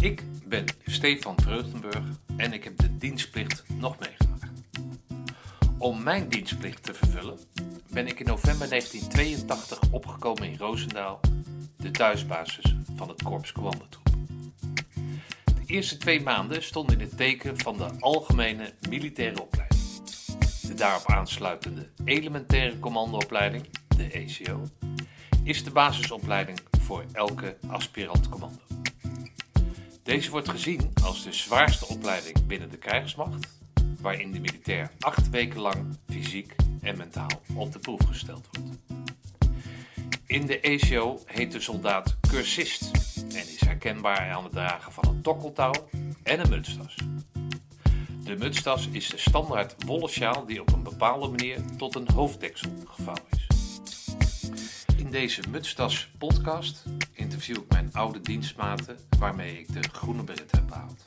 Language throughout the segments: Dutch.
Ik ben Stefan Vreugdenburg en ik heb de dienstplicht nog meegemaakt. Om mijn dienstplicht te vervullen ben ik in november 1982 opgekomen in Roosendaal, de thuisbasis van het Korps Commandotroep. De eerste twee maanden stonden in het teken van de algemene militaire opleiding. De daarop aansluitende elementaire commandoopleiding, de ECO, is de basisopleiding voor elke aspirant commando. Deze wordt gezien als de zwaarste opleiding binnen de krijgsmacht, waarin de militair acht weken lang fysiek en mentaal op de proef gesteld wordt. In de ECO heet de soldaat cursist en is herkenbaar aan het dragen van een tokkeltouw en een mutstas. De mutstas is de standaard wollen sjaal die op een bepaalde manier tot een hoofddeksel gevouwen is. In deze Mutstas podcast interview ik mijn oude dienstmaten waarmee ik de groene beret heb behaald.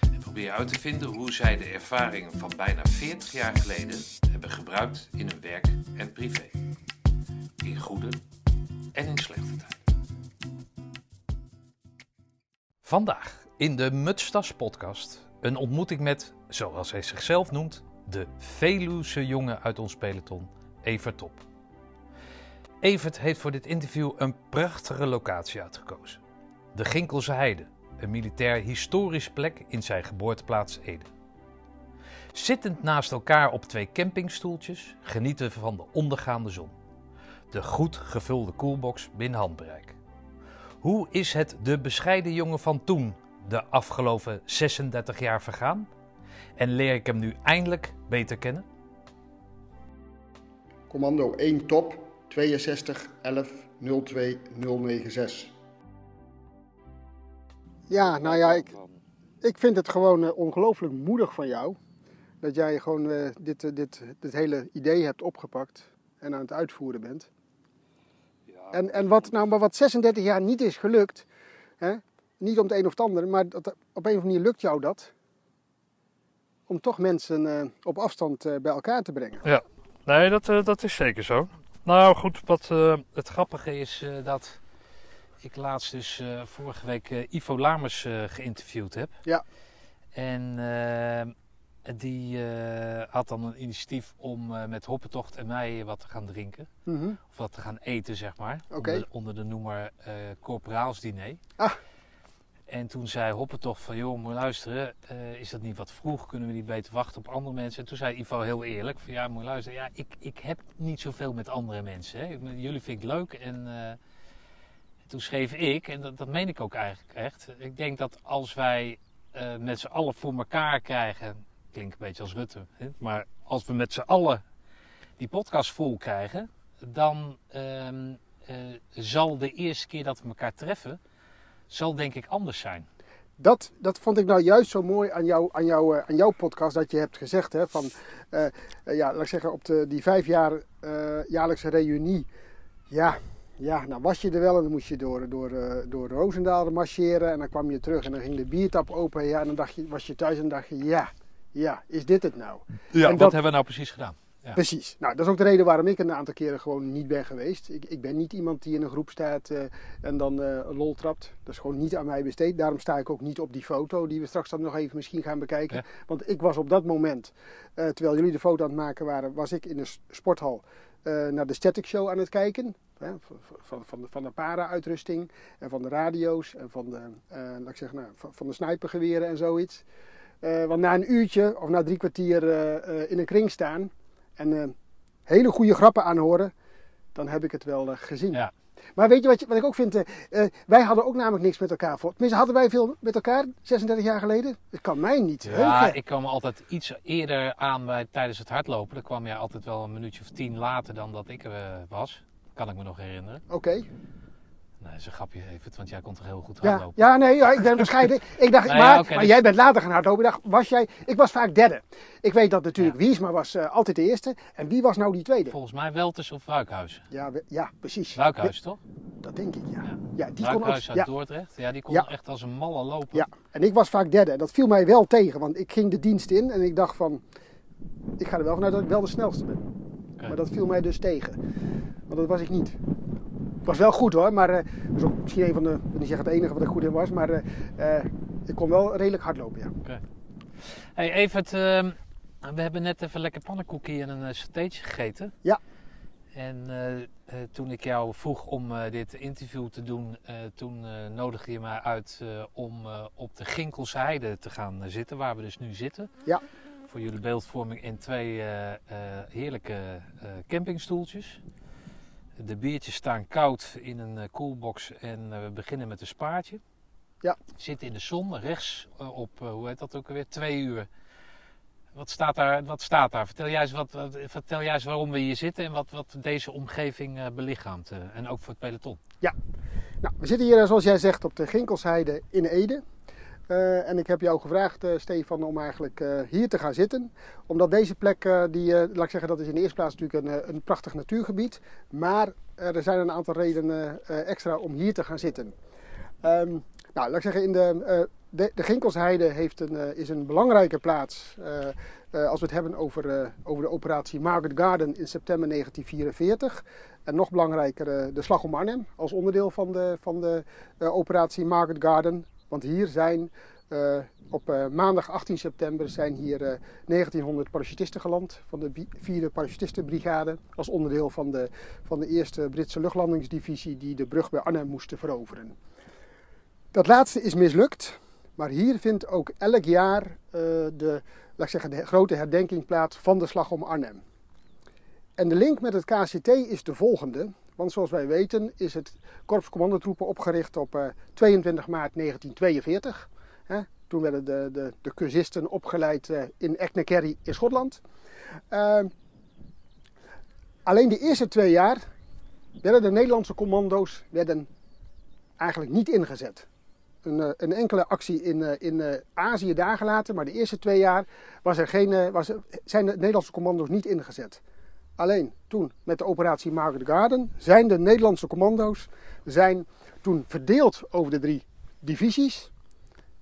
En probeer uit te vinden hoe zij de ervaringen van bijna 40 jaar geleden hebben gebruikt in hun werk en privé. In goede en in slechte tijden. Vandaag in de Mutstas podcast een ontmoeting met, zoals hij zichzelf noemt, de Veluwse jongen uit ons peloton, Evert Top. Evert heeft voor dit interview een prachtige locatie uitgekozen. De Ginkelse Heide, een militair historisch plek in zijn geboorteplaats Ede. Zittend naast elkaar op twee campingstoeltjes genieten we van de ondergaande zon. De goed gevulde koelbox binnen handbereik. Hoe is het de bescheiden jongen van toen de afgelopen 36 jaar vergaan? En leer ik hem nu eindelijk beter kennen? Commando 1 top 62 11 02 096. Ja, nou ja, ik, ik vind het gewoon uh, ongelooflijk moedig van jou. Dat jij gewoon uh, dit, uh, dit, dit hele idee hebt opgepakt en aan het uitvoeren bent. Ja, en, en wat, nou, maar wat 36 jaar niet is gelukt, hè, niet om het een of het ander, maar dat, op een of andere manier lukt jou dat. Om toch mensen op afstand bij elkaar te brengen. Ja, nee, dat, dat is zeker zo. Nou goed, wat uh, het grappige is uh, dat ik laatst dus uh, vorige week Ivo Lamers geïnterviewd heb. Ja. En die had dan een initiatief om met Hoppentocht en mij wat te gaan drinken. Mm -hmm. Of wat te gaan eten, zeg maar. Okay. Onder, onder, de noemer corporaalsdiner. Ah. En toen zei Hoppentocht van, joh, moet luisteren, uh, is dat niet wat vroeg? Kunnen we niet beter wachten op andere mensen? En toen zei Ivo heel eerlijk van, ja, moet luisteren, ja, ik, ik heb niet zoveel met andere mensen. Hè. Jullie vind ik leuk. En uh, toen schreef ik, en dat, dat meen ik ook eigenlijk echt, ik denk dat als wij uh, met z'n allen voor elkaar krijgen, klinkt een beetje als Rutte, hè, maar als we met z'n allen die podcast vol krijgen, dan ehm, zal de eerste keer dat we elkaar treffen, zal denk ik anders zijn. Dat, dat vond ik nou juist zo mooi aan, jou, aan, jou, aan jouw podcast. Dat je hebt gezegd hè, van, uh, ja, laat ik zeggen, op de, die vijf jaar uh, jaarlijkse reunie. Ja, ja, nou was je er wel en dan moest je door, door, door Roosendaal marcheren. En dan kwam je terug en dan ging de biertap open. Ja, en dan dacht je, was je thuis en dacht je, ja, ja, is dit het nou? Ja, en wat dat, hebben we nou precies gedaan? Ja. Precies. Nou, dat is ook de reden waarom ik een aantal keren gewoon niet ben geweest. Ik, ik ben niet iemand die in een groep staat uh, en dan uh, lol trapt. Dat is gewoon niet aan mij besteed. Daarom sta ik ook niet op die foto die we straks dan nog even misschien gaan bekijken. Ja. Want ik was op dat moment, uh, terwijl jullie de foto aan het maken waren, was ik in de sporthal naar de static show aan het kijken. Hè, van, van, van, de, van de para-uitrusting en van de radio's en van de, laat ik zeggen, nou, van, van de snipergeweren en zoiets. want na een uurtje of na drie kwartier in een kring staan en uh, hele goede grappen aanhoren, dan heb ik het wel uh, gezien. Ja. Maar weet je wat, wat ik ook vind? Uh, wij hadden ook namelijk niks met elkaar voor. Tenminste, hadden wij veel met elkaar 36 jaar geleden? Dat kan mij niet. Ja, heugen. ik kwam altijd iets eerder aan bij, tijdens het hardlopen. Dan kwam jij altijd wel een minuutje of tien later dan dat ik er was. Kan ik me nog herinneren. Oké. Okay. Nee, dat is een grapje even, want jij kon toch heel goed Ja, hardlopen? ja nee, ja, ik ben bescheiden. ik dacht, Nou maar, ja, maar dus- jij bent later gaan hardlopen. Ik dacht, was jij, ik was vaak derde. Ik weet dat natuurlijk Wiesma was uh, altijd de eerste. En wie was nou die tweede? Volgens mij Welters of Ruikhuizen. Ja, we- ja precies. Ruikhuizen, toch? Dat denk ik, ja. Ja. Ja, die kon ook, uit ja, Dordrecht. Ja, die kon Ja. echt als een malle lopen. Ja, en ik was vaak derde. En dat viel mij wel tegen, want ik ging de dienst in en ik dacht van, ik ga er wel vanuit dat ik wel de snelste ben. Maar dat viel mij dus tegen. Want dat was ik niet. Was wel goed hoor, maar eh, dat is ook misschien een van de, ik wil niet zeggen het enige wat ik goed in was, maar eh, eh, ik kon wel redelijk hardlopen, ja. Hey Evert, ehm, we hebben net even lekker pannenkoekje en een satéetje gegeten. Ja. En toen ik jou vroeg om dit interview te doen, toen nodigde je mij uit om op de Ginkelse Heide te gaan zitten, waar we dus nu zitten. Ja. Voor jullie beeldvorming in twee heerlijke campingstoeltjes. De biertjes staan koud in een eh, koelbox en eh, we beginnen met een spaartje. Ja. Zitten in de zon, rechts eh, op, hoe heet dat ook alweer, twee uur. Wat staat daar? Wat staat daar? Vertel, eens wat, wat- vertel eens waarom we hier zitten en wat, wat deze omgeving belichaamt. en ook voor het peloton. Nou, we zitten hier, zoals jij zegt, op de Ginkelsheide in Ede. Eh, en ik heb jou gevraagd, eh, Stefan, om eigenlijk eh, hier te gaan zitten. Omdat deze plek, die, laat ik zeggen, dat is in de eerste plaats natuurlijk een, een prachtig natuurgebied. Maar er zijn een aantal redenen extra om hier te gaan zitten. Ehm, nou, laat ik zeggen, in de, de, de Ginkelsheide heeft een, is een belangrijke plaats. als we het hebben over, over de operatie Market Garden in september 1944. En nog belangrijker, de Slag om Arnhem als onderdeel van de, van de operatie Market Garden. Want hier zijn eh, op eh, maandag 18 september zijn hier eh, 1900 parachutisten geland van de bi- vierde parachutistenbrigade. Als onderdeel van de, van de eerste Britse luchtlandingsdivisie die de brug bij Arnhem moesten veroveren. Dat laatste is mislukt. Maar hier vindt ook elk jaar eh, de, laat ik zeggen, de grote herdenking plaats van de slag om Arnhem. En de link met het KCT is de volgende. Want zoals wij weten is het Korps Commandotroepen opgericht op eh, 22 maart 1942. Hè, toen werden de, de, de cursisten opgeleid eh, in Echnekerry in Schotland. Ehm, alleen de eerste twee jaar werden de Nederlandse commando's werden eigenlijk niet ingezet. Een, eh, een enkele actie in, eh, in eh, Azië daar gelaten, maar de eerste twee jaar was er geen, eh, was, zijn de Nederlandse commando's niet ingezet. Alleen toen met de operatie Market Garden zijn de Nederlandse commando's zijn toen verdeeld over de drie divisies.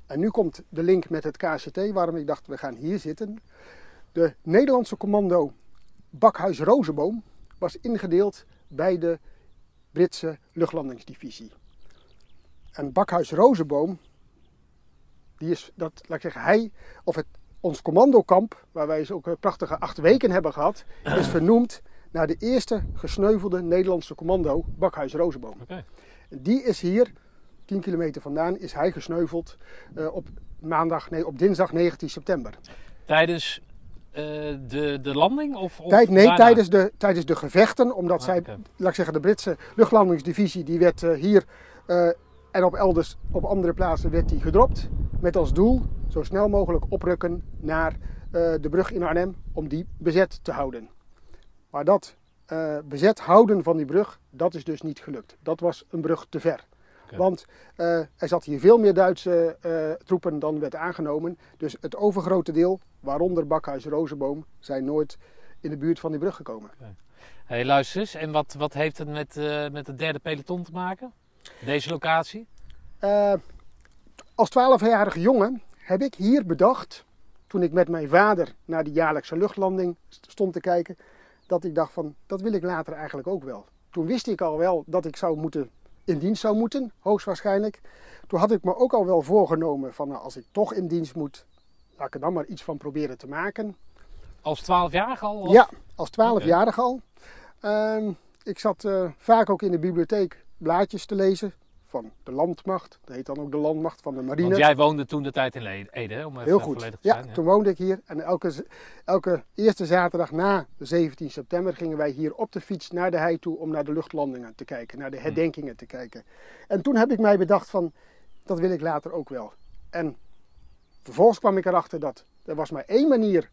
En nu komt de link met het KCT, waarom ik dacht we gaan hier zitten. De Nederlandse commando Bakhuis Rozenboom was ingedeeld bij de Britse luchtlandingsdivisie. En Bakhuis Rozenboom, die is, dat, laat ik zeggen, hij, of het, ons commandokamp, waar wij dus ook een prachtige acht weken hebben gehad, is vernoemd naar de eerste gesneuvelde Nederlandse commando, Bakhuis Rozenboom. Oké. Die is hier, 10 kilometer vandaan, is hij gesneuveld eh, op maandag, nee, op dinsdag 19 september. Tijdens eh, de, de landing? Of, of Tijd, nee, daarna? tijdens de, tijdens de gevechten, omdat Ah, zij, laat ik zeggen, de Britse luchtlandingsdivisie, die werd eh, hier eh, en op elders, op andere plaatsen werd die gedropt. Met als doel zo snel mogelijk oprukken naar eh, de brug in Arnhem om die bezet te houden. Maar dat eh, bezet houden van die brug, dat is dus niet gelukt. Dat was een brug te ver. Want eh, er zat hier veel meer Duitse troepen dan werd aangenomen. Dus het overgrote deel, waaronder Bakhuis Rozenboom, zijn nooit in de buurt van die brug gekomen. Hey, luister eens, en wat, wat heeft het met, met het derde peloton te maken? Deze locatie? Als 12-jarige jongen heb ik hier bedacht, toen ik met mijn vader naar die jaarlijkse luchtlanding st- stond te kijken, dat ik dacht van, dat wil ik later eigenlijk ook wel. Toen wist ik al wel dat ik zou moeten, in dienst zou moeten, hoogstwaarschijnlijk. Toen had ik me ook al wel voorgenomen van, nou, als ik toch in dienst moet, laat ik er dan maar iets van proberen te maken. Als 12-jarige al? of- Ja, als 12-jarige al. Ehm, ik zat eh, vaak ook in de bibliotheek blaadjes te lezen van de landmacht. Dat heet dan ook de landmacht van de marine. Want jij woonde toen de tijd in Ede, hè, om Heel goed. volledig te Ja, zijn. Ja. toen woonde ik hier. En elke, elke eerste zaterdag na de 17 september gingen wij hier op de fiets naar de hei toe om naar de luchtlandingen te kijken, naar de herdenkingen te kijken. En toen heb ik mij bedacht van, dat wil ik later ook wel. En vervolgens kwam ik erachter dat er was maar één manier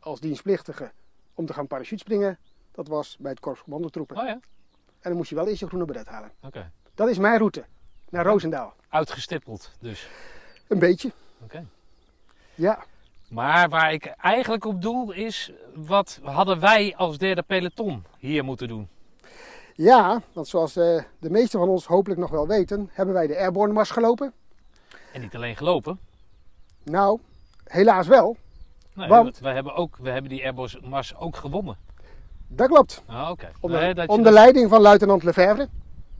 als dienstplichtige om te gaan parachutespringen. Dat was bij het Korps Commandotroepen. Oh ja, En dan moest je wel eerst je groene beret halen. oké. Dat is mijn route naar Roosendaal. Uitgestippeld dus. Een beetje, Oké. ja. Maar waar ik eigenlijk op doel is, wat hadden wij als derde peloton hier moeten doen? Ja, want zoals eh, de meesten van ons hopelijk nog wel weten, hebben wij de Airborne Mars gelopen. En niet alleen gelopen. Nou, helaas wel. Nee, Want? we, hebben ook, we hebben die Airbus Mars ook gewonnen. Dat klopt. Ah, oké. Onder, Nee, dat je onder dat- leiding van luitenant Lefebvre.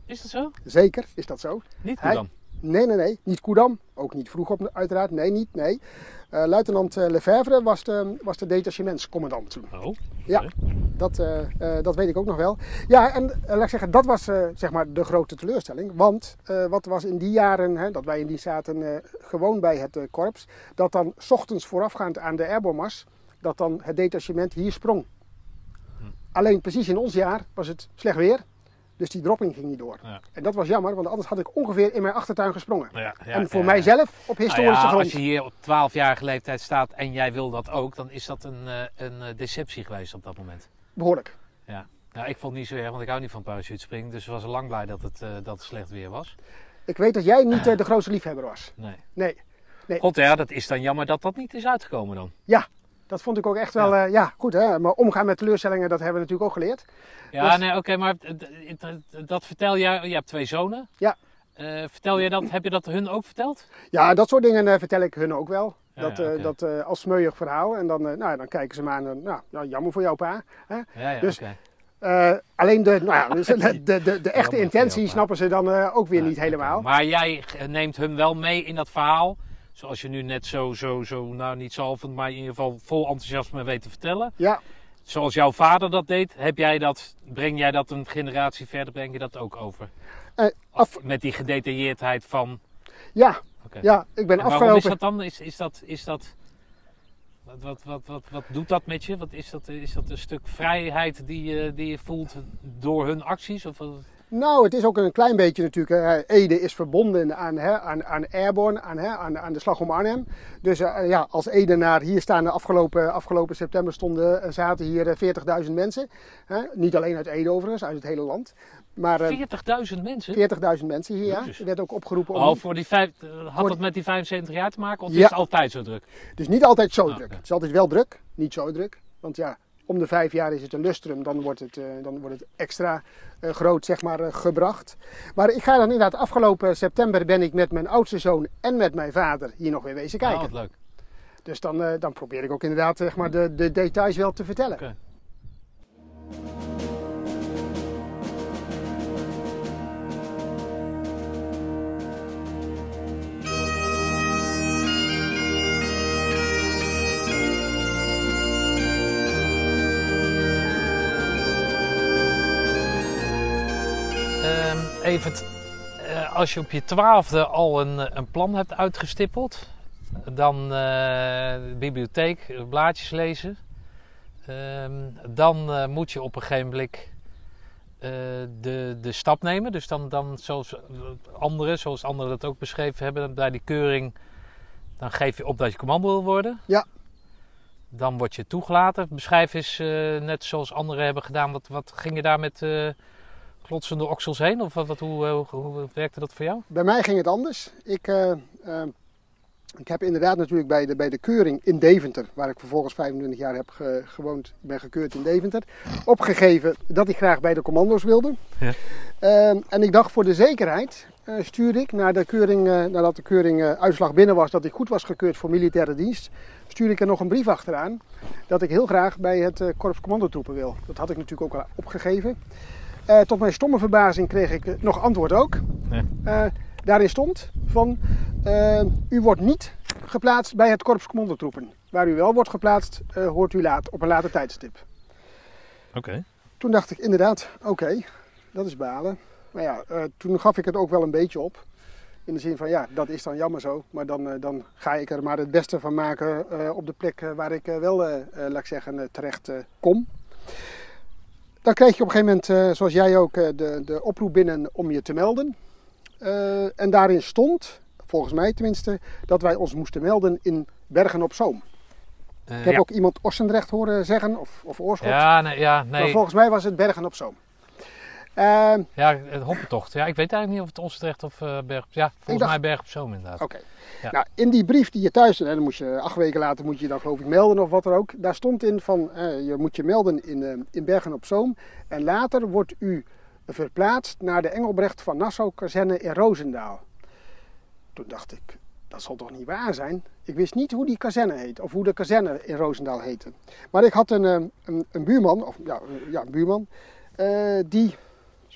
Is dat zo? Zeker is dat zo. Niet Hij- dan? Nee, nee, nee. Niet Koedam. Ook niet vroeg op, uiteraard. Nee, niet. Nee. Eh, luitenant eh, Lefebvre was de, was de detachementscommandant toen. Oh. Ja, dat, eh, dat weet ik ook nog wel. Ja, en laat ik zeggen, dat was zeg maar de grote teleurstelling. Want wat was in die jaren, hè, dat wij in die zaten gewoon bij het korps, dat dan 's ochtends voorafgaand aan de airborne-mars, dat dan het detachement hier sprong. Hm. Alleen precies in ons jaar was het slecht weer, dus die dropping ging niet door. Ja. En dat was jammer, want anders had ik ongeveer in mijn achtertuin gesprongen. Ja, ja, en voor mijzelf op Nou historische ja, grond. als je hier op 12-jarige leeftijd staat en jij wil dat ook, dan is dat een, eh, een eh, deceptie geweest op dat moment. Behoorlijk. Ja. Nou, ik vond het niet zo erg, want ik hou niet van parachutespringen. Dus ik was lang blij dat het, eh, dat het slecht weer was. Ik weet dat jij niet de grootste liefhebber was. Nee. Nee. Nee. God ja, dat is dan jammer dat dat niet is uitgekomen dan. Ja, dat vond ik ook echt wel, ja, ja goed hè. Maar omgaan met teleurstellingen, dat hebben we natuurlijk ook geleerd. Ja, Dus- nee, oké, maar dat vertel jij, je hebt twee zonen. Ja. Eh, vertel je dat, heb je dat hun ook verteld? Ja, dat soort dingen eh, vertel ik hun ook wel. Ja, dat ja, eh, dat eh, als smeuig verhaal. En dan, eh, nou, dan kijken ze me aan. nou, ja, jammer voor jou, pa. Hè? Ja, ja, Dus-. Eh, alleen de, nou ja, dus de, de, de, de echte intentie snappen ze dan eh, ook weer Ja, niet helemaal. Maar jij neemt hun wel mee in dat verhaal. Zoals je nu net zo, zo, zo, nou niet zalvend, maar in ieder geval vol enthousiasme weet te vertellen. Ja, Zoals jouw vader dat deed, heb jij dat, breng jij dat een generatie verder, breng je dat ook over? eh, af, Met die gedetailleerdheid van... ja, ja, ik ben En waarom afgelopen. is dat dan? Is, is dat... Is dat wat, wat, wat, wat, wat doet dat met je? Wat is, dat, is dat een stuk vrijheid die je, die je voelt door hun acties? Of, wat? Nou, het is ook een klein beetje natuurlijk. eh, Ede is verbonden aan, hè, aan, aan Airborne, aan, hè, aan, aan de slag om Arnhem. Dus eh, ja, als Edenaar, hier staan de afgelopen, afgelopen september stonden, eh, zaten hier eh, 40.000 mensen. Hè? Niet alleen uit Ede overigens, uit het hele land. Maar eh, 40.000 mensen? 40.000 mensen hier, ja. Er werd ook opgeroepen om... Oh, voor die vijf, had Voor dat met die 75 jaar te maken? Of Ja. is het altijd zo druk? Het is niet altijd zo Ah, druk. Het is altijd wel druk, niet zo druk. Want ja, om de vijf jaar is het een lustrum, dan wordt het, eh, dan wordt het extra eh, groot zeg maar, eh, gebracht. Maar ik ga dan inderdaad, afgelopen september ben ik met mijn oudste zoon en met mijn vader hier nog weer wezen Oh, kijken. wat leuk. Dus dan, dan probeer ik ook inderdaad zeg maar, de, de details wel te vertellen. Oké. Eh, als je op je twaalfde al een, een plan hebt uitgestippeld, dan eh, de bibliotheek, blaadjes lezen, ehm, dan eh, moet je op een gegeven moment eh, de, de stap nemen. Dus dan, dan zoals anderen, zoals anderen dat ook beschreven hebben, bij die keuring, dan geef je op dat je commando wil worden. Ja. Dan word je toegelaten. Beschrijf eens, net zoals anderen hebben gedaan, wat, wat ging je daar met klotsende oksels heen? Of wat, hoe, eh, hoe, hoe werkte dat voor jou? Bij mij ging het anders. Ik, eh, eh, ik heb inderdaad natuurlijk bij de, bij de keuring in Deventer, waar ik vervolgens 25 jaar heb ge- gewoond, ben gekeurd in Deventer, opgegeven dat ik graag bij de commando's wilde. Ja. Eh, en ik dacht voor de zekerheid eh, stuurde ik, na de keuring, nadat de keuring uitslag binnen was, dat ik goed was gekeurd voor militaire dienst, stuurde ik er nog een brief achteraan dat ik heel graag bij het korps commandotroepen wil. Dat had ik natuurlijk ook al opgegeven. Eh, tot mijn stomme verbazing kreeg ik eh, nog antwoord ook. Ja. Eh, daarin stond van u wordt niet geplaatst bij het korps commandotroepen. Waar u wel wordt geplaatst, hoort u laat, op een later tijdstip. Oké. Toen dacht ik inderdaad, oké, dat is balen. Maar ja, toen gaf ik het ook wel een beetje op. In de zin van ja, dat is dan jammer zo. Maar dan, dan ga ik er maar het beste van maken op de plek waar ik wel, laat ik zeggen, terecht kom. Dan kreeg je op een gegeven moment, eh, zoals jij ook, eh, de, de oproep binnen om je te melden. Eh, en daarin stond, volgens mij tenminste, dat wij ons moesten melden in Bergen op Zoom. Ik heb ja. ook iemand Ossendrecht horen zeggen, of, of Oorschot. Ja, nee, ja, Maar nee. volgens mij was het Bergen op Zoom. Ehm, Ja, het hoppentocht. Ja, ik weet eigenlijk niet of het Onstrecht of eh Berg... Ja, volgens dacht- mij Berg op Zoom inderdaad. Oké. Ja. Nou, in die brief die je thuis, en dan moet je acht weken later moet je dan geloof ik melden of wat er ook. Daar stond in van eh, je moet je melden in, eh, in Bergen op Zoom. En later wordt u verplaatst naar de Engelbrecht van Nassau kazerne in Roosendaal. Toen dacht ik, dat zal toch niet waar zijn? Ik wist niet hoe die kazerne heet of hoe de kazerne in Roosendaal heette. Maar ik had een, een, een buurman, of ja, een- ja, een buurman, die,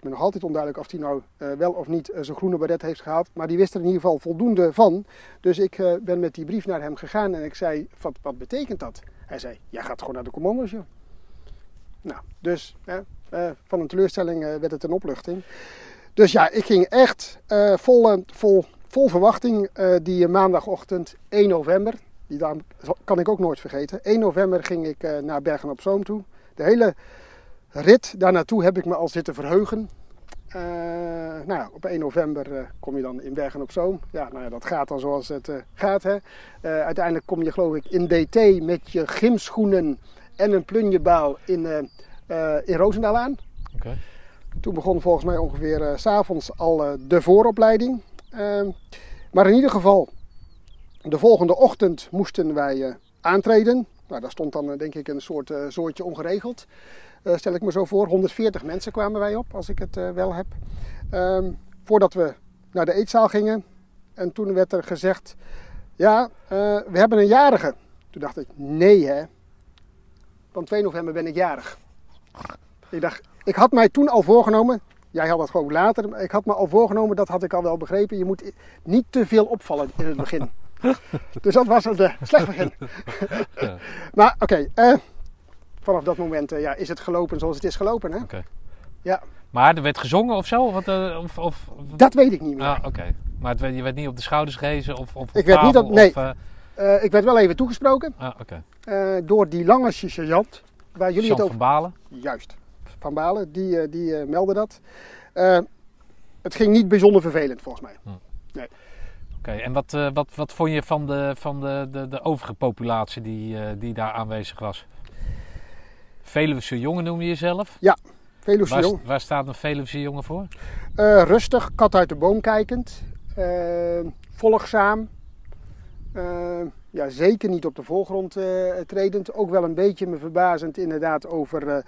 nog altijd onduidelijk of hij nou eh, wel of niet eh, zijn groene baret heeft gehaald. Maar die wist er in ieder geval voldoende van. Dus ik eh, ben met die brief naar hem gegaan en ik zei, wat, wat betekent dat? Hij zei, jij gaat gewoon naar de commando's joh. Nou, dus van een teleurstelling werd het een opluchting. Dus ja, ik ging echt vol, vol, vol verwachting die maandagochtend 1 november. Die kan ik ook nooit vergeten. 1 november ging ik naar Bergen op Zoom toe. De hele rit daar naartoe heb ik me al zitten verheugen. Eh, nou ja, op 1 november eh, kom je dan in Bergen op Zoom. Ja, nou ja, dat gaat dan zoals het eh, gaat. Hè. Uiteindelijk kom je geloof ik in DT met je gymschoenen en een plunjebaal in, in Roosendaal aan. Oké. Toen begon volgens mij ongeveer s s'avonds al de vooropleiding. Ehm, maar in ieder geval, de volgende ochtend moesten wij aantreden. Nou, daar stond dan eh, denk ik een soort eh soortje ongeregeld. Eh, stel ik me zo voor. 140 mensen kwamen wij op, als ik het wel heb. Ehm, voordat we naar de eetzaal gingen. En toen werd er gezegd, ja, we hebben een jarige. Toen dacht ik, nee hè. Want 2 november ben ik jarig. Ik dacht, ik had mij toen al voorgenomen, jij had dat gewoon later, maar ik had me al voorgenomen, dat had ik al wel begrepen, je moet niet te veel opvallen in het begin. dus dat was een uh, slecht begin. Ja. Maar oké, eh, vanaf dat moment eh, ja, is het gelopen zoals het is gelopen. Hè? Ja, Maar er werd gezongen of zo? Wat, eh, of, of, dat weet ik niet meer. Ah, oké. Maar het werd, je werd niet op de schouders gehezen of, of op Ik werd niet op- nee. Of, eh, Eh, ik werd wel even toegesproken ah, oké. eh, door die lange sergeant, waar jullie Jean het van. Balen. Juist, Van Balen, die, eh, die eh, meldde dat. Eh, het ging niet bijzonder vervelend volgens mij. En wat, eh, wat, wat vond je van de, van de, de, de overige populatie die, eh, die daar aanwezig was? Veluwse jongen noem je jezelf. Veluwse Waar, staat een Veluwse jongen voor? Eh, rustig, kat uit de boom kijkend. volgzaam. Ja, zeker niet op de voorgrond tredend. Ook wel een beetje me verbazend inderdaad over,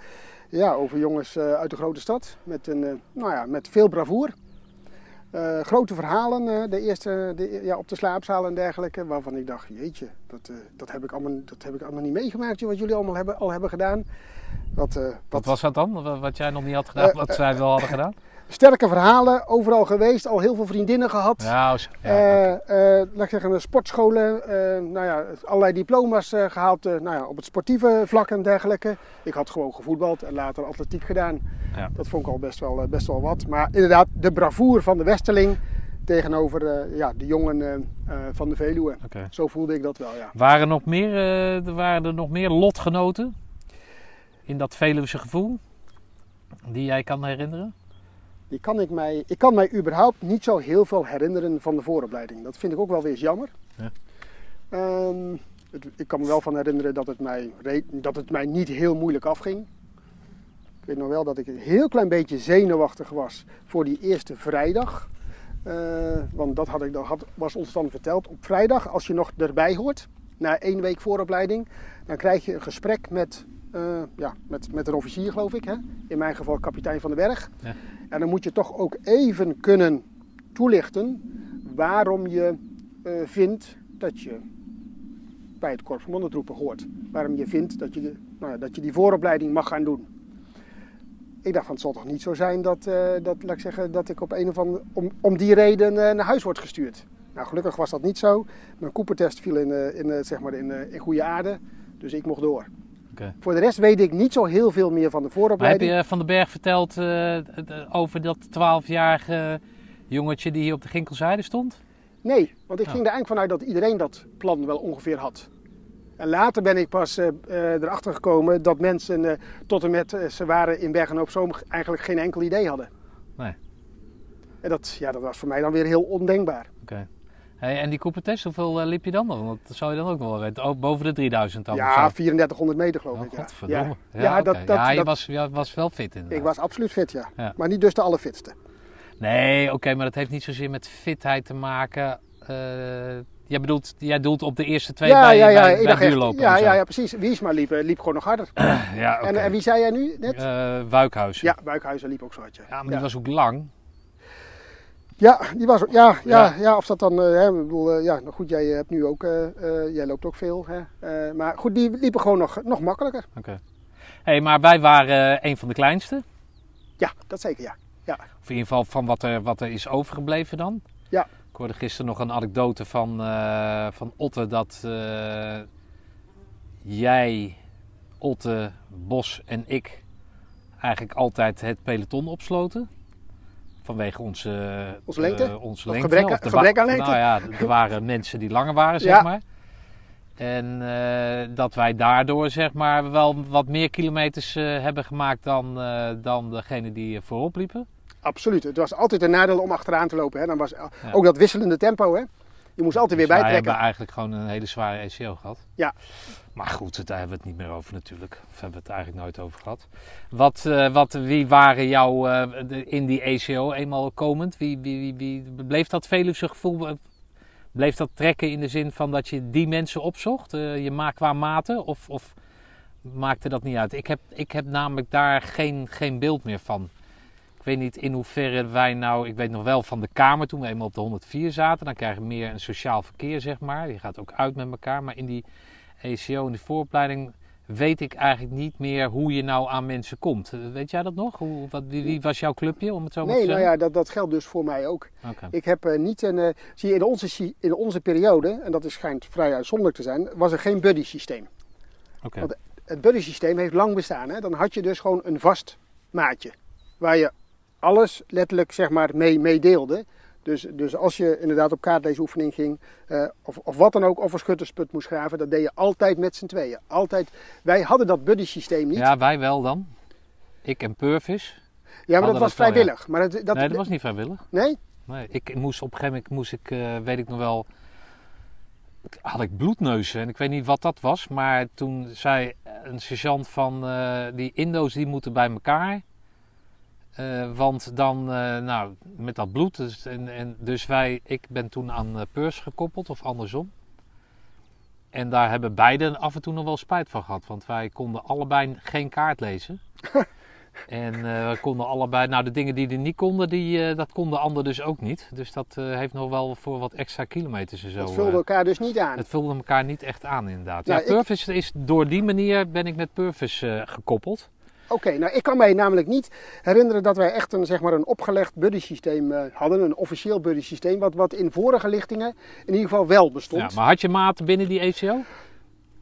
ja, over jongens uit de grote stad. Met, een, nou ja, met veel bravoer. Eh, grote verhalen eh, de eerste, de, ja, op de slaapzaal en dergelijke. Waarvan ik dacht, jeetje, dat, eh, dat, heb, ik allemaal, dat heb ik allemaal niet meegemaakt. Wat jullie allemaal hebben, al hebben gedaan. Wat, eh, Wat was dat dan? Wat- Wat jij nog niet had gedaan, wat zij wel hadden gedaan? Sterke verhalen, overal geweest. Al heel veel vriendinnen gehad. Ja, zo- ja, Eh, oké. eh, laat ik zeggen, de sportscholen, eh, nou ja, allerlei diploma's eh, gehaald eh, nou ja, op het sportieve vlak en dergelijke. Ik had gewoon gevoetbald en later atletiek gedaan. Ja. Dat vond ik al best wel, best wel wat. Maar inderdaad, de bravoer van de Westerling tegenover ja, de jongen van de Veluwe. Zo voelde ik dat wel, ja. Waren, er nog meer, waren er nog meer lotgenoten in dat Veluwse gevoel die jij kan herinneren? Die kan ik, mij, ik kan mij überhaupt niet zo heel veel herinneren van de vooropleiding. Dat vind ik ook wel weer eens jammer. Ja. Ehm, het- ik kan me wel van herinneren dat het, mij, dat het mij niet heel moeilijk afging. Ik weet nog wel dat ik een heel klein beetje zenuwachtig was voor die eerste vrijdag. Eh, want dat had ik, dat had, was ons dan verteld. Op vrijdag, als je nog erbij hoort, na één week vooropleiding, dan krijg je een gesprek met, eh, ja, met, met een officier, geloof ik. Hè? In mijn geval kapitein van den Berg. Ja. En dan moet je toch ook even kunnen toelichten waarom je eh, vindt dat je bij het Korps Commandotroepen hoort. Waarom je vindt dat je, de- nou dat je die vooropleiding mag gaan doen. Ik dacht van het zal toch niet zo zijn dat, eh, dat, laat ik, zeggen, dat ik op een of andere, om, om die reden naar huis word gestuurd. Nou, gelukkig was dat niet zo. Mijn Cooper-test viel in, in, zeg maar in, in goede aarde, dus ik mocht door. Voor de rest weet ik niet zo heel veel meer van de Maar heb vooropleiding. je Van den Berg verteld eh, over dat 12-jarige jongetje die hier op de Ginkelzijde stond? Nee, want ik Ja. ging er eigenlijk vanuit dat iedereen dat plan wel ongeveer had. En later ben ik pas eh, eh, erachter gekomen dat mensen eh, tot en met eh, ze waren in Bergen op Zoom eigenlijk geen enkel idee hadden. Nee. En dat, ja, dat was voor mij dan weer heel ondenkbaar. Oké. Hey, en die Cooper-test, hoeveel eh, liep je dan? Want dat zou je dan ook wel weten. Oh, boven de 3000 dan ja, zo? 3400 meter geloof Oh, ik. Ja, godverdomme. ja. Ja, Ja, dat, dat, ja je dat- was, je was wel fit inderdaad. ik was absoluut fit, ja. Ja. Maar niet dus de allerfitste. Nee, oké, maar dat heeft niet zozeer met fitheid te maken. Eh, jij, bedoelt, jij doelt op de eerste twee ja, bij, ja, ja, bij, bij duurlopen ja, ja, ja, precies. Wiesma liep, eh, liep gewoon nog harder. Ja. En, en wie zei jij nu net? Eh, Wuikhuizen. ja, Buikhuizen liep ook zo hard. Ja, maar die was ook lang. Ja, die was, ja, ja, Ja. ja. of dat dan, eh, hè, ik bedoel, eh, ja, nou goed, jij hebt nu ook, eh, eh, jij loopt ook veel, hè. Eh, maar goed, die liepen gewoon nog, nog makkelijker. Oké. Hey, maar wij waren eh, een van de kleinste. Ja, dat zeker, ja. Ja. Of in ieder geval van wat er, wat er is overgebleven dan. Ja. Ik hoorde gisteren nog een anekdote van, eh, van Otte dat eh, jij, Otte, Bos en ik eigenlijk altijd het peloton opsloten. Vanwege onze, Onze lengte? eh, onze Of lengte. gebrek- Of er gebrek aan lengte? Nou ja, er waren mensen die langer waren, zeg Ja. maar. En eh, dat wij daardoor zeg maar wel wat meer kilometers eh, hebben gemaakt dan, eh, dan degene die voorop liepen. Absoluut. Het was altijd een nadeel om achteraan te lopen. Hè. Dan was ook dat wisselende tempo. Hè. Je moest altijd weer Dus wij bijtrekken. hebben eigenlijk gewoon een hele zware ECO gehad. Ja. Maar goed, daar hebben we het niet meer over natuurlijk. Of hebben we het eigenlijk nooit over gehad. Wat, eh, wat, wie waren jou eh, in die ECO eenmaal komend? Wie, wie, wie, bleef dat Veluwse gevoel... eh, Bleef dat trekken in de zin van dat je die mensen opzocht? je maak qua mate? Of, of maakte dat niet uit? Ik heb, ik heb namelijk daar geen, geen beeld meer van. Ik weet niet in hoeverre wij nou, ik weet nog wel van de Kamer toen we eenmaal op de 104 zaten. Dan krijg je meer een sociaal verkeer, zeg maar. Je gaat ook uit met elkaar. Maar in die ECO, in die vooropleiding, weet ik eigenlijk niet meer hoe je nou aan mensen komt. Weet jij dat nog? Hoe, wat, wie, wie was jouw clubje, om het zo maar Nee, te nou zeggen? ja, dat, dat geldt dus voor mij ook. Ik heb eh, niet een. eh, zie je, in onze, in onze periode, en dat is, schijnt vrij uitzonderlijk te zijn, was er geen buddy systeem. Oké. Want- Het buddy systeem heeft lang bestaan. Hè? Dan had je dus gewoon een vast maatje. Waar je alles letterlijk zeg maar mee, mee deelde. Dus, dus als je inderdaad op kaartleesoefening ging, eh, of, of wat dan ook, of een schuttersput moest graven, dat deed je altijd met z'n tweeën. Altijd. Wij hadden dat buddy systeem niet. Ja, wij wel dan. Ik en Purvis. Ja, maar dat was dat ja. vrijwillig. Maar het, dat, nee, dat was niet vrijwillig. Nee? Nee, ik moest op een gegeven moment, moest ik, eh, weet ik nog wel, had ik bloedneuzen en ik weet niet wat dat was. Maar toen zei een sergeant van eh, die Indo's die moeten bij elkaar. Eh, want dan, eh, nou, met dat bloed. Dus, en, en, dus wij, ik ben toen aan uh, Peurs gekoppeld of andersom. En daar hebben beiden af en toe nog wel spijt van gehad. Want wij konden allebei geen kaart lezen. En we konden allebei, nou de dingen die er niet konden, die, dat kon de ander dus ook niet. Dus dat heeft nog wel voor wat extra kilometers en zo. Het vulde elkaar dus niet aan. Het vulde elkaar niet echt aan inderdaad. Nou, ja, Purvis ik... is door die manier ben ik met Purvis gekoppeld. Oké, okay, nou ik kan mij namelijk niet herinneren dat wij echt een, zeg maar, een opgelegd buddy systeem hadden, een officieel buddy systeem, wat, wat in vorige lichtingen in ieder geval wel bestond. Ja, maar had je maten binnen die ECO?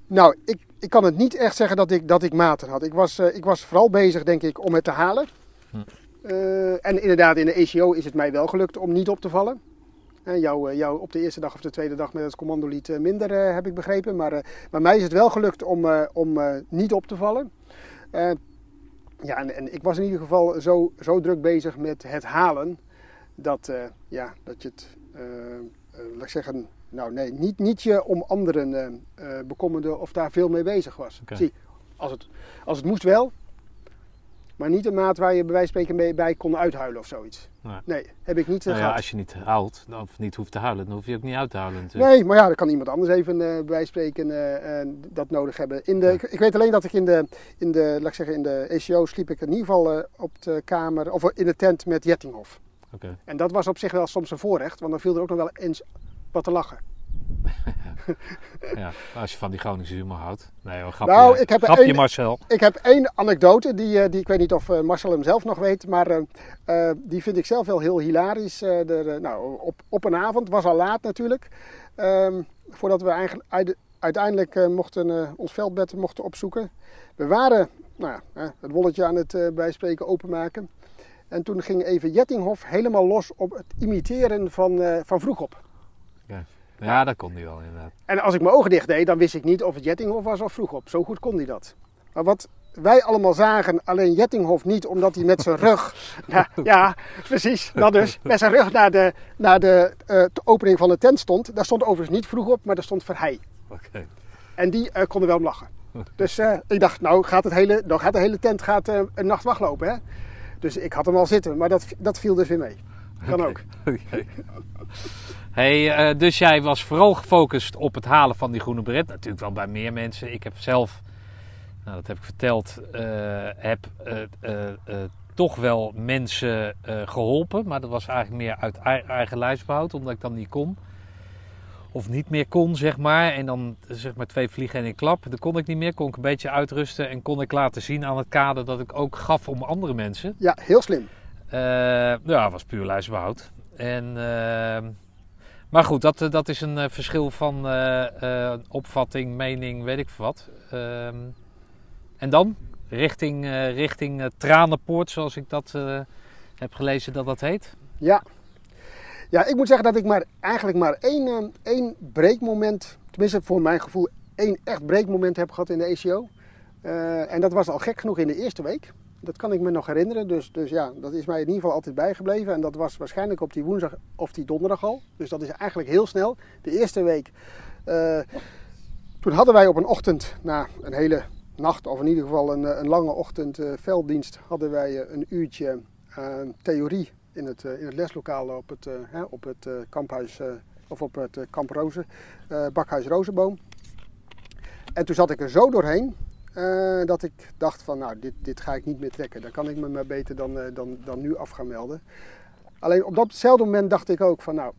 Nou, ik, ik kan het niet echt zeggen dat ik, dat ik maten had. Ik was, uh, ik was vooral bezig, denk ik, om het te halen. Hm. Uh, en inderdaad, in de ECO is het mij wel gelukt om niet op te vallen. En jou, jou op de eerste dag of de tweede dag met het commandolied minder, heb ik begrepen. Maar, maar mij is het wel gelukt om, om niet op te vallen. Ja, en, en, ik was in ieder geval zo, zo druk bezig met het halen. Dat, ja, dat je het, laat ik zeggen, nou nee, niet, niet je om anderen uh, uh, bekommerde of daar veel mee bezig was. Okay. Zie, als het, als het moest wel, maar niet een maat waar je bij wijze van spreken mee, bij kon uithuilen of zoiets. Nee, nee heb ik niet uh, nou ja, gehad. Als je niet huilt, of niet hoeft te huilen, dan hoef je ook niet uit te huilen natuurlijk. Nee, maar ja, dan kan iemand anders even uh, bij wijze van spreken dat nodig hebben. In de, ja. ik, ik, weet alleen dat ik in de, in de, laat ik zeggen, in de ECO sliep ik in ieder geval op de kamer, of in de tent met Jettinghof. Okay. En dat was op zich wel soms een voorrecht, want dan viel er ook nog wel eens wat te lachen. Ja, als je van die Groningse humor houdt. Nee hoor, grapje, nou, ik heb grapje Marcel. Ik heb één anekdote, die, die ik weet niet of uh, Marcel hem zelf nog weet, maar uh, die vind ik zelf wel heel hilarisch. Er, nou, op, op een avond, was al laat natuurlijk, um, voordat we eigenlijk, uiteindelijk mochten, ons veldbed mochten opzoeken. We waren nou, het wolletje aan het bijspreken openmaken. En toen ging even Jettinghof helemaal los op het imiteren van, van Vroegop. Ja. Ja, dat kon hij wel inderdaad. En als ik mijn ogen dicht deed, dan wist ik niet of het Jettinghof was of Vroegop. Zo goed kon hij dat. Maar wat wij allemaal zagen, alleen Jettinghof niet, omdat hij met zijn rug... nou, ja, precies, dat dus. Met zijn rug naar de, naar de, uh, de opening van de tent stond. Daar stond overigens niet Vroegop, maar daar stond Verheij. Okay. En die uh, konden wel om lachen. Dus uh, ik dacht, nou gaat, het hele, nou gaat de hele tent gaat, een nacht wachtlopen, hè. Dus ik had hem al zitten, maar dat, dat viel dus weer mee. Kan okay. ook. Okay. Hey, uh, dus jij was vooral gefocust op het halen van die groene beret. Natuurlijk wel bij meer mensen. Ik heb zelf, nou, dat heb ik verteld, uh, heb uh, toch wel mensen geholpen. Maar dat was eigenlijk meer uit eigen lijfsbehoud, omdat ik dan niet kon. Of niet meer kon, zeg maar. En dan zeg maar twee vliegen in een klap. Dan kon ik niet meer. Kon ik een beetje uitrusten. En kon ik laten zien aan het kader dat ik ook gaf om andere mensen. Ja, heel slim. Eh, ja, was puur lijstbehoud. En, ehm, maar goed, dat, eh, dat is een eh, verschil van eh, opvatting, mening, weet ik wat. Ehm, en dan richting, richting Tranenpoort, zoals ik dat heb gelezen dat dat heet. Ja. Ja, ik moet zeggen dat ik maar eigenlijk maar één, eh, één breekmoment, tenminste voor mijn gevoel, één echt breekmoment heb gehad in de ECO. En dat was al gek genoeg in de eerste week. Dat kan ik me nog herinneren. Dus, dus ja, dat is mij in ieder geval altijd bijgebleven. En dat was waarschijnlijk op die woensdag of die donderdag al. Dus dat is eigenlijk heel snel. De eerste week. eh, toen hadden wij op een ochtend, na een hele nacht, of in ieder geval een, eh, een lange ochtend eh, velddienst, hadden wij een uurtje theorie in het, in het leslokaal op het, hè, op het kamphuis, of op het kamp Rozen, bakhuis Rozenboom. En toen zat ik er zo doorheen eh, dat ik dacht van, nou, dit, dit ga ik niet meer trekken. Dan kan ik me maar beter dan, eh, dan, dan nu af gaan melden. Alleen op datzelfde moment dacht ik ook van, nou,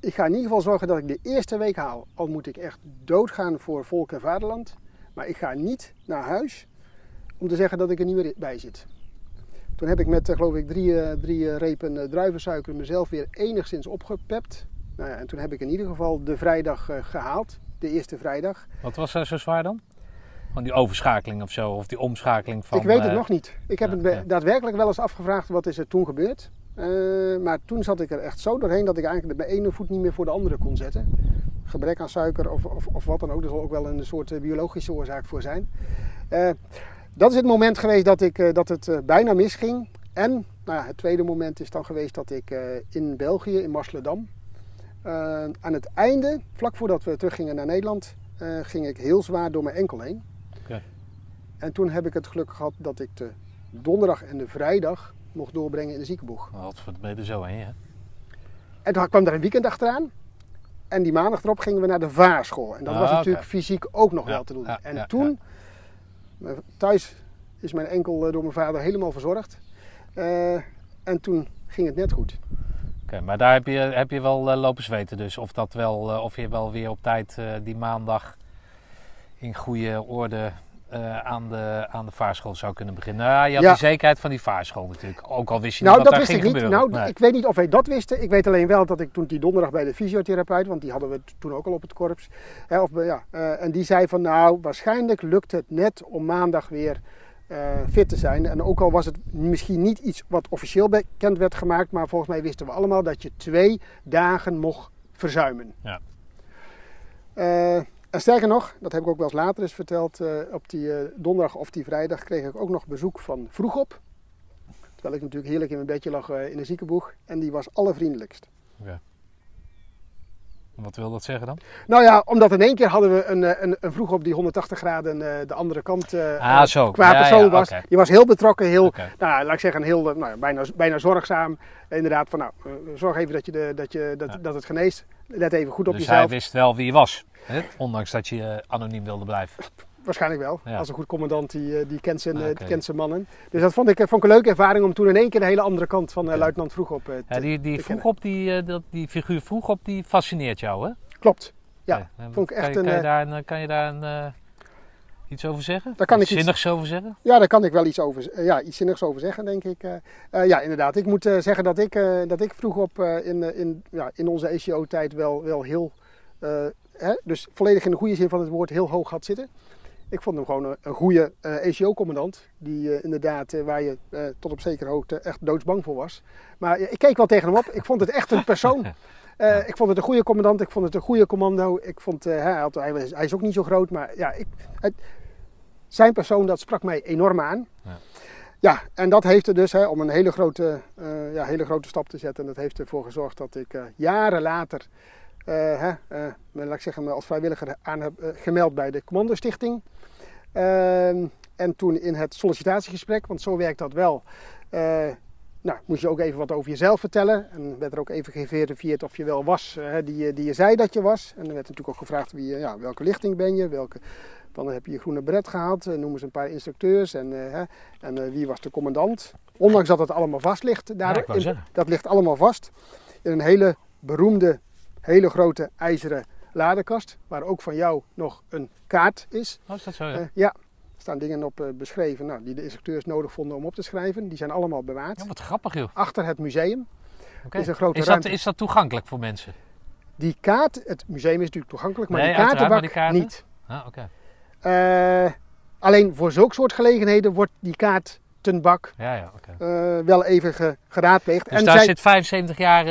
ik ga in ieder geval zorgen dat ik de eerste week haal. Al moet ik echt doodgaan voor volk en vaderland. Maar ik ga niet naar huis om te zeggen dat ik er niet meer bij zit. Toen heb ik met, eh, geloof ik, drie, drie repen druivensuiker mezelf weer enigszins opgepept. Nou ja, en toen heb ik in ieder geval de vrijdag eh, gehaald. De eerste vrijdag. Wat was er zo zwaar dan? Van die overschakeling of zo, of die omschakeling van... ik weet het eh, nog niet. Ik heb ja, het daadwerkelijk wel eens afgevraagd wat is er toen gebeurd. Eh, maar toen zat ik er echt zo doorheen dat ik eigenlijk mijn ene voet niet meer voor de andere kon zetten. Gebrek aan suiker of, of, of wat dan ook. Er zal ook wel een soort eh, biologische oorzaak voor zijn. Dat is het moment geweest dat, ik, dat het bijna misging. En nou ja, het tweede moment is dan geweest dat ik in België, in Marsledam, aan het einde, vlak voordat we teruggingen naar Nederland, ging ik heel zwaar door mijn enkel heen. En toen heb ik het geluk gehad dat ik de donderdag en de vrijdag mocht doorbrengen in de ziekenboeg. Wat voor er zo heen, hè? En toen kwam er een weekend achteraan. En die maandag erop gingen we naar de vaarschool. En dat Ah, was oké. natuurlijk fysiek ook nog Ja, wel te doen. ja, en ja, toen, thuis is mijn enkel eh, door mijn vader helemaal verzorgd. Eh, en toen ging het net goed. Oké, maar daar heb je, heb je wel eh, lopen zweten dus. Of, dat wel, of je wel weer op tijd die maandag in goede orde eh, aan, de, aan de vaarschool zou kunnen beginnen. Nou, je had Ja. die zekerheid van die vaarschool natuurlijk. Ook al wist je Nou, niet wat dat daar wist ging ik niet. gebeuren. Nou, Nee. ik weet niet of wij dat wisten. Ik weet alleen wel dat ik toen die donderdag bij de fysiotherapeut, want die hadden we toen ook al op het korps. Hè, of, ja, eh, en die zei van nou, waarschijnlijk lukt het net om maandag weer eh, fit te zijn. En ook al was het misschien niet iets wat officieel bekend werd gemaakt, maar volgens mij wisten we allemaal dat je twee dagen mocht verzuimen. Ja. Eh, en sterker nog, dat heb ik ook wel eens later eens verteld, eh, op die eh, donderdag of die vrijdag kreeg ik ook nog bezoek van Vroegop. Terwijl ik natuurlijk heerlijk in mijn bedje lag eh, in een ziekenboeg. En die was allervriendelijkst. Wat wil dat zeggen dan? Nou ja, omdat in één keer hadden we een, eh, een, een Vroegop die 180 graden eh, de andere kant Ah, eh, zo. qua Ja, persoon ja, was. Die was heel betrokken, heel, nou, laat ik zeggen, heel, nou, ja, bijna, bijna zorgzaam. Inderdaad, van nou, zorg even dat, je de, dat, je, dat, Ja. dat het geneest. Let even goed op Dus hij jezelf. wist wel wie je was. Hè? Ondanks dat je anoniem wilde blijven. Waarschijnlijk wel. Ja. Als een goed commandant, die, eh, die, kent zijn, eh, Oké. die kent zijn mannen. Dus dat vond ik, eh, vond ik een leuke ervaring om toen in één keer de hele andere kant van eh, Ja. luitenant Vroegop eh, te, Ja, die, die, vroeg op die, eh, dat, die figuur vroeg op, die fascineert jou, hè? Klopt. Ja, vond ik kan echt je- een, Kan je eh, daar, een, kan je daar een, eh, iets over zeggen? Daar kan iets ik iets- zinnigs over zeggen? Ja, daar kan ik wel iets, over, eh, ja, iets zinnigs over zeggen, denk ik. eh. Eh, ja, inderdaad. Ik moet eh, zeggen dat ik, eh, dat ik vroeg op eh, in, eh, in, ja, in onze ECO-tijd wel, wel heel, eh, hè, dus volledig in de goede zin van het woord, heel hoog had zitten. Ik vond hem gewoon een, een goede eh ECO-commandant, die eh, inderdaad, eh, waar je tot op zekere hoogte echt doodsbang voor was. Maar ik keek wel tegen hem op. Ik vond het echt een persoon. Ik vond het een goede commandant, ik vond het een goede commando. Ik vond, hij, had, hij, was- hij is ook niet zo groot, maar ja, ik, zijn persoon dat sprak mij enorm aan. Ja. Ja, en dat heeft er dus, hè, om een hele grote, ja, hele grote stap te zetten, dat heeft ervoor gezorgd dat ik jaren later, hè, eh, me, laat ik zeggen, me als vrijwilliger aan heb eh, gemeld bij de Commandostichting. Ehm, en toen in het sollicitatiegesprek, want zo werkt dat wel, eh, nou, moest je ook even wat over jezelf vertellen. En werd er ook even geverifieerd of je wel was eh, die, je- die je zei dat je was. En er werd natuurlijk ook gevraagd wie, ja, welke lichting ben je, welke, dan heb je je groene beret gehaald, eh, noem eens een paar instructeurs en, eh, hè, en eh, wie was de commandant. Ondanks dat het allemaal vast ligt, daar, Ja, in- dat ligt allemaal vast. In een hele beroemde, hele grote ijzeren ladekast, waar ook van jou nog een kaart is. Oh, is dat zo? Ja. Eh, ja, Er staan dingen op eh, beschreven nou, die de instructeurs nodig vonden om op te schrijven. Die zijn allemaal bewaard. Ja, wat grappig joh. Achter het museum is een grote Is dat, ruimte. is dat toegankelijk voor mensen? Die kaart, het museum is natuurlijk toegankelijk, maar Nee, die kaartenbak maar die kaarten? niet. Ah, oké. Eh, alleen voor zulke soort gelegenheden wordt die kaartenbak Ja, ja, wel even ge- geraadpleegd. Dus en daar zij- zit 75 jaar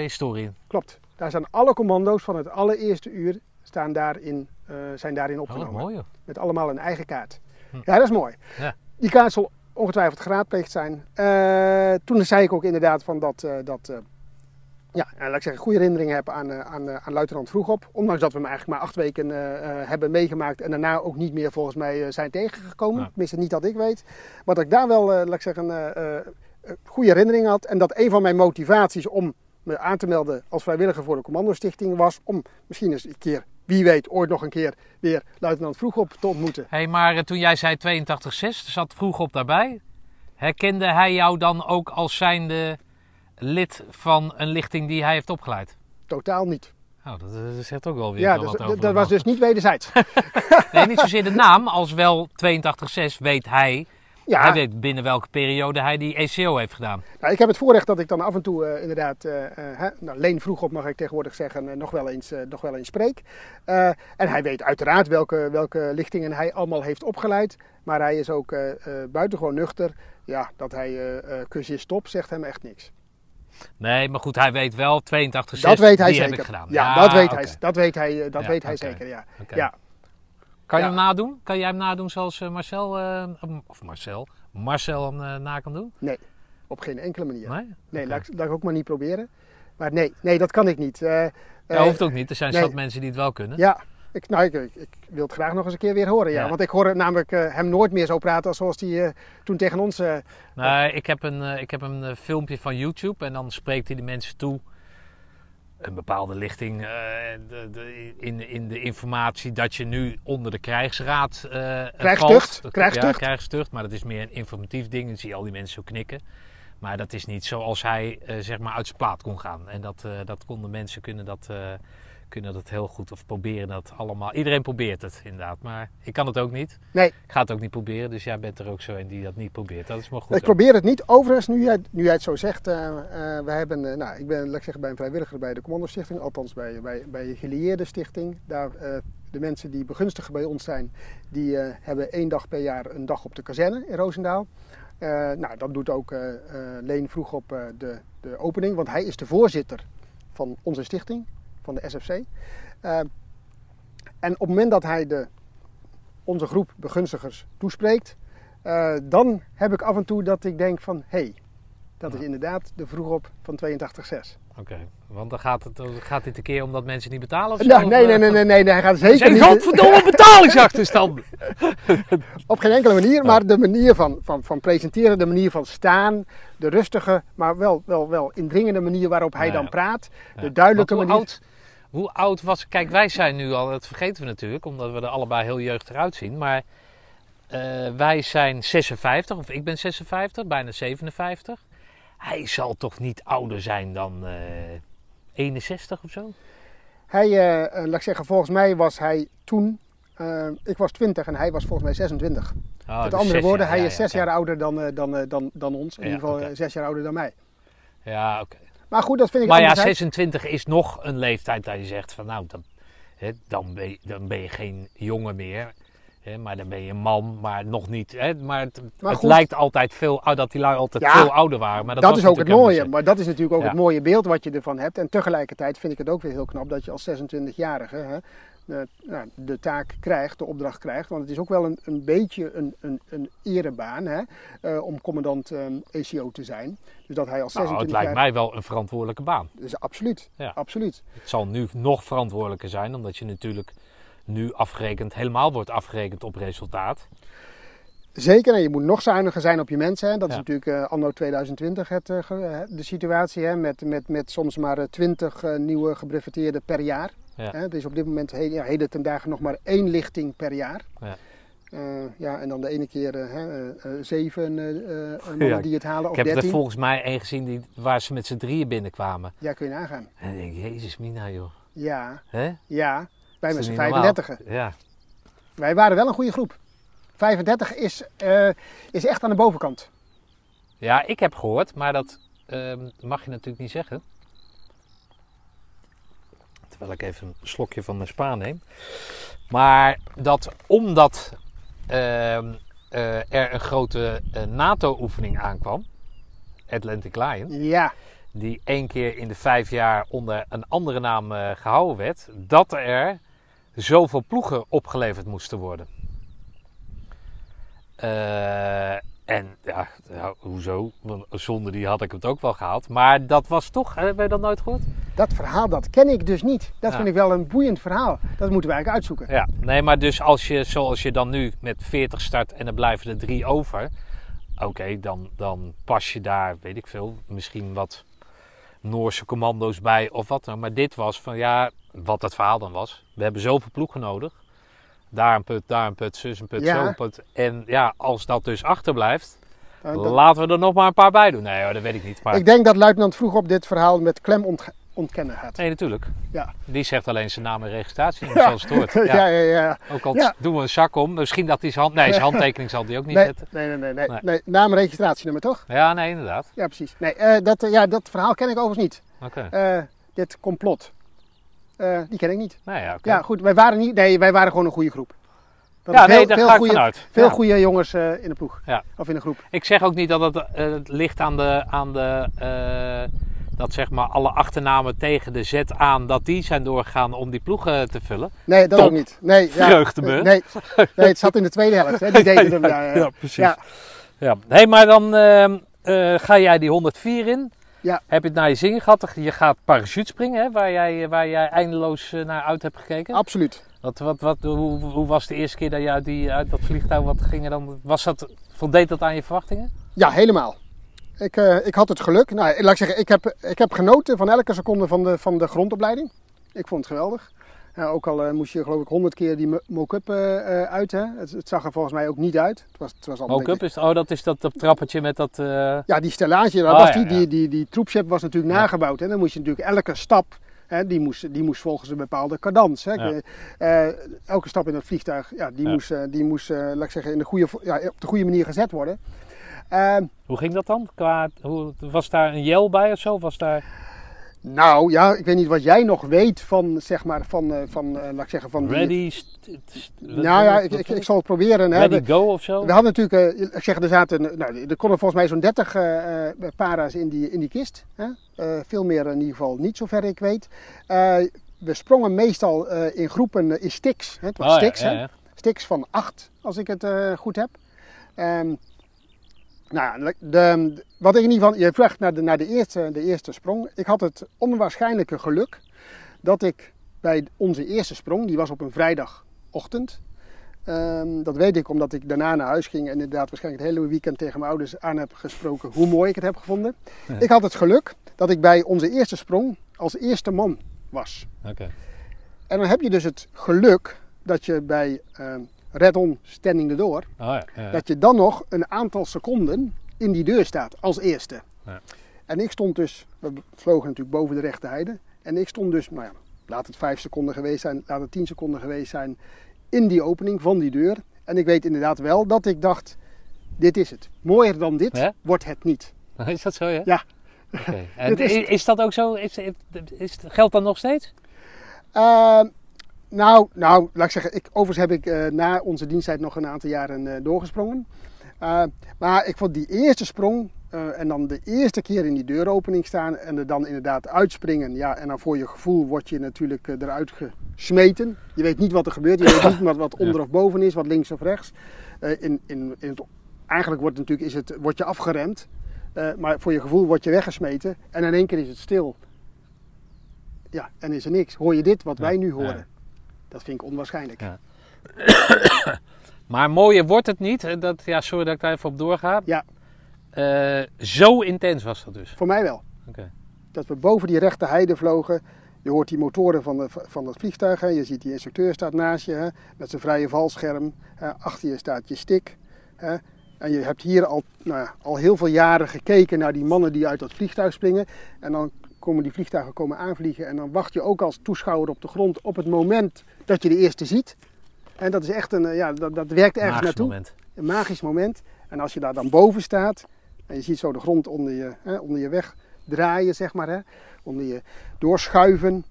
historie in. Klopt, daar zijn alle commando's van het allereerste uur staan daarin, eh, zijn daarin Oh, opgenomen. mooi joh. Met allemaal een eigen kaart. Hm. Ja, dat is mooi. Ja. Die kaart zal ongetwijfeld geraadpleegd zijn. Eh, toen zei ik ook inderdaad van dat, eh, dat ja, laat ik zeggen, goede herinneringen heb aan, aan, aan luitenant Vroegop. Ondanks dat we hem eigenlijk maar acht weken hebben meegemaakt en daarna ook niet meer volgens mij zijn tegengekomen. Ja. Tenminste niet dat ik weet. Maar dat ik daar wel, eh, laat ik zeggen, eh, goede herinneringen had. En dat een van mijn motivaties om me aan te melden als vrijwilliger voor de Commandostichting was om misschien eens een keer, wie weet, ooit nog een keer weer luitenant Vroegop te ontmoeten. Hé, maar eh, toen jij zei 82-6, zat vroeg op daarbij. Herkende hij jou dan ook als zijnde lid van een lichting die hij heeft opgeleid? Totaal niet. Nou, dat, eh, zegt ook wel weer Ja, dus, wat dat- over dat de was dus niet wederzijds. Nee, niet zozeer de naam, als wel 82-6 weet hij. Ja, Hij weet binnen welke periode hij die ECO heeft gedaan. nou, ik heb het voorrecht dat ik dan af en toe eh, inderdaad, hè, nou, Leen vroeg op mag ik tegenwoordig zeggen, nog, wel eens, nog wel eens spreek. En hij weet uiteraard welke, welke lichtingen hij allemaal heeft opgeleid. Maar hij is ook buitengewoon nuchter. Ja, dat hij eh eh kus je stop zegt hem echt niks. Nee, maar goed, hij weet wel 82-6. dat weet hij die zeker. heb ik gedaan. Ja, dat weet hij, dat weet hij, dat Ja, weet hij zeker. Ja. Ja. Kan je Ja. hem nadoen? Kan jij hem nadoen zoals eh, Marcel, eh, of Marcel, Marcel hem eh, na kan doen? Op geen enkele manier. Nee? Nee, laat, ik, laat ik ook maar niet proberen. Maar nee, nee dat kan ik niet. Ja, eh, hoeft ook niet. Er zijn nee. zat mensen die het wel kunnen. Ja, ik, nou, ik, ik, ik wil het graag nog eens een keer weer horen. Ja. Ja. Want ik hoor namelijk hem nooit meer zo praten als zoals hij toen tegen ons... Nee, ik heb een, ik heb een filmpje van YouTube en dan spreekt hij de mensen toe. Een bepaalde lichting eh, de, de, in, in de informatie dat je nu onder de krijgsraad eh Krijgstucht, valt. Krijgstucht. Ja, krijgstucht, maar dat is meer een informatief ding. Dan zie je al die mensen zo knikken. Maar dat is niet zoals hij eh, zeg maar uit zijn plaat kon gaan. En dat, dat konden mensen kunnen dat, kunnen dat heel goed of proberen dat allemaal. Iedereen probeert het inderdaad, maar ik kan het ook niet. Nee. Ik ga het ook niet proberen, dus jij bent er ook zo een die dat niet probeert. Dat is maar goed. ik ook. probeer het niet. Overigens, nu jij, nu jij het zo zegt, eh eh, wij hebben, eh, nou, ik ben laat ik zeggen, bij een vrijwilliger bij de Commandostichting, althans bij, bij, bij de gelieerde stichting. Daar, de mensen die begunstigen bij ons zijn, die hebben één dag per jaar een dag op de kazerne in Roosendaal. Nou, dan doet ook Leen vroeg op de, de opening, want hij is de voorzitter van onze stichting, van de SFC. Eh, en op het moment dat hij de, onze groep begunstigers toespreekt, eh, dan heb ik af en toe dat ik denk van, hé, hey, dat is inderdaad de vroegop van 82.6. Oké, want dan gaat, het, gaat dit een keer omdat mensen niet betalen of zo? Nou, of, nee, nee, eh, nee, nee, nee, nee, hij gaat Er zeker zijn niet godverdomme betalingsachterstanden. op geen enkele manier, maar de manier van, van, van presenteren, de manier van staan, de rustige, maar wel, wel, wel indringende manier waarop hij Ja, dan praat, Ja. de duidelijke manier. Oud, hoe oud was... Kijk, wij zijn nu al... Dat vergeten we natuurlijk, omdat we er allebei heel jeugdig uitzien. Maar eh, wij zijn 56, of ik ben 56, bijna 57. Hij zal toch niet ouder zijn dan eh 61 of zo? Hij, eh, eh, laat ik zeggen, volgens mij was hij toen, eh, ik was 20 en hij was volgens mij 26. Oh, Met dus andere woorden, jaar, hij ja, is ja, zes ja. jaar ouder dan, eh, dan, eh, dan, dan ons. In ieder geval oké. eh, zes jaar ouder dan mij. Ja, oké. Maar goed, dat vind ik Maar ja, anderzijds- 26 is nog een leeftijd dat je zegt van nou, dan, hè, dan, ben, je, dan ben je geen jongen meer. Hè, maar dan ben je een man, maar nog niet. Hè, maar het, Maar het goed. lijkt altijd veel, dat die lui altijd Ja, veel ouder waren. Maar dat, dat, is ook het mooie. Maar dat is natuurlijk ook Ja. het mooie beeld wat je ervan hebt. En tegelijkertijd vind ik het ook weer heel knap dat je als 26-jarige hè, de, nou, de taak krijgt, de opdracht krijgt. Want het is ook wel een, een beetje een, een, een erebaan hè, eh, om commandant eh, ECO te zijn. Dus dat hij als niet. Nou, 26 het lijkt jaar... mij wel een verantwoordelijke baan. Dus absoluut, Ja. absoluut. Het zal nu nog verantwoordelijker zijn, omdat je natuurlijk nu afgerekend, helemaal wordt afgerekend op resultaat. Zeker, en je moet nog zuiniger zijn op je mensen. Hè. Dat is natuurlijk eh, anno 2020 het, eh, de situatie. Hè. Met, met, met soms maar eh, 20 eh, nieuwe gebreveteerden per jaar. Ja. Hè. Is op dit moment he- ja, heden ten dagen nog maar één lichting per jaar. Ja. Eh, ja, en dan de ene keer eh, eh, zeven mannen die het halen, Ik of heb er volgens mij één gezien die, waar ze met z'n drieën binnenkwamen. Ja, kun je nagaan. En ik denk, jezus mina joh. Ja, Hè? ja. Wij dat z'n niet normaal? 35. Ja. Wij waren wel een goede groep. 35 is, is echt aan de bovenkant. Ja, ik heb gehoord, maar dat ehm, mag je natuurlijk niet zeggen. Terwijl ik even een slokje van mijn spa neem. Maar dat omdat ehm, eh, er een grote eh, NATO-oefening aankwam, Atlantic Lion, Ja, die één keer in de vijf jaar onder een andere naam eh, gehouden werd, dat er zoveel ploegen opgeleverd moesten worden. En ja, ja, hoezo? Want zonder die had ik het ook wel gehaald. Maar dat was toch, hebben we dat nooit gehoord? Dat verhaal dat ken ik dus niet. Dat Ja. vind ik wel een boeiend verhaal. Dat moeten we eigenlijk uitzoeken. Ja, nee, maar dus als je, zoals je dan nu met 40 start en er blijven er drie over. Oké, dan, dan pas je daar, weet ik veel, misschien wat Noorse commando's bij of wat dan. Maar dit was van, ja, wat het verhaal dan was. We hebben zoveel ploegen nodig. Daar een put, daar een put, zus een put, Ja. zo een put. En ja, als dat dus achterblijft, Eh, dat- laten we er nog maar een paar bij doen. Nee hoor, dat weet ik niet. Maar Ik denk dat luitenant vroeg op dit verhaal met klem ontkennen gaat. nee, natuurlijk. Ja. Die zegt alleen zijn naam en registratie, Ja. zoals het hoort. Ja, Ja. ja, ja. Ook al doen we een zak om. Misschien dat hij zijn hand... Nee, zijn handtekening zal hij ook niet Nee, zetten. nee, nee, nee, nee, Nee. nee. Naam en registratienummer toch? Ja, nee, inderdaad. Ja, precies. Nee, eh, dat, eh, ja, dat verhaal ken ik overigens niet. Oké. Eh, dit complot. Die ken ik niet. Nou ja. Ja, goed. Wij waren niet. Nee, wij waren gewoon een goede groep. We Ja, nee, daar ga ik goede, vanuit. Veel Ja. goede jongens in de ploeg. Ja. Of in de groep. Ik zeg ook niet dat het, ligt aan de, aan de dat zeg maar alle achternamen tegen de Z aan, dat die zijn doorgegaan om die ploegen te vullen. Nee, dat Top. ook niet. Nee, ja, nee, nee, het zat in de tweede helft. Hè. Die deden hem. Ja, ja. precies. Ja. Ja. Hey, maar dan ehm, eh, ga jij die 104 in. Ja. Heb je het naar je zin gehad? Je gaat parachute springen, hè, waar, jij, waar jij eindeloos eh, naar uit hebt gekeken. Absoluut. Wat, wat, wat, hoe, hoe was de eerste keer dat je uit, die, uit dat vliegtuig wat ging er dan? Was dat, voldeed dat aan je verwachtingen? Ja, helemaal. Ik, eh, ik had het geluk. Nou, laat ik zeggen, ik heb, ik heb genoten van elke seconde van de, van de grondopleiding. Ik vond het geweldig. Ook al eh, moest je geloof ik honderd keer die mo- mock-up eh, uit. Hè. Het, het zag er volgens mij ook niet uit. Het was, het was Mock-up beetje- is, oh, dat is dat, dat trappetje met dat. Ja, die stellage, dat Oh, was ja, die, ja. die, die, die troepship was natuurlijk Ja. nagebouwd. En dan moest je natuurlijk elke stap, hè, die, moest, die moest volgens een bepaalde cadans. Hè. Elke stap in het vliegtuig, ja, die moest, die moest laat ik zeggen, in de goede, ja, op de goede manier gezet worden. Eh, Hoe ging dat dan? Qua, hoe, was daar een jel bij of zo? Was daar nou ja, ik weet niet wat jij nog weet van, zeg maar, van, eh, van eh, laat ik zeggen, van ready? Nou ja, ik, ik, ik zal het proberen. Ready go of zo? we hadden natuurlijk, eh, ik zeg, er zaten, nou, er konden volgens mij zo'n 30 eh, eh, para's in die, in die kist. Hè. Veel meer in ieder geval niet, zover ik weet. We sprongen meestal in groepen, in sticks. Hè. Het was Oh, sticks, ja, hè. ja. sticks van acht, als ik het goed heb. Ehm, nou, de, wat ik in ieder geval, je vraagt naar, de, naar de, eerste, de eerste sprong. Ik had het onwaarschijnlijke geluk dat ik bij onze eerste sprong, die was op een vrijdagochtend. Ehm, dat weet ik omdat ik daarna naar huis ging en inderdaad waarschijnlijk het hele weekend tegen mijn ouders aan heb gesproken hoe mooi ik het heb gevonden. Ja. Ik had het geluk dat ik bij onze eerste sprong als eerste man was. Oké. En dan heb je dus het geluk dat je bij ehm Red On Standing Door, Oh, ja, ja. dat je dan nog een aantal seconden in die deur staat als eerste. Ja. En ik stond dus, we vlogen natuurlijk boven de rechte heide. En ik stond dus, nou ja, laat het vijf seconden geweest zijn, laat het tien seconden geweest zijn, in die opening van die deur. En ik weet inderdaad wel dat ik dacht, dit is het. Mooier dan dit wordt het niet. Is dat zo, ja? Ja. En is- dat ook zo? Is, is, geldt dat nog steeds? Eh, nou, nou, laat ik zeggen, ik, overigens heb ik eh, na onze diensttijd nog een aantal jaren eh, doorgesprongen. Eh, maar ik vond die eerste sprong en dan de eerste keer in die deuropening staan en er dan inderdaad uitspringen. Ja, en dan voor je gevoel word je natuurlijk eruit gesmeten. Je weet niet wat er gebeurt, je weet niet wat, wat onder of boven is, wat links of rechts. In, in, in het, eigenlijk wordt, natuurlijk, is het, word je afgeremd, maar voor je gevoel word je weggesmeten en in één keer is het stil. Ja, en is er niks. Hoor je dit wat wij nu horen? Dat vind ik onwaarschijnlijk. Ja. Maar mooier wordt het niet. hè, Dat, ja, sorry dat ik daar even op doorga. Ja. Eh, zo intens was dat dus. Voor mij wel. Oké. Dat we boven die rechte heide vlogen. Je hoort die motoren van, de, van het vliegtuig. Hè. Je ziet die instructeur staat naast je hè, met zijn vrije valscherm. Hè. Achter je staat je stick. Hè. En je hebt hier al, nou ja, al heel veel jaren gekeken naar die mannen die uit dat vliegtuig springen. En dan komen die vliegtuigen komen aanvliegen. En dan wacht je ook als toeschouwer op de grond op het moment dat je de eerste ziet. En dat is echt een, eh, ja, dat, dat werkt ergens Magisch naartoe. moment. Een magisch moment. En als je daar dan boven staat en je ziet zo de grond onder je, hè, onder je weg draaien, zeg maar, hè, onder je doorschuiven.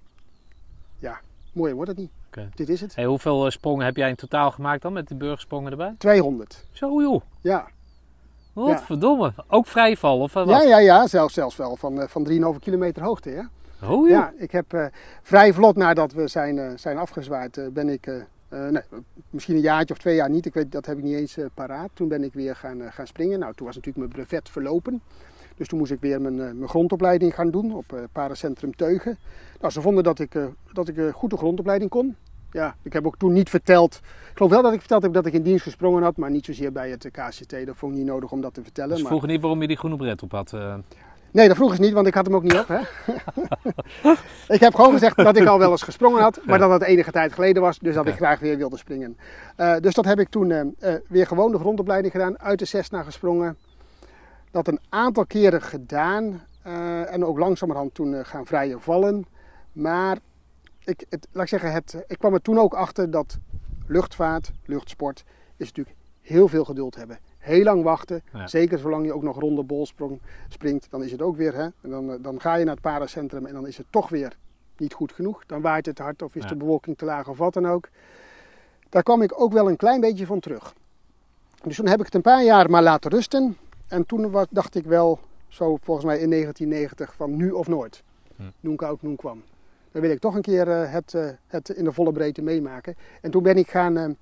Ja, mooier wordt het niet. Dit is het. Hey, hoeveel eh, sprongen heb jij in totaal gemaakt dan met die burgersprongen erbij? 200. Zo joh. Ja, Wat Ja. verdomme. Ook vrijval of wat? ja, ja, ja zelfs, zelfs wel van, eh, van 3,5 kilometer hoogte. Ja. Oh joh. Ja, ik heb eh, vrij vlot nadat we zijn, eh, zijn afgezwaaid, eh, ben ik, nee, misschien een jaartje of twee jaar niet, ik weet, dat heb ik niet eens paraat. Toen ben ik weer gaan, gaan springen. Nou, toen was natuurlijk mijn brevet verlopen. Dus toen moest ik weer mijn, mijn grondopleiding gaan doen op Paracentrum Teugen. Nou, ze vonden dat ik, dat ik eh, goed de grondopleiding kon. Ja, ik heb ook toen niet verteld. Ik geloof wel dat ik verteld heb dat ik in dienst gesprongen had, maar niet zozeer bij het KCT. Dat vond ik niet nodig om dat te vertellen. Dus maar... vroeger niet waarom je die groene bret op had. eh. Nee, dat vroeg ze niet, want ik had hem ook niet op. Hè? ik heb gewoon gezegd dat ik al wel eens gesprongen had, maar dat het enige tijd geleden was, dus dat ik graag weer wilde springen. Eh, dus dat heb ik toen eh, weer gewoon de grondopleiding gedaan, uit de Cessna gesprongen. Dat een aantal keren gedaan en ook langzamerhand toen gaan vrije vallen. Maar ik, het, laat ik zeggen, het, ik kwam er toen ook achter dat luchtvaart, luchtsport, is natuurlijk heel veel geduld hebben. Heel lang wachten, Ja. zeker zolang je ook nog ronde bolsprong springt, dan is het ook weer, hè, en dan, eh, dan ga je naar het paracentrum en dan is het toch weer niet goed genoeg. Dan waait het te hard of is Ja. de bewolking te laag of wat dan ook. Daar kwam ik ook wel een klein beetje van terug. Dus toen heb ik het een paar jaar maar laten rusten. En toen dacht ik wel, zo volgens mij in 1990, van nu of nooit. Hm. Noen koud, noen kwam. Dan wil ik toch een keer eh, het, eh, het in de volle breedte meemaken. En toen ben ik gaan,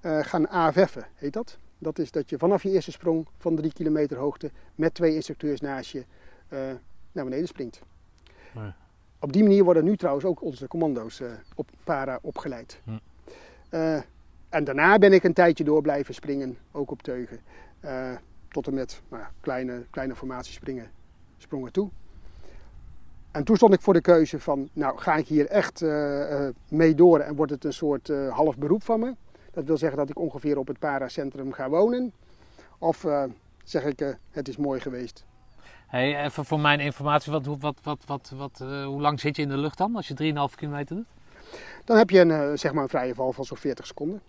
eh, gaan AFF'en, heet dat. Dat is dat je vanaf je eerste sprong van drie kilometer hoogte met twee instructeurs naast je naar beneden springt. Op die manier worden nu trouwens ook onze commando's op para opgeleid. Hm. En daarna ben ik een tijdje door blijven springen, ook op teugen. Tot en met nou kleine, kleine formatiespringen sprongen toe. En toen stond ik voor de keuze van, nou ga ik hier echt eh, mee door en wordt het een soort eh, half beroep van me. Dat wil zeggen dat ik ongeveer op het paracentrum ga wonen. Of zeg ik, het is mooi geweest. Hey, even voor mijn informatie, wat, hoe- wat, wat, wat, wat, hoe lang zit je in de lucht dan als je 3,5 kilometer doet? Dan heb je een, zeg maar een vrije val van zo'n 40 seconden.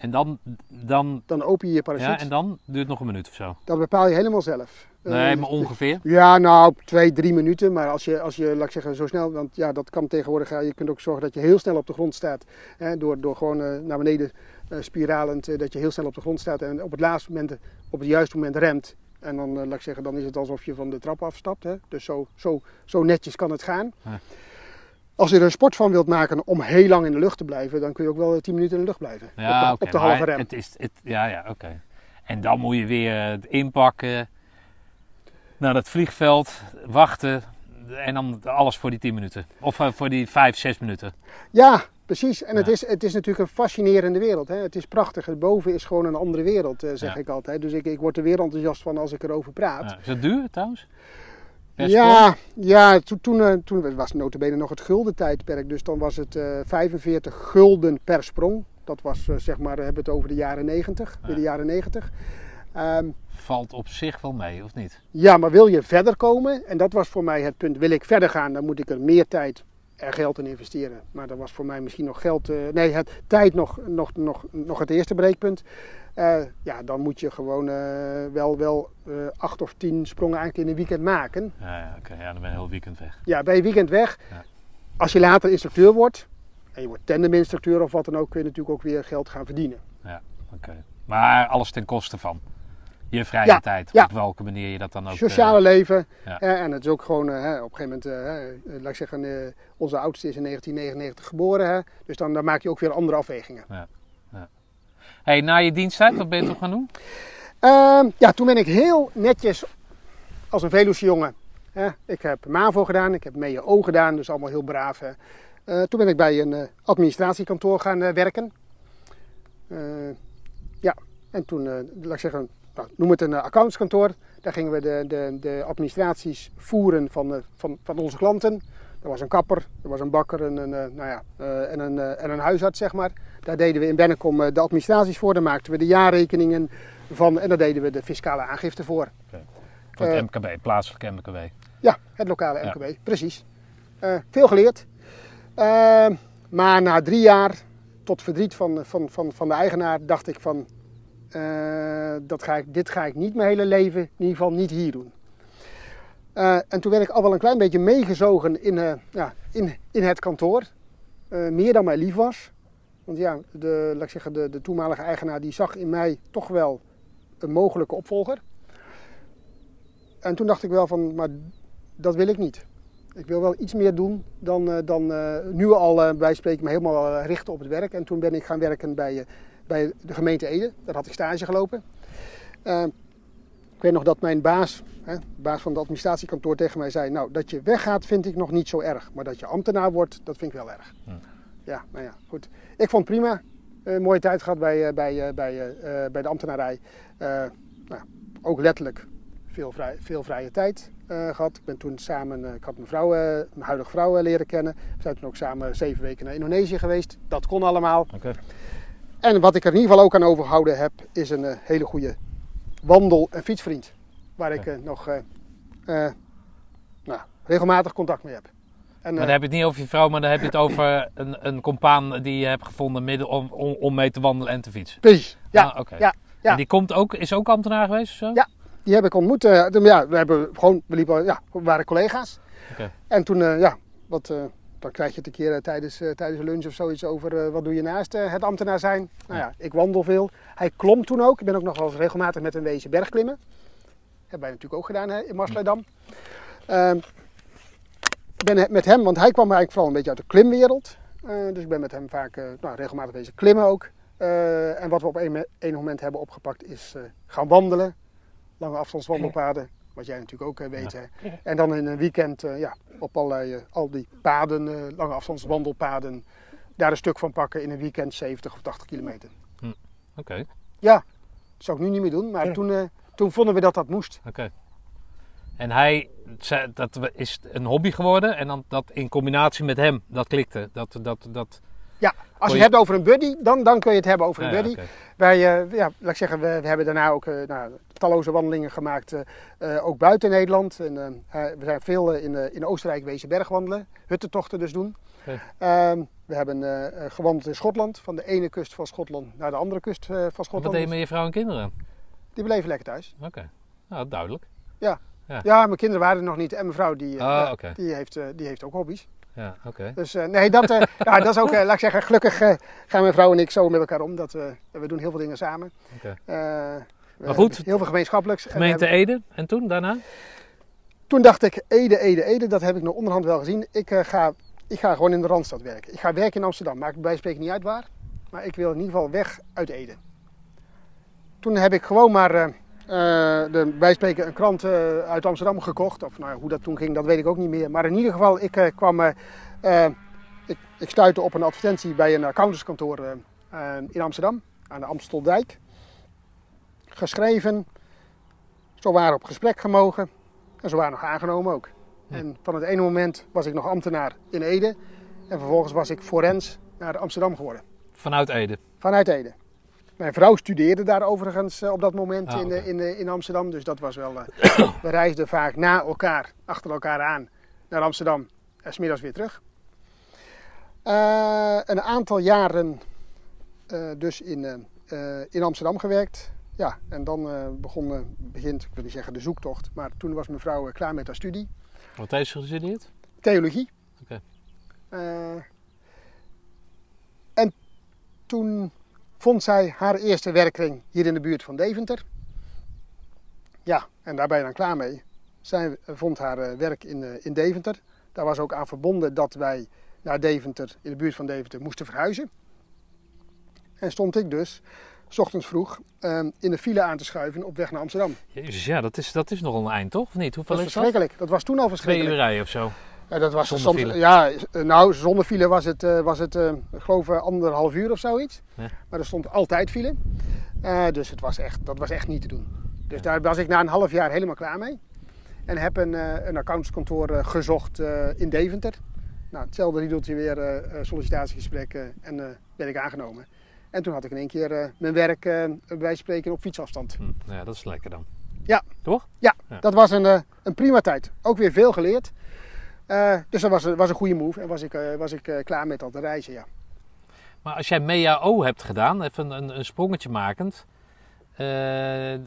En dan, dan, Dan open je je parachute. ja, en dan duurt het nog een minuut of zo? Dat bepaal je helemaal zelf. Nee, Eh, maar ongeveer. Ja, nou, twee, drie minuten. Maar als je, als je, laat ik zeggen, zo snel, want ja, dat kan tegenwoordig. ja, Je kunt ook zorgen dat je heel snel op de grond staat. Hè, door, door gewoon eh, naar beneden eh, spiralend, eh, dat je heel snel op de grond staat. En op het laatste moment, op het juiste moment remt. En dan, eh, laat ik zeggen, dan is het alsof je van de trap afstapt. Hè. Dus zo, zo, zo netjes kan het gaan. Ja. Als je er een sport van wilt maken om heel lang in de lucht te blijven, dan kun je ook wel eh, tien minuten in de lucht blijven. Ja, op de, op halve rem. Het is, het, ja, ja, oké. En dan moet je weer het inpakken, naar het vliegveld, wachten en dan alles voor die 10 minuten. Of eh, voor die 5, 6 minuten. Ja, precies. En het, is, het is natuurlijk een fascinerende wereld. Hè? Het is prachtig. Het boven is gewoon een andere wereld, eh, zeg Ja. ik altijd. Dus ik, ik word er weer enthousiast van als ik erover praat. Ja, is dat duur trouwens? Ja, ja toen, toen, eh, toen was notabene nog het gulden tijdperk. Dus dan was het eh 45 gulden per sprong. Dat was eh, zeg maar, we hebben het over de jaren 90. Ja. weer de jaren 90. Ehm, Valt op zich wel mee, of niet? ja, maar wil je verder komen? En dat was voor mij het punt. Wil ik verder gaan, dan moet ik er meer tijd en geld in investeren. Maar dat was voor mij misschien nog geld. eh, nee, het, tijd nog, nog, nog, nog het eerste breekpunt. Eh, ja, dan moet je gewoon eh, wel, wel eh, acht of tien sprongen eigenlijk in een weekend maken. Ja, ja oké. Ja, dan ben je heel weekend weg. Ja, bij je weekend weg. Ja. Als je later instructeur wordt, en je wordt tandeminstructeur of wat dan ook, kun je natuurlijk ook weer geld gaan verdienen. Oké. Maar alles ten koste van je vrije Ja, tijd. ja. Op welke manier je dat dan ook... Sociale leven. ja. en het is ook gewoon, op een gegeven moment, laat ik zeggen, onze oudste is in 1999 geboren. Hè, dus dan, dan maak je ook weer andere afwegingen. Hey, na je diensttijd, wat ben je toch gaan doen? Ehm, ja, toen ben ik heel netjes als een Veluwe jongen. Ik heb MAVO gedaan, ik heb MEO gedaan, dus allemaal heel braaf. Eh, toen ben ik bij een eh, administratiekantoor gaan eh, werken. Ja, en toen, laat ik zeggen, nou, noem het een accountskantoor. Daar gingen we de, de, de administraties voeren van, van, van onze klanten. Er was een kapper, er was een bakker en een, nou ja, en een, en een huisarts, zeg maar. Daar deden we in Bennekom eh, de administraties voor. Daar maakten we de jaarrekeningen van en daar deden we de fiscale aangifte voor. Voor het Eh, MKB, plaatselijk MKB. Ja, het lokale Ja. MKB, precies. Eh, veel geleerd. Eh, maar na drie jaar, tot verdriet van, van, van, van de eigenaar dacht ik van, dat ga ik, dit ga ik niet mijn hele leven, in ieder geval niet hier doen. En toen werd ik al wel een klein beetje meegezogen in, ja, in, in het kantoor. Meer dan mij lief was. Want ja, de, laat ik zeggen, de, de toenmalige eigenaar die zag in mij toch wel een mogelijke opvolger. En toen dacht ik wel van, maar dat wil ik niet. Ik wil wel iets meer doen dan, eh, dan eh, nu al eh, bij spreken me helemaal richten op het werk. En toen ben ik gaan werken bij, bij de gemeente Ede. Daar had ik stage gelopen. Ik weet nog dat mijn baas, hè, baas van het administratiekantoor, tegen mij zei: Nou, dat je weggaat vind ik nog niet zo erg. Maar dat je ambtenaar wordt, dat vind ik wel erg. Ja, nou ja, goed. Ik vond het prima. Een mooie tijd gehad bij, eh, bij, eh, bij, eh, eh, bij de ambtenarij. Eh, nou, ook letterlijk veel, vrij, veel vrije tijd eh, gehad. Ik ben toen samen, eh, ik had mijn, vrouw, eh, mijn huidige vrouw eh, leren kennen. We zijn toen ook samen zeven weken naar Indonesië geweest. Dat kon allemaal. Oké. En wat ik er in ieder geval ook aan overgehouden heb, is een eh, hele goede wandel- en fietsvriend. Waar ik eh, nog eh, eh, nou, regelmatig contact mee heb. En, Maar eh, dan heb je het niet over je vrouw, maar dan heb je het over een, een compaan die je hebt gevonden midden om, om, om mee te wandelen en te fietsen. precies. Ja, Ah, oké. ja, ja. En die komt ook, is ook ambtenaar geweest of zo? Ja. die heb ik ontmoet. eh, ja, we, hebben gewoon, we, liepen, ja, we waren collega's. Oké. En toen, eh, ja, wat, eh, dan krijg je het een keer eh, tijdens, eh, tijdens een lunch of zoiets over eh, wat doe je naast eh, het ambtenaar zijn. Nou ja, ik wandel veel. Hij klom toen ook. Ik ben ook nog wel eens regelmatig met hem wezen bergklimmen. Hebben wij natuurlijk ook gedaan hè, in Marsleidam. Ik ben met hem, want hij kwam eigenlijk vooral een beetje uit de klimwereld. Eh, dus ik ben met hem vaak eh, nou, regelmatig wezen klimmen ook. Eh, en wat we op een, een moment hebben opgepakt is gaan wandelen. Lange afstandswandelpaden, wat jij natuurlijk ook weet. Hè. En dan in een weekend ja, op allerlei, al die paden, lange afstandswandelpaden, daar een stuk van pakken in een weekend 70 of 80 kilometer. Oké, Ja, dat zou ik nu niet meer doen, maar Ja. toen, toen vonden we dat dat moest. oké. En hij, dat is een hobby geworden en dan dat in combinatie met hem, dat klikte. Dat, dat, dat, Ja, als je het je- hebt over een buddy, dan, dan kun je het hebben over een Ja, buddy. oké. Wij, eh, ja, laat ik zeggen, we, we hebben daarna ook eh, nou, talloze wandelingen gemaakt, eh, ook buiten Nederland. En, we zijn veel in, in Oostenrijk wezen bergwandelen, huttentochten dus doen. Ehm, we hebben gewandeld in Schotland, van de ene kust van Schotland naar de andere kust van Wat Schotland. deed je met je vrouw en kinderen? Die bleven lekker thuis. Oké, nou duidelijk. Ja, mijn kinderen waren er nog niet en mijn vrouw die, eh, Ah, ja, oké. die, heeft, eh, die heeft ook hobby's. Ja, oké. Dus eh, nee, dat, eh, ja, dat is ook, eh, laat ik zeggen, gelukkig eh, gaan mijn vrouw en ik zo met elkaar om. Dat, we we doen heel veel dingen samen. Oké. Eh, we Maar goed. Heel veel gemeenschappelijks. Gemeente Ede en toen daarna? toen dacht ik, Ede, Ede, Ede, dat heb ik nog onderhand wel gezien. Ik, eh, ga, ik ga gewoon in de Randstad werken. Ik ga werken in Amsterdam. Maakt bij spreken niet uit waar. Maar ik wil in ieder geval weg uit Ede. Toen heb ik gewoon maar eh, eh, de, bij spreken een krant eh, uit Amsterdam gekocht. Of nou, hoe dat toen ging, dat weet ik ook niet meer. Maar in ieder geval, ik eh, kwam... eh, eh, ik, ik stuitte op een advertentie bij een accountantskantoor eh, eh, in Amsterdam. Aan de Amsteldijk. Geschreven. Zo waren op gesprek gemogen. En ze waren nog aangenomen ook. En van het ene moment was ik nog ambtenaar in Ede. En vervolgens was ik forens naar Amsterdam geworden. Vanuit Ede. Vanuit Ede. Mijn vrouw studeerde daar overigens eh, op dat moment Ah, in, eh, in, eh, in Amsterdam. Dus dat was wel... we reisden vaak na elkaar, achter elkaar aan, naar Amsterdam. En smiddags weer terug. Een aantal jaren dus in, in Amsterdam gewerkt. Ja, en dan begon, begint, ik wil niet zeggen de zoektocht. Maar toen was mijn vrouw klaar met haar studie. Wat heeft ze gestudeerd? Theologie. Oké. En toen vond zij haar eerste werkring hier in de buurt van Deventer. Ja, en daar ben je dan klaar mee. Zij eh, vond haar eh, werk in, eh, in Deventer. Daar was ook aan verbonden dat wij naar Deventer, in de buurt van Deventer, moesten verhuizen. En stond ik dus, s ochtends vroeg, eh, in de file aan te schuiven op weg naar Amsterdam. Jezus, ja, dat is, dat is nogal een eind, toch? Of niet? Dat Hoeveel was is dat? verschrikkelijk. Dat was toen al Twee verschrikkelijk. uur rijden of zo. Ja, dat was Zonder soms, file? Ja, eh, nou, zonder file was het, eh, was het eh, ik geloof, anderhalf uur of zoiets. Ja. Maar er stond altijd file. Dus het was echt, dat was echt niet te doen. Dus daar was ik na een half jaar helemaal klaar mee. En heb een, een accountskantoor gezocht in Deventer. Nou, hetzelfde riedeltje weer, sollicitatiegesprek eh, en ben ik aangenomen. En toen had ik in één keer mijn werk bij spreken op fietsafstand. Hm, nou ja, dat is lekker dan. Ja. Toch? Ja, Ja. dat was een, een prima tijd. Ook weer veel geleerd. Eh, dus dat was, een- was een goede move en was ik, eh, was ik eh, klaar met dat reizen, ja. Maar als jij MEAO hebt gedaan, even een, een sprongetje makend,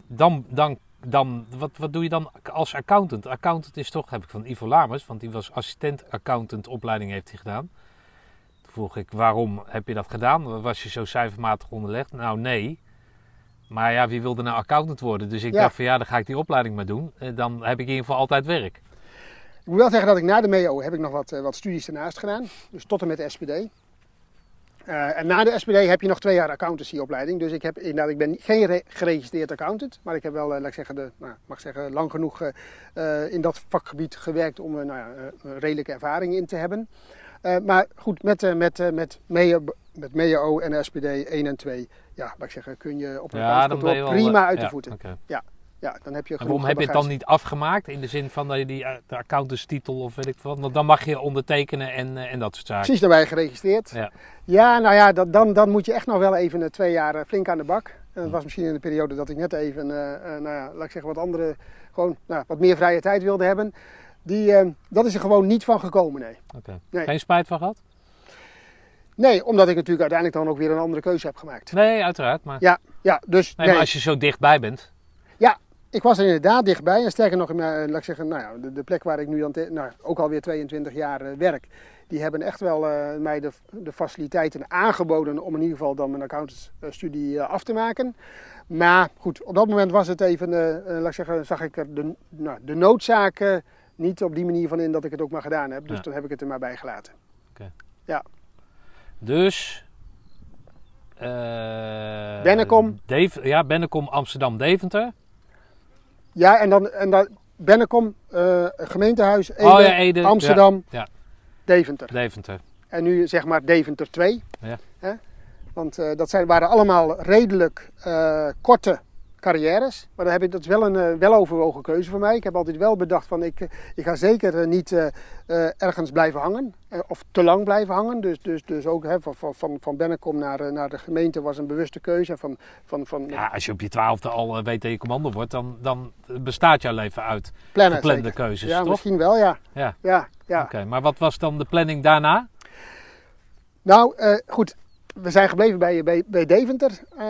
dan, dan, dan wat, wat doe je dan als accountant? Accountant is toch, heb ik van Ivo Lamers, want die was assistent accountant opleiding heeft hij gedaan. Toen vroeg ik, waarom heb je dat gedaan? Was je zo cijfermatig onderlegd? Nou, nee. Maar ja, wie wilde nou accountant worden? Dus ik Ja. dacht van ja, dan ga ik die opleiding maar doen. Dan heb ik in ieder geval altijd werk. Ik moet wel zeggen dat ik na de MEO heb ik nog wat, eh, wat studies ernaast gedaan. Dus tot en met de SPD. Eh, en na de SPD heb je nog twee jaar accountancyopleiding. Dus ik, heb, inderdaad, ik ben geen re- geregistreerd accountant. Maar ik heb wel, eh, laat ik zeggen, de, nou, mag zeggen, lang genoeg in dat vakgebied gewerkt om nou ja, redelijke ervaring in te hebben. Maar goed, met, met, met, MEO, met MEO en SPD 1 en 2, ja, laat ik zeggen, kun je op een Ja, wel... prima uit de ja, voeten. Ja, dan heb je En waarom heb je het dan niet afgemaakt? In de zin van dat je die eh, de accountantstitel of weet ik wat. Want dan mag je ondertekenen en, eh, en dat soort zaken. Precies daarbij geregistreerd. Ja. Ja, nou ja, dat, dan, dan moet je echt nog wel even eh, twee jaar eh, flink aan de bak. En dat was misschien in de periode dat ik net even, eh, eh, nou ja, laat ik zeggen, wat andere, gewoon nou, wat meer vrije tijd wilde hebben. Die, eh, dat is er gewoon niet van gekomen, nee. Oké. Nee. Geen spijt van gehad? Nee, omdat ik natuurlijk uiteindelijk dan ook weer een andere keuze heb gemaakt. Nee, uiteraard. Maar, Ja, ja dus nee, nee, maar als je zo dichtbij bent. Ik was er inderdaad dichtbij. En sterker nog, laat ik zeggen, nou ja, de, de plek waar ik nu te- nou, ook alweer 22 jaar eh, werk. Die hebben echt wel eh, mij de, de faciliteiten aangeboden om in ieder geval dan mijn accountantsstudie eh, af te maken. Maar goed, op dat moment was het even, laat ik zeggen, zag ik er de, nou, de noodzaak niet op die manier van in dat ik het ook maar gedaan heb. Dus Ja. dan heb ik het er maar bij gelaten. Dus. eh Bennekom. Deve- ja, Bennekom, Amsterdam, Deventer. Ja, en dan, en dan Bennekom, eh, gemeentehuis, Ede, Oh ja, Ede, Amsterdam, ja, ja. Deventer. Deventer. En nu zeg maar Deventer 2. Ja. Hè? Want eh, dat zijn, waren allemaal redelijk eh, korte carrières. Maar dan heb ik, dat is wel een eh, weloverwogen keuze voor mij. Ik heb altijd wel bedacht van ik, eh, ik ga zeker eh, niet ergens blijven hangen. of te lang blijven hangen. Dus, dus, dus ook hè, van, van, van, Bennekom naar, naar de gemeente was een bewuste keuze. Van, van, van Ja, als je op je twaalfde al weet dat je commando wordt, dan, dan bestaat jouw leven uit plannen. geplande zeker. keuzes, Ja, toch? misschien wel, ja. Ja. ja, ja. Oké, maar wat was dan de planning daarna? Nou, goed. We zijn gebleven bij, bij, bij Deventer. Eh,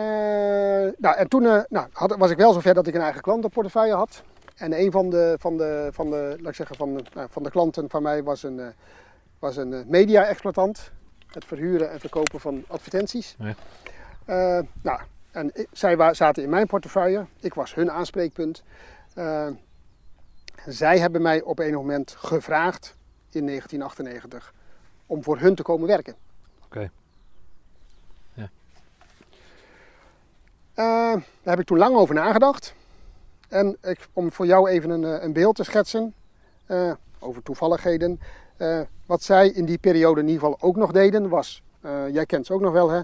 nou, en toen eh, nou, had, was ik wel zover dat ik een eigen klantenportefeuille had. En een van de, van de, van de, laat ik zeggen, van de, nou, van de klanten van mij was een, eh, was een media-exploitant. Het verhuren en verkopen van advertenties. Ja. Nou, en zij zaten in mijn portefeuille. Ik was hun aanspreekpunt. Zij hebben mij op een moment gevraagd in 1998 om voor hun te komen werken. Oké. Eh, daar heb ik toen lang over nagedacht. En ik, om voor jou even een, eh, een beeld te schetsen eh, over toevalligheden. wat zij in die periode in ieder geval ook nog deden was, jij kent ze ook nog wel hè,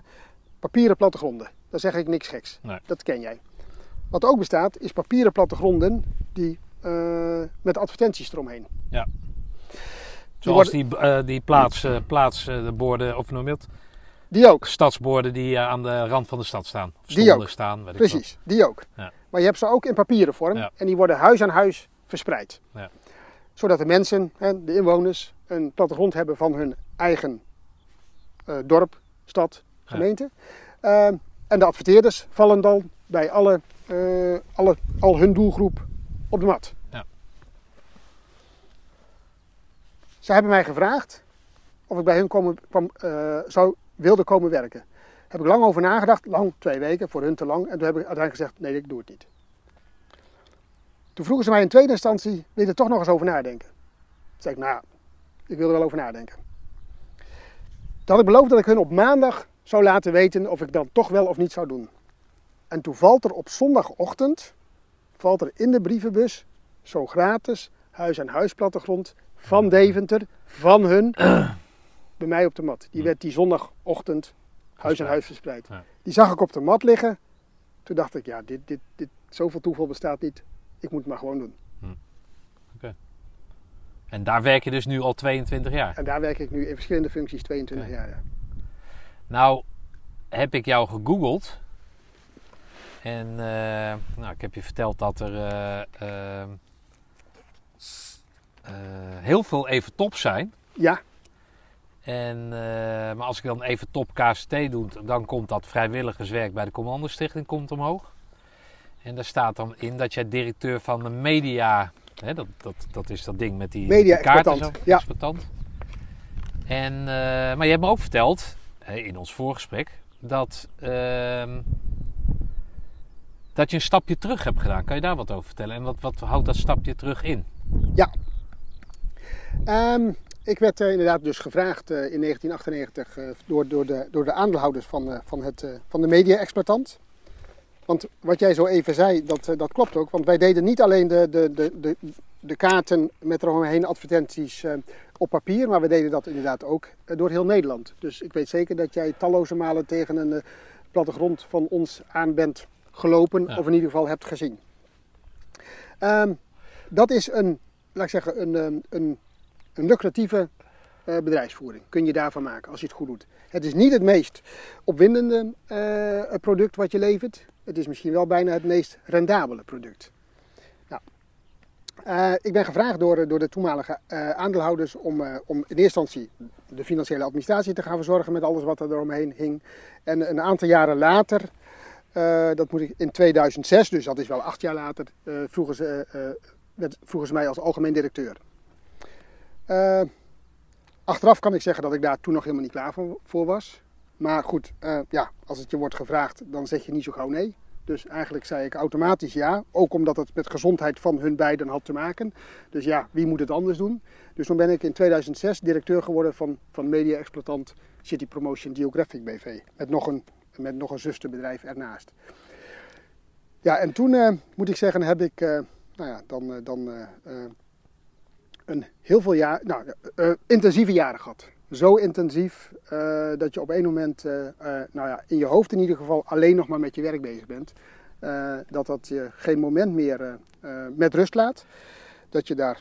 papieren plattegronden. Daar zeg ik niks geks. Nee. Dat ken jij. Wat ook bestaat is papieren plattegronden die, met advertenties eromheen. Zoals worden- die, die plaats, plaats de borden, of noem je het? Die ook. Stadsborden die eh, aan de rand van de stad staan. Of Die ook. staan, weet ik. Precies, die ook. Ja. Maar je hebt ze ook in papieren vorm Ja. en die worden huis aan huis verspreid. Ja. Zodat de mensen, de inwoners, een plattegrond hebben van hun eigen eh, dorp, stad, gemeente. Eh, en de adverteerders vallen dan bij alle, eh, alle, al hun doelgroep op de mat. Ja. Ze hebben mij gevraagd of ik bij hun komen, kwam, zou, wilde komen werken. Heb ik lang over nagedacht, lang, twee weken, voor hun te lang. En toen heb ik uiteindelijk gezegd, nee, ik doe het niet. Toen vroegen ze mij in tweede instantie, wil je er toch nog eens over nadenken? Toen zei ik, nou, ik wil er wel over nadenken. Toen had ik beloofd dat ik hun op maandag zou laten weten of ik dat toch wel of niet zou doen. En toen valt er op zondagochtend, valt er in de brievenbus, zo gratis, huis-aan-huis plattegrond van Deventer, van hun, bij mij op de mat. Die werd die zondagochtend huis aan huis verspreid. Ja. Die zag ik op de mat liggen. Toen dacht ik, ja, dit, dit, dit, zoveel toeval bestaat niet. Ik moet het maar gewoon doen. En daar werk je dus nu al 22 jaar. En daar werk ik nu in verschillende functies 22 Oké. jaar. Ja. Nou, heb ik jou gegoogeld. En eh, nou, ik heb je verteld dat er eh, eh, eh, heel veel even top zijn. ja, En, eh, maar als ik dan even top KCT doe, dan komt dat vrijwilligerswerk bij de Commandostichting komt omhoog. En daar staat dan in dat jij directeur van de media, hè, dat, dat, dat is dat ding met die, Media kaarten ja. exploitant. En, eh, maar je hebt me ook verteld, in ons voorgesprek, dat, ehm, dat je een stapje terug hebt gedaan. Kan je daar wat over vertellen? En wat, wat houdt dat stapje terug in? Ehm, ik werd eh, inderdaad dus gevraagd eh, in 1998 eh, door, door, de, door de aandeelhouders van, van, het, van de media-exploitant. Want wat jij zo even zei, dat, dat klopt ook. Want wij deden niet alleen de, de, de, de, de kaarten met eromheen advertenties op papier, maar we deden dat inderdaad ook door heel Nederland. Dus ik weet zeker dat jij talloze malen tegen een plattegrond van ons aan bent gelopen, Ja. of in ieder geval hebt gezien. Ehm, dat is een, laat ik zeggen, een, een, een lucratieve eh, bedrijfsvoering. Kun je daarvan maken als je het goed doet. Het is niet het meest opwindende eh, product wat je levert. Het is misschien wel bijna het meest rendabele product. Nou, eh, ik ben gevraagd door, door de toenmalige aandeelhouders om, om in eerste instantie de financiële administratie te gaan verzorgen met alles wat er omheen hing. En een aantal jaren later, dat moet ik in 2006, dus dat is wel acht jaar later, vroegen, ze, vroegen ze mij als algemeen directeur. Eh, achteraf kan ik zeggen dat ik daar toen nog helemaal niet klaar voor, was. Maar goed, eh, ja, als het je wordt gevraagd, dan zeg je niet zo gauw nee. Dus eigenlijk zei ik automatisch ja. Ook omdat het met gezondheid van hun beiden had te maken. Dus ja, wie moet het anders doen? Dus toen ben ik in 2006 directeur geworden van, van media-exploitant City Promotion Geographic BV. Met nog een, met nog een zusterbedrijf ernaast. Ja, en toen eh, moet ik zeggen, heb ik nou ja, dan, dan een heel veel jaar, nou, eh, intensieve jaren gehad. Zo intensief eh, dat je op één moment, eh, eh, nou ja, in je hoofd in ieder geval alleen nog maar met je werk bezig bent. Eh, dat dat je geen moment meer eh, eh, met rust laat. Dat je daar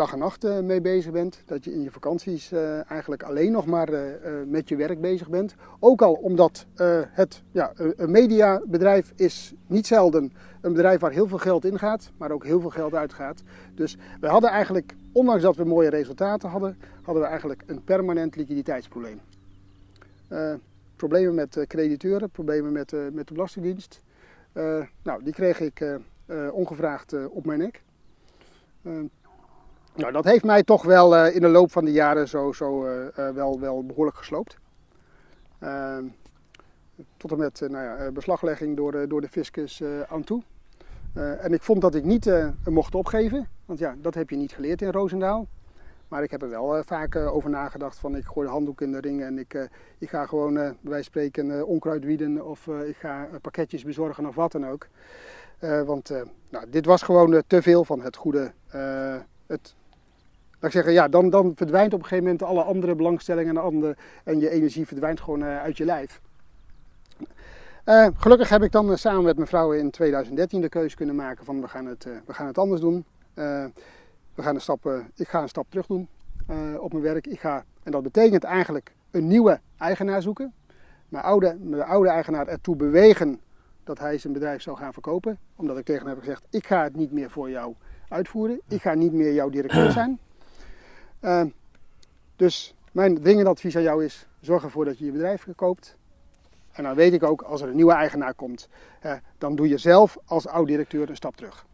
dag en nacht eh, mee bezig bent. Dat je in je vakanties eh, eigenlijk alleen nog maar eh, met je werk bezig bent. Ook al omdat het ja, een- mediabedrijf is niet zelden een bedrijf waar heel veel geld in gaat, maar ook heel veel geld uitgaat. Dus we hadden eigenlijk, ondanks dat we mooie resultaten hadden, hadden we eigenlijk een permanent liquiditeitsprobleem. Eh, problemen met crediteuren, problemen met, met de Belastingdienst. Nou, die kreeg ik ongevraagd op mijn nek. Nou, dat heeft mij toch wel eh, in de loop van de jaren zo, zo eh, eh, wel, wel behoorlijk gesloopt. Eh, tot en met nou ja, beslaglegging door, de- door de fiscus aan toe. En ik vond dat ik niet mocht opgeven, want ja, dat heb je niet geleerd in Roosendaal. Maar ik heb er wel vaak over nagedacht van ik gooi de handdoek in de ring en ik, ik ga gewoon bij wijze van spreken onkruid wieden of ik ga pakketjes bezorgen of wat dan ook. Want nou, dit was gewoon te veel van het goede. het, ik zeggen, ja, dan, dan verdwijnt op een gegeven moment alle andere belangstellingen en, andere, en je energie verdwijnt gewoon eh, uit je lijf. Eh, gelukkig heb ik dan eh, samen met mijn vrouw in 2013 de keuze kunnen maken van we gaan het, we gaan het anders doen. We gaan een stap, ik ga een stap terug doen op mijn werk. Ik ga, en dat betekent eigenlijk een nieuwe eigenaar zoeken. Mijn oude, mijn oude eigenaar ertoe bewegen dat hij zijn bedrijf zou gaan verkopen. Omdat ik tegen hem heb gezegd, ik ga het niet meer voor jou uitvoeren. Ik ga niet meer jouw directeur zijn. Eh, dus mijn dringend advies aan jou is, zorg ervoor dat je je bedrijf koopt. En dan weet ik ook, als er een nieuwe eigenaar komt, dan doe je zelf als oud-directeur een stap terug.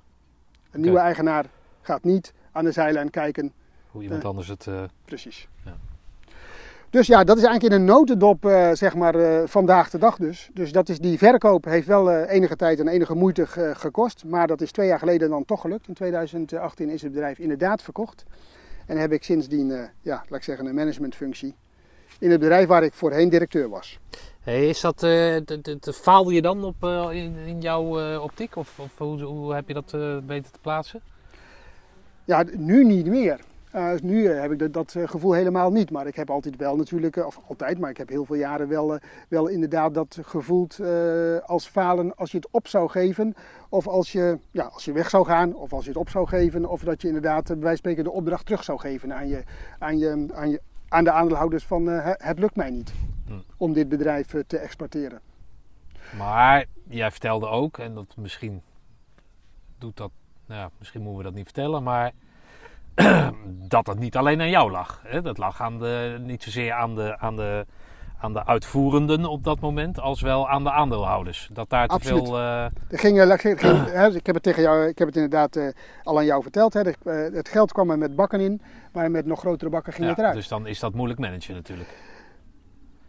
Een nieuwe eigenaar gaat niet aan de zijlijn kijken Hoe iemand Eh. anders het... eh, Precies. Ja. Dus ja, dat is eigenlijk in een notendop, eh, zeg maar, vandaag de dag dus. Dus dat is, die verkoop heeft wel enige tijd en enige moeite ge- gekost. Maar dat is twee jaar geleden dan toch gelukt. In 2018 is het bedrijf inderdaad verkocht. En heb ik sindsdien, eh, ja, laat ik zeggen, een managementfunctie in het bedrijf waar ik voorheen directeur was. Hey, is dat, d- faalde je dan op, eh, in, in jouw optiek? Of, of hoe, hoe heb je dat weten te plaatsen? Ja, nu niet meer. Eh, nu eh, heb ik dat, dat eh, gevoel helemaal niet. Maar ik heb altijd wel natuurlijk, of altijd, maar ik heb heel veel jaren wel, wel inderdaad dat gevoeld als falen als je het op zou geven. Of als je, ja, als je weg zou gaan, of als je het op zou geven. Of dat je inderdaad bij wijze van spreken de opdracht terug zou geven aan, je, aan, je, aan, je, aan de aandeelhouders van het- lukt mij niet Hmm. om dit bedrijf te exporteren. Maar jij vertelde ook, en dat misschien doet dat, nou ja, misschien moeten we dat niet vertellen, maar dat het niet alleen aan jou lag. Hè? Dat lag aan de, niet zozeer aan de, aan, de, aan de uitvoerenden op dat moment, als wel aan de aandeelhouders. Dat daar te veel. Er ging, eh, laat ik zeggen, ging, hè, ik heb het tegen jou, ik heb het inderdaad eh, al aan jou verteld. Hè. Het geld kwam er met bakken in, maar met nog grotere bakken ging ja, het eruit. dus dan is dat moeilijk managen natuurlijk.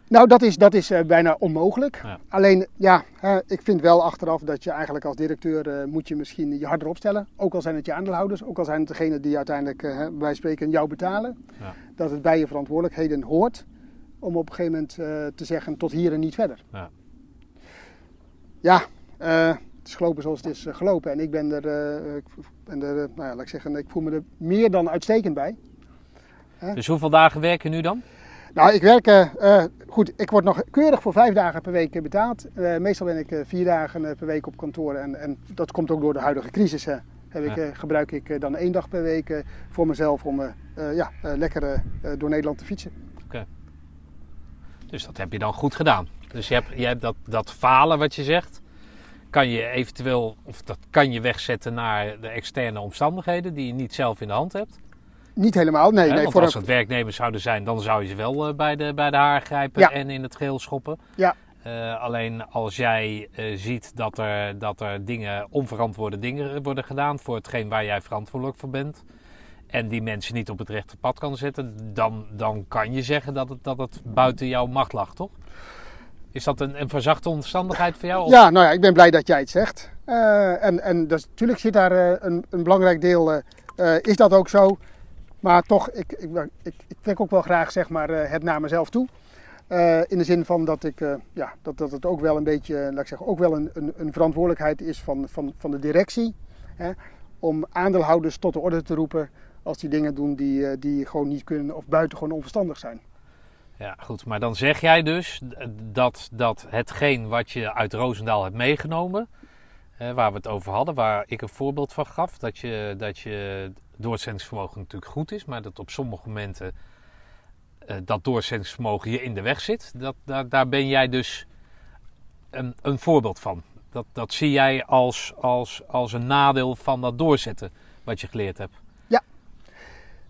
Nou, dat is, dat is eh, bijna onmogelijk. Ja. Alleen, ja, hè, ik vind wel achteraf dat je eigenlijk als directeur eh, moet je misschien je harder opstellen. Ook al zijn het je aandeelhouders, ook al zijn het degenen die uiteindelijk hè, bij spreken jou betalen. Ja. Dat het bij je verantwoordelijkheden hoort om op een gegeven moment te zeggen tot hier en niet verder. Ja. Ja, het is gelopen zoals het is gelopen. En ik ben er, ik ben er nou ja, laat ik zeggen, ik voel me er meer dan uitstekend bij. Dus hoeveel dagen werken nu dan? Nou, ik werk, eh, eh, goed, ik word nog keurig voor vijf dagen per week betaald. Eh, meestal ben ik vier dagen per week op kantoor en, en dat komt ook door de huidige crisis. hè. Heb ik, Ja. gebruik ik dan één dag per week voor mezelf om ja, lekker door Nederland te fietsen. Dus dat heb je dan goed gedaan. Dus je hebt, je hebt dat, dat falen wat je zegt, kan je eventueel, of dat kan je wegzetten naar de externe omstandigheden die je niet zelf in de hand hebt. Niet helemaal, nee. Nee want voor als een- het werknemers zouden zijn, dan zou je ze wel eh, bij, de, bij de haar grijpen Ja. en in het geel schoppen. Ja. Eh, alleen als jij eh, ziet dat er, dat er dingen, onverantwoorde dingen worden gedaan voor hetgeen waar jij verantwoordelijk voor bent. En die mensen niet op het rechte pad kan zetten, dan, dan kan je zeggen dat het, dat het buiten jouw macht lag, toch? Is dat een, een verzachte omstandigheid voor jou? Of- Ja, nou ja, ik ben blij dat jij het zegt. En en dus, natuurlijk zit daar een, een belangrijk deel, is dat ook zo. Maar toch, ik, ik, ik, ik trek ook wel graag zeg maar, eh, het naar mezelf toe. Eh, in de zin van dat, ik, eh, ja, dat, dat het ook wel een beetje, laat ik zeggen, ook wel een, een, een verantwoordelijkheid is van, van, van de directie. Hè, om aandeelhouders tot de orde te roepen als die dingen doen die, die gewoon niet kunnen of buitengewoon onverstandig zijn. Ja, goed. Maar dan zeg jij dus dat, dat hetgeen wat je uit Roosendaal hebt meegenomen, waar we het over hadden, waar ik een voorbeeld van gaf, dat je, dat je doorzettingsvermogen natuurlijk goed is, maar dat op sommige momenten eh, dat doorzettingsvermogen je in de weg zit, dat, daar, daar ben jij dus een, een voorbeeld van. Dat, dat zie jij als, als, als een nadeel van dat doorzetten wat je geleerd hebt.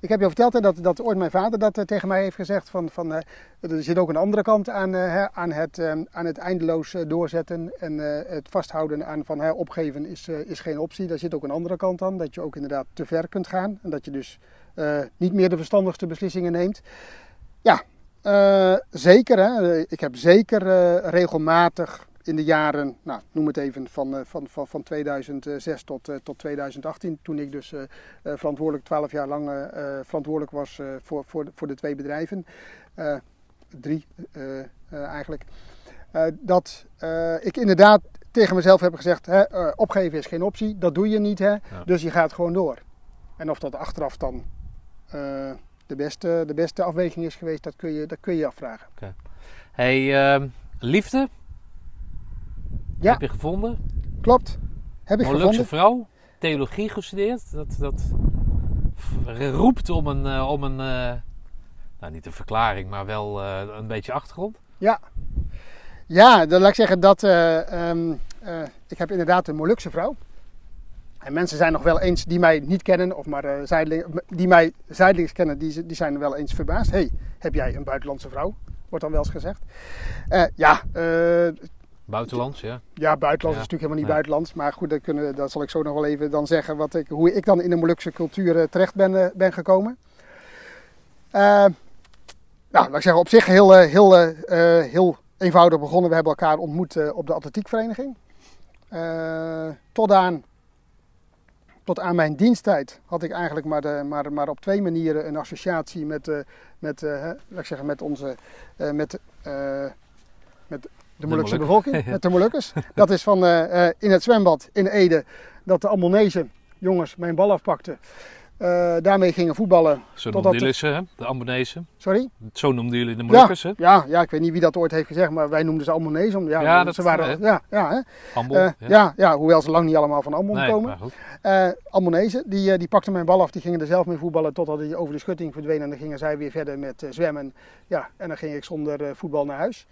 Ik heb je verteld dat, dat ooit mijn vader dat eh, tegen mij heeft gezegd. Van, van, eh, er zit ook een andere kant aan, eh, aan, het, aan het eindeloos doorzetten. En het vasthouden aan van opgeven is, is geen optie. Daar zit ook een andere kant aan. Dat je ook inderdaad te ver kunt gaan. En dat je dus niet meer de verstandigste beslissingen neemt. Ja, zeker. Hè. Ik heb zeker regelmatig in de jaren, nou, noem het even, van, eh, van, van, van 2006 tot, eh, tot 2018, toen ik dus eh, verantwoordelijk 12 jaar lang verantwoordelijk was voor, voor, de, voor de twee bedrijven. Drie eigenlijk. Dat ik inderdaad tegen mezelf heb gezegd: hè, opgeven is geen optie, dat doe je niet, hè, dus je gaat gewoon door. En of dat achteraf dan de, beste, de beste afweging is geweest, dat kun je, dat kun je afvragen. Hey, ehm, liefde? Ja. Heb je gevonden? Klopt. Heb ik Molukse gevonden. vrouw, theologie gestudeerd. Dat, dat roept om een, eh, om een eh, nou niet een verklaring, maar wel eh, een beetje achtergrond. Ja. Ja, dan laat ik zeggen dat eh, ehm, eh, ik heb inderdaad een Molukse vrouw. En mensen zijn nog wel eens die mij niet kennen, of maar zijdeling- die mij zijdelings kennen, die, die zijn wel eens verbaasd. hey, heb jij een buitenlandse vrouw? Wordt dan wel eens gezegd. Ja, eh, Buitenlands, ja. ja, buitenlands Ja, is natuurlijk helemaal niet buitenlands. Maar goed, dat, kunnen, dat zal ik zo nog wel even dan zeggen wat ik, hoe ik dan in de Molukse cultuur eh, terecht ben, eh, ben gekomen. Eh, nou, laat ik zeggen, op zich heel, heel, eh, heel eenvoudig begonnen. We hebben elkaar ontmoet op de atletiekvereniging. Tot, aan, tot aan mijn diensttijd had ik eigenlijk maar, de, maar, maar op twee manieren een associatie met, met, hè, laat ik zeggen, met onze, met, met de Molukse Moluk. bevolking, met de Molukkers. Dat is van eh, eh, in het zwembad in Ede, dat de Ammonese jongens mijn bal afpakten. Eh, daarmee gingen voetballen. Zo noemden jullie ze, hè? de Ambonezen. Sorry? Zo noemden jullie de Molukkers, hè? Ja, ja, ik weet niet wie dat ooit heeft gezegd, maar wij noemden ze Ammonese. om- Ja, Ja, dat ze waren, ja, ja, hè? Ambon. Ja. Ja, hoewel ze lang niet allemaal van Ammon nee, komen. Ammonese, die, die pakten mijn bal af, die gingen er zelf mee voetballen totdat die over de schutting verdween. En dan gingen zij weer verder met zwemmen. Ja, en dan ging ik zonder voetbal naar huis.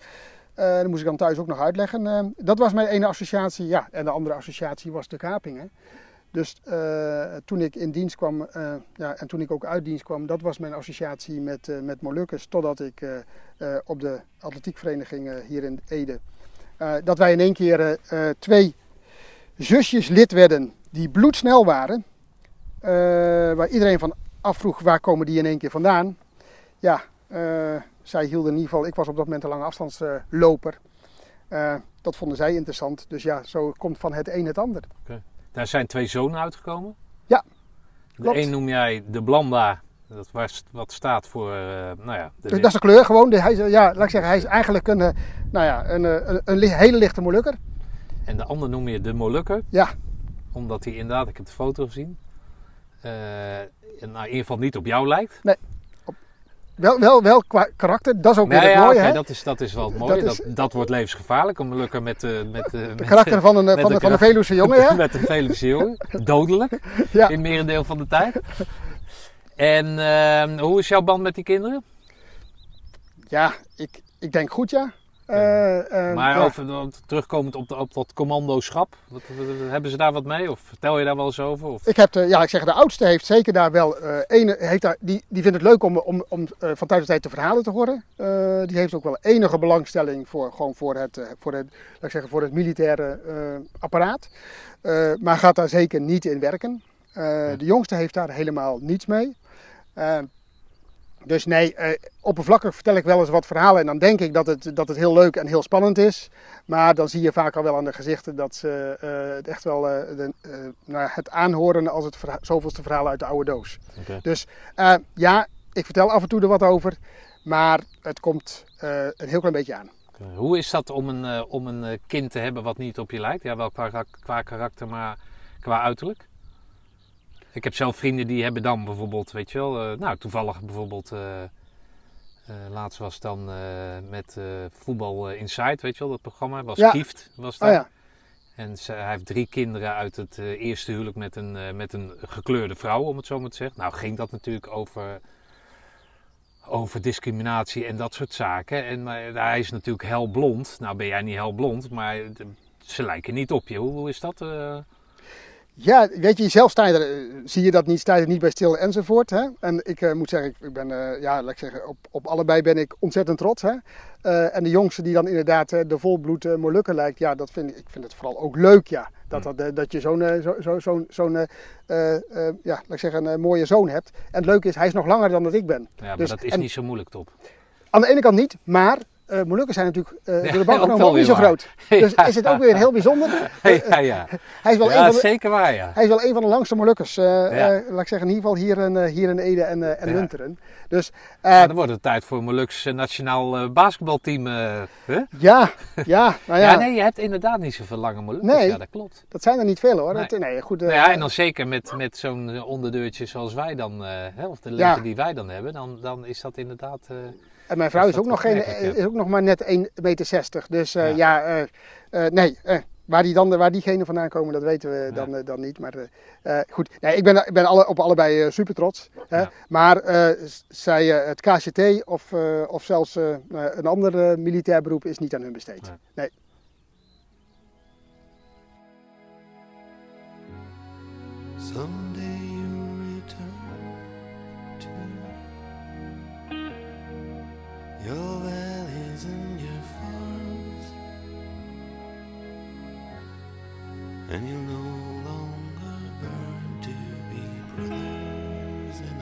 Eh dat moest ik dan thuis ook nog uitleggen. Eh, dat was mijn ene associatie. Ja, en de andere associatie was de kaping. Hè. Dus eh, toen ik in dienst kwam ja, en toen ik ook uit dienst kwam, dat was mijn associatie met, met Molukkers. Totdat ik op de atletiekvereniging hier in Ede, dat wij in één keer twee zusjes lid werden die bloedsnel waren. waar iedereen van afvroeg waar komen die in één keer vandaan. Ja, zij hielden in ieder geval, ik was op dat moment een lange afstandsloper. Eh, dat vonden zij interessant. Dus ja, zo komt van het een het ander. Daar zijn twee zonen uitgekomen. Ja, De klopt. een noem jij de Blanda, dat waar, wat staat voor, eh, nou ja, de dat is de kleur gewoon. De- Hij is, ja, laat ik zeggen, hij is eigenlijk een, eh, nou ja, een, een, een hele lichte Molukker. En de ander noem je de Molukker, Ja, omdat hij inderdaad, ik heb de foto gezien, nou, in ieder geval niet op jou lijkt. Wel, wel, wel qua karakter. Dat is ook weer het ja, mooie. hè? dat, is, dat is wel het mooie. Dat Dat, is- dat, wordt levensgevaarlijk, een Molukker met, eh met, De met, karakter van een, van, de van een Veluwse jongen, ja. met een Veluwse jongen. Dodelijk, ja. in merendeel van de tijd. En eh, hoe is jouw band met die kinderen? Ja, ik, ik denk goed, ja. Eh, eh, Maar over, terugkomend op, de, op dat commandoschap, wat, hebben ze daar wat mee? Of vertel je daar wel eens over? Of? Ik heb de, ja, ik zeg, de oudste heeft zeker daar wel. eh ene, heeft daar, die, die vindt het leuk om, om, om eh, van tijd tot tijd de verhalen te horen. Die heeft ook wel enige belangstelling voor, gewoon voor, het, voor, het, laat ik zeggen, voor het militaire apparaat. Maar gaat daar zeker niet in werken. De jongste heeft daar helemaal niets mee. Eh, dus nee, eh, oppervlakkig vertel ik wel eens wat verhalen en dan denk ik dat het, dat het heel leuk en heel spannend is. Maar dan zie je vaak al wel aan de gezichten dat ze eh, het echt wel eh, de, eh, nou, het aanhoren als het verha- zoveelste verhaal uit de oude doos. Dus eh, ja, ik vertel af en toe er wat over, maar het komt eh, een heel klein beetje aan. Hoe is dat om een, eh, om een eh, kind te hebben wat niet op je lijkt? Ja, wel qua, qua karakter, maar qua uiterlijk? Ik heb zelf vrienden die hebben dan bijvoorbeeld, weet je wel, eh, nou toevallig bijvoorbeeld, eh, eh, laatst was het dan met Voetbal Inside, weet je wel, dat programma, was Ja. Kieft, was Oh dat. ja, En ze, hij heeft drie kinderen uit het eerste huwelijk met een, met een gekleurde vrouw, om het zo maar te zeggen. Nou ging dat natuurlijk over, over discriminatie en dat soort zaken. En maar, hij is natuurlijk helblond. Nou ben jij niet helblond, maar ze lijken niet op je. Hoe, hoe is dat? Ja, weet je, zelf sta je er, eh, zie je dat niet, sta je er niet bij stil enzovoort. Hè? En ik eh, moet zeggen, ik, ben, eh, ja, laat ik zeggen, op, op allebei ben ik ontzettend trots. Hè? En de jongste die dan inderdaad de volbloed Molukker lijkt, ja, dat vind ik, ik vind het vooral ook leuk, ja. Dat, dat, dat je zo'n zo, zo, ja, laat ik zeggen, een mooie zoon hebt. En het leuke is, hij is nog langer dan dat ik ben. Ja, maar Dus- dat is en- niet zo moeilijk, top. Aan de ene kant niet, maar eh Molukkers zijn natuurlijk eh, Ja, door de bank genomen ook niet zo waar. groot. Dus is het ook weer heel bijzonder. ja, ja. Hij is wel, ja een, van de, zeker waar, ja. hij is wel een van de langste Molukkers. eh, Ja. eh, laat ik zeggen, in ieder geval hier in, eh, hier in Ede en, eh, en Ja. Lunteren. Dus eh, Ja, dan wordt het tijd voor een Molukse nationaal eh, basketbalteam. eh, hè? ja, ja, nou ja. ja, nee, je hebt inderdaad niet zoveel lange Molukkers. Nee. Ja, dat klopt. dat zijn er niet veel hoor. Nee. Dat, nee, goed, eh, Nou ja, en dan zeker met, met zo'n eh, onderdeurtje zoals wij dan, eh, hè, of de lengte Ja. die wij dan hebben, dan, dan is dat inderdaad... en mijn vrouw is ook, nog geen, is ook nog maar net 1,60 meter. Dus eh, Ja. ja, eh, eh, nee, eh, waar, die dan, waar diegenen vandaan komen, dat weten we Ja. dan, dan niet. Maar eh, eh, goed, nee, ik ben, ik ben alle, op allebei super trots. Hè? Ja. Maar eh, zij, eh, het KCT of, eh, of zelfs een ander militair beroep is niet aan hun besteed. Nee. Nee. Someday your valleys and your farms, and you'll no longer burn to be brothers in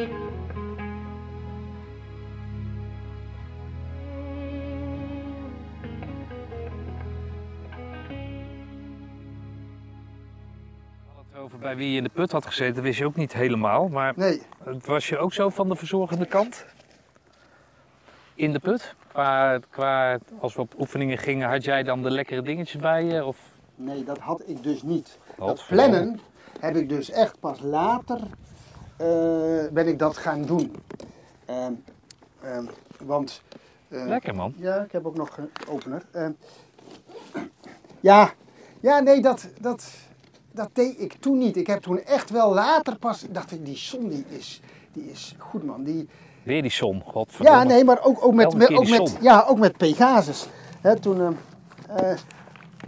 arms. Bij wie je in de put had gezeten, wist je ook niet helemaal. Maar Nee, was je ook zo van de verzorgende kant? In de put? Qua, qua, als we op oefeningen gingen, had jij dan de lekkere dingetjes bij je? Of... nee, dat had ik dus niet. Oh, dat plannen heb ik dus echt pas later eh, ben ik dat gaan doen. Ehm, ehm, want... eh, Lekker man. Ja, ik heb ook nog een opener. Ehm, ja, ja, nee, dat, dat, dat deed ik toen niet. Ik heb toen echt wel later pas, dacht ik, die zon die is, die is goed man. Die, Weer die som, godverdomme. ja, nee, maar ook, ook met, ook met, ja, ook met Pegasus. Toen, ehm, eh,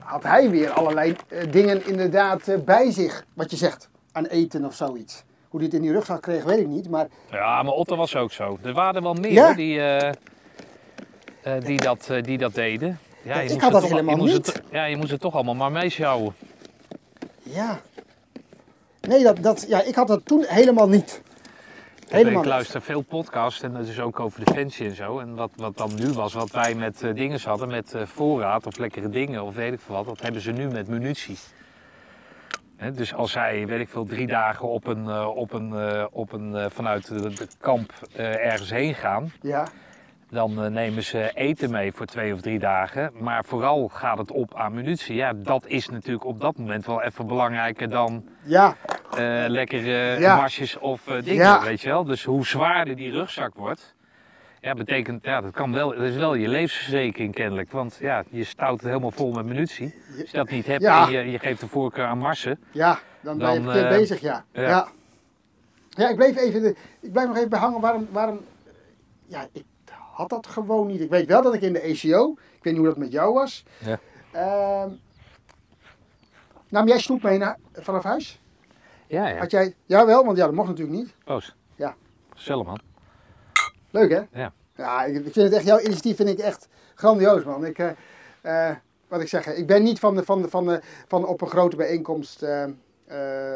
had hij weer allerlei eh, dingen inderdaad eh, bij zich. Wat je zegt, aan eten of zoiets. Hoe hij het in die rugzak kreeg, weet ik niet. Maar Ja, maar Otto was ook zo. Er waren er wel meer Ja? die, die, dat, die dat deden. Ja, je ik moest had het dat helemaal moest niet. Het, ja, je moest het toch allemaal maar meesjouwen. Ja. Nee, dat, dat, ja, ik had dat toen helemaal niet. Helemaal ik luister veel podcasts en dat is ook over defensie en zo. En wat, wat dan nu was, wat wij met eh, dingen hadden, met eh, voorraad of lekkere dingen of weet ik veel wat, dat hebben ze nu met munitie. Dus als zij, weet ik veel, drie dagen op een, eh, op een, op een, vanuit de, de kamp ergens heen gaan, Ja, dan eh, nemen ze eten mee voor twee of drie dagen. Maar vooral gaat het op aan munitie. Ja, dat is natuurlijk op dat moment wel even belangrijker dan ja, eh, lekkere Ja. marsjes of eh, dingen, Ja. weet je wel. Dus hoe zwaarder die rugzak wordt, ja, betekent, ja, dat kan wel, dat is wel je levensverzekering kennelijk. Want ja, je stout het helemaal vol met munitie. Als je dat niet hebt Ja. en je, je geeft de voorkeur aan marsen. ja. Dan ben je Dan, bezig, ja. ja. ja. Ik bleef even, ik blijf nog even behangen waarom, waarom, ja, ik had dat gewoon niet. Ik weet wel dat ik in de ECO, ik weet niet hoe dat met jou was. Ja. Ehm, nam jij snoep mee naar, vanaf huis? Ja, ja. Had jij, jawel, want ja, dat mocht natuurlijk niet. Oost. Ja. Gezellig man. Leuk hè? Ja. Ja, ik, vind het echt, jouw initiatief vind ik echt grandioos man. Ik, eh, eh, wat ik zeg, ik ben niet van, de, van, de, van, de, van op een grote bijeenkomst eh,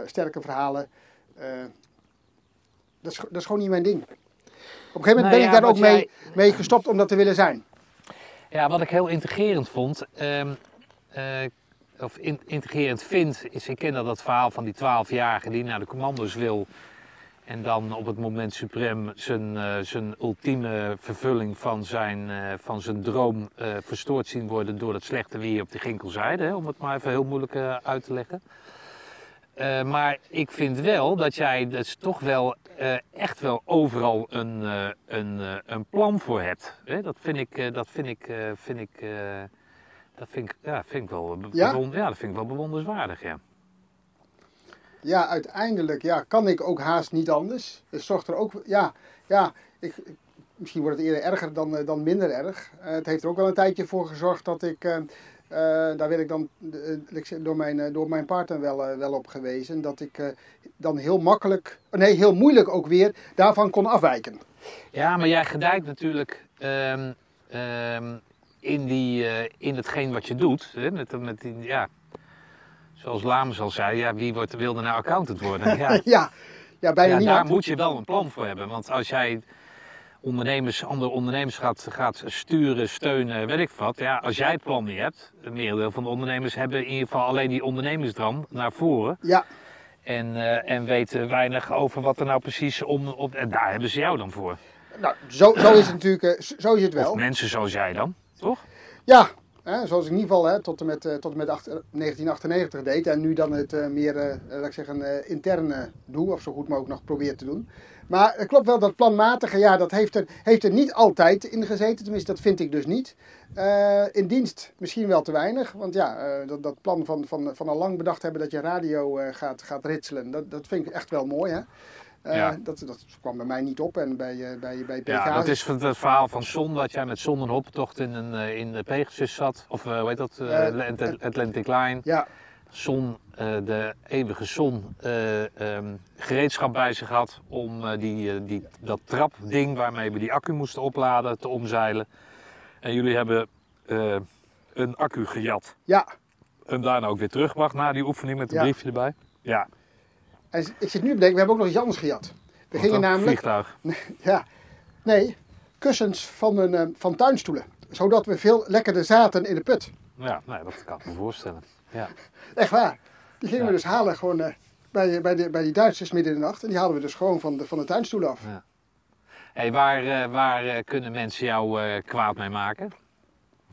sterke verhalen. dat, is, dat is gewoon niet mijn ding. Op een gegeven moment Nou ben ja, ik daar ook mee, jij- mee gestopt om dat te willen zijn. Ja, wat ik heel integrerend vond, ehm, eh, of in- integrerend vind, is ik ken dat, dat verhaal van die 12-jarige die naar de commando's wil. En dan op het moment suprem zijn, eh, zijn ultieme vervulling van zijn, eh, van zijn droom verstoord zien worden door het slechte weer op de ginkelzijde. Hè, om het maar even heel moeilijk uit te leggen. Maar ik vind wel dat jij dus toch wel eh, echt wel overal een, eh, een, eh, een plan voor hebt. Hè? Dat vind ik, dat vind ik, vind ik, dat vind ik, ja, vind ik wel, Ja? ja, dat vind ik wel bewonderenswaardig, ja. Ja, uiteindelijk ja, kan ik ook haast niet anders. Het zorgt er ook, ja, ja ik, misschien wordt het eerder erger dan, dan minder erg. Het heeft er ook wel een tijdje voor gezorgd dat ik, eh, daar werd ik dan ik zeg, door, mijn, eh, door mijn partner wel, wel op gewezen, dat ik dan heel makkelijk, nee heel moeilijk ook weer, daarvan kon afwijken. Ja, maar jij gedijt natuurlijk ehm, ehm, in, die, in hetgeen wat je doet. Hè? Met, met die, ja, zoals Lames al zei, ja, wie wordt, wil er nou accountant worden? Ja, ja, ja, bijna ja, daar moet je wel een plan voor hebben. Want als jij ondernemers, andere ondernemers gaat, gaat sturen, steunen, weet ik wat. Ja, als jij het plan niet hebt, een merendeel van de ondernemers hebben in ieder geval alleen die ondernemersdram naar voren. Ja, En, eh, en weten weinig over wat er nou precies om, op, en daar hebben ze jou dan voor. nou, zo, zo is het natuurlijk, eh, zo is het wel. Of mensen zoals jij dan, toch? Ja, hè, zoals ik in ieder geval hè, tot en met, eh, tot en met acht- eh, 1998 deed. En nu dan het meer, eh, laat ik zeggen, intern eh, doe. Of zo goed mogelijk nog probeer te doen. Maar het klopt wel, dat planmatige, ja, dat heeft er, heeft er niet altijd in gezeten. Tenminste, dat vind ik dus niet. Eh, in dienst misschien wel te weinig. Want ja, eh, dat, dat plan van, van, van al lang bedacht hebben dat je radio eh, gaat, gaat ritselen. Dat, dat vind ik echt wel mooi, hè. Ja. dat, dat kwam bij mij niet op en bij, bij, bij PK. Ja, dat is het, het verhaal van Son, dat jij met Son en Hoptocht in, een, in de Pegasus zat. Of eh, hoe heet dat? Atlant- Atlantic Line. Ja, Son, eh, de eeuwige Son, eh, ehm, gereedschap bij zich had om eh, die, die, dat trapding waarmee we die accu moesten opladen te omzeilen. En jullie hebben een accu gejat. ja. En daarna ook weer teruggebracht na die oefening met een Ja. briefje erbij. Ja, En ik zit nu te bedenken, we hebben ook nog iets anders gejat. We wat gingen dan? namelijk, Vliegtuig. ja, nee, kussens van, een, eh, van tuinstoelen. Zodat we veel lekkerder zaten in de put. Ja, nee, dat kan ik me voorstellen. Ja. Echt waar. Die gingen we Ja. dus halen gewoon eh, bij, bij, de, bij die Duitsers midden in de nacht. En die haalden we dus gewoon van de, van de tuinstoelen af. Hey, waar eh, waar eh, kunnen mensen jou kwaad mee maken?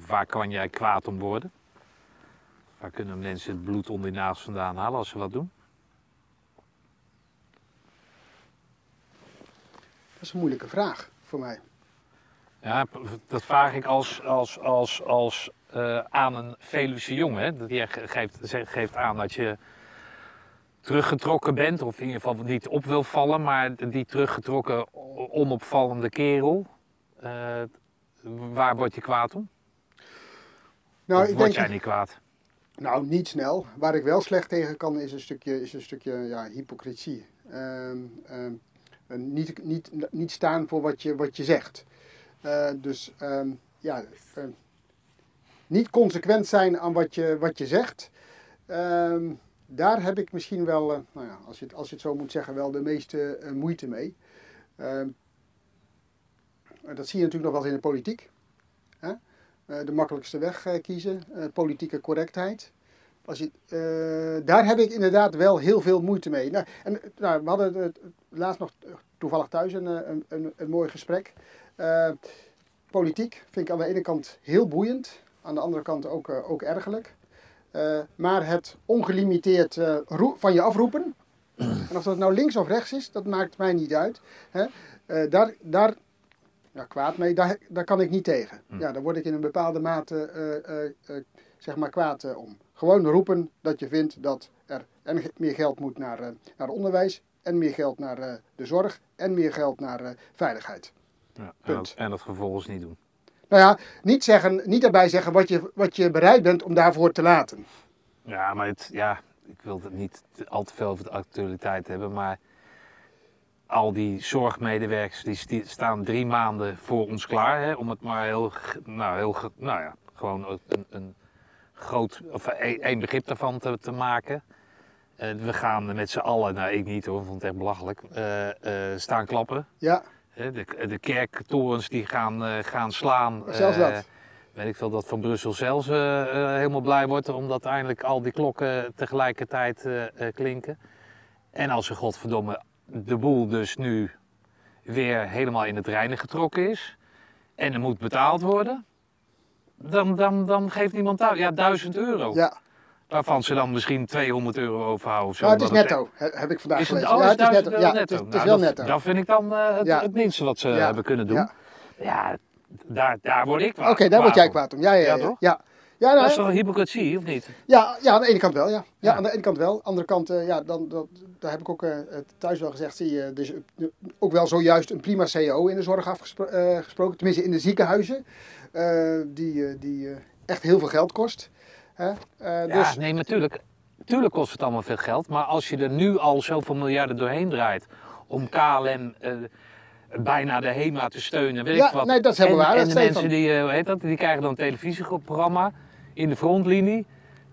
Waar kan jij kwaad om worden? Waar kunnen mensen het bloed onder die nagels vandaan halen als ze wat doen? Dat is een moeilijke vraag voor mij. Ja, dat vraag ik als, als, als, als eh, aan een Veluwse jongen. Hè. Ge- geeft, geeft aan dat je teruggetrokken bent, of in ieder geval niet op wil vallen, maar die teruggetrokken, onopvallende kerel. eh, waar word je kwaad om? Nou, of ik word denk, jij niet kwaad? Nou, niet snel. Waar ik wel slecht tegen kan is een stukje, is een stukje ja, hypocrisie. Ehm, ehm, niet, niet, niet staan voor wat je, wat je zegt. Eh, dus ehm, ja, eh, niet consequent zijn aan wat je, wat je zegt. Ehm, daar heb ik misschien wel, eh, nou ja, als, je het, als je het zo moet zeggen, wel de meeste eh, moeite mee. Ehm, dat zie je natuurlijk nog wel eens in de politiek. Hè? De makkelijkste weg kiezen, politieke correctheid. Als je, daar heb ik inderdaad wel heel veel moeite mee. Nou, en, nou, we hadden het laatst nog toevallig thuis een, een, een mooi gesprek. Eh, politiek vind ik aan de ene kant heel boeiend, aan de andere kant ook, eh, ook ergerlijk. Eh, maar het ongelimiteerd van je afroepen, en of dat nou links of rechts is, dat maakt mij niet uit. Hè? Daar, daar ja, kwaad mee, daar, daar kan ik niet tegen. Ja, daar word ik in een bepaalde mate zeg maar kwaad om. Gewoon roepen dat je vindt dat er en meer geld moet naar, naar onderwijs, en meer geld naar de zorg, en meer geld naar veiligheid. Ja, en, dat, en dat vervolgens niet doen. Nou ja, niet, zeggen, niet daarbij zeggen wat je, wat je bereid bent om daarvoor te laten. Ja, maar het, ja, ik wil het niet al te veel over de actualiteit hebben, maar al die zorgmedewerkers die staan drie maanden voor ons klaar, hè, om het maar heel, nou, heel, nou ja, gewoon een, een groot, of één één begrip daarvan te, te maken. Eh, we gaan met z'n allen, nou ik niet hoor, ik vond het echt belachelijk, eh, eh, staan klappen. Ja, De, de kerktorens die gaan, eh, gaan slaan. Zelfs Eh, dat. weet ik veel dat Van Brussel zelfs eh, helemaal blij wordt omdat eindelijk al die klokken tegelijkertijd klinken. En als er godverdomme de boel dus nu weer helemaal in het reinen getrokken is en er moet betaald worden, dan, dan, dan geeft niemand thuis. Ja, 1000 euro. ja. Waarvan ze dan misschien 200 euro overhouden. Of zo, Nou, het is netto, he- heb ik vandaag Is het, gelezen. oh, ja, is 1000 euro Ja, netto? het is, het is Nou, wel dat, netto. Dat vind ik dan eh, het, Ja. het minste wat ze Ja. hebben kunnen doen. Ja. Ja, daar, daar word ik Oké, kwaad daar word jij kwaad om. Ja, ja, ja. Ja, ja. toch? ja. Ja, nou, Dat is toch hypocrisie, of niet? ja, ja, aan de ene kant wel, ja. Ja, aan de ene kant wel. Aan de andere kant, eh, ja, dan, dat, daar heb ik ook eh, thuis wel gezegd, zie je, is ook wel zojuist een prima CEO in de zorg afgesproken, tenminste in de ziekenhuizen, die, die echt heel veel geld kost. Hè? Eh, Ja, dus, nee, natuurlijk. Tuurlijk kost het allemaal veel geld. Maar als je er nu al zoveel miljarden doorheen draait om KLM eh, bijna de HEMA te steunen, weet Ja, ik wat. nee, dat is helemaal en, waar, En de mensen die, eh, hoe heet dat, die krijgen dan een televisieprogramma in de frontlinie.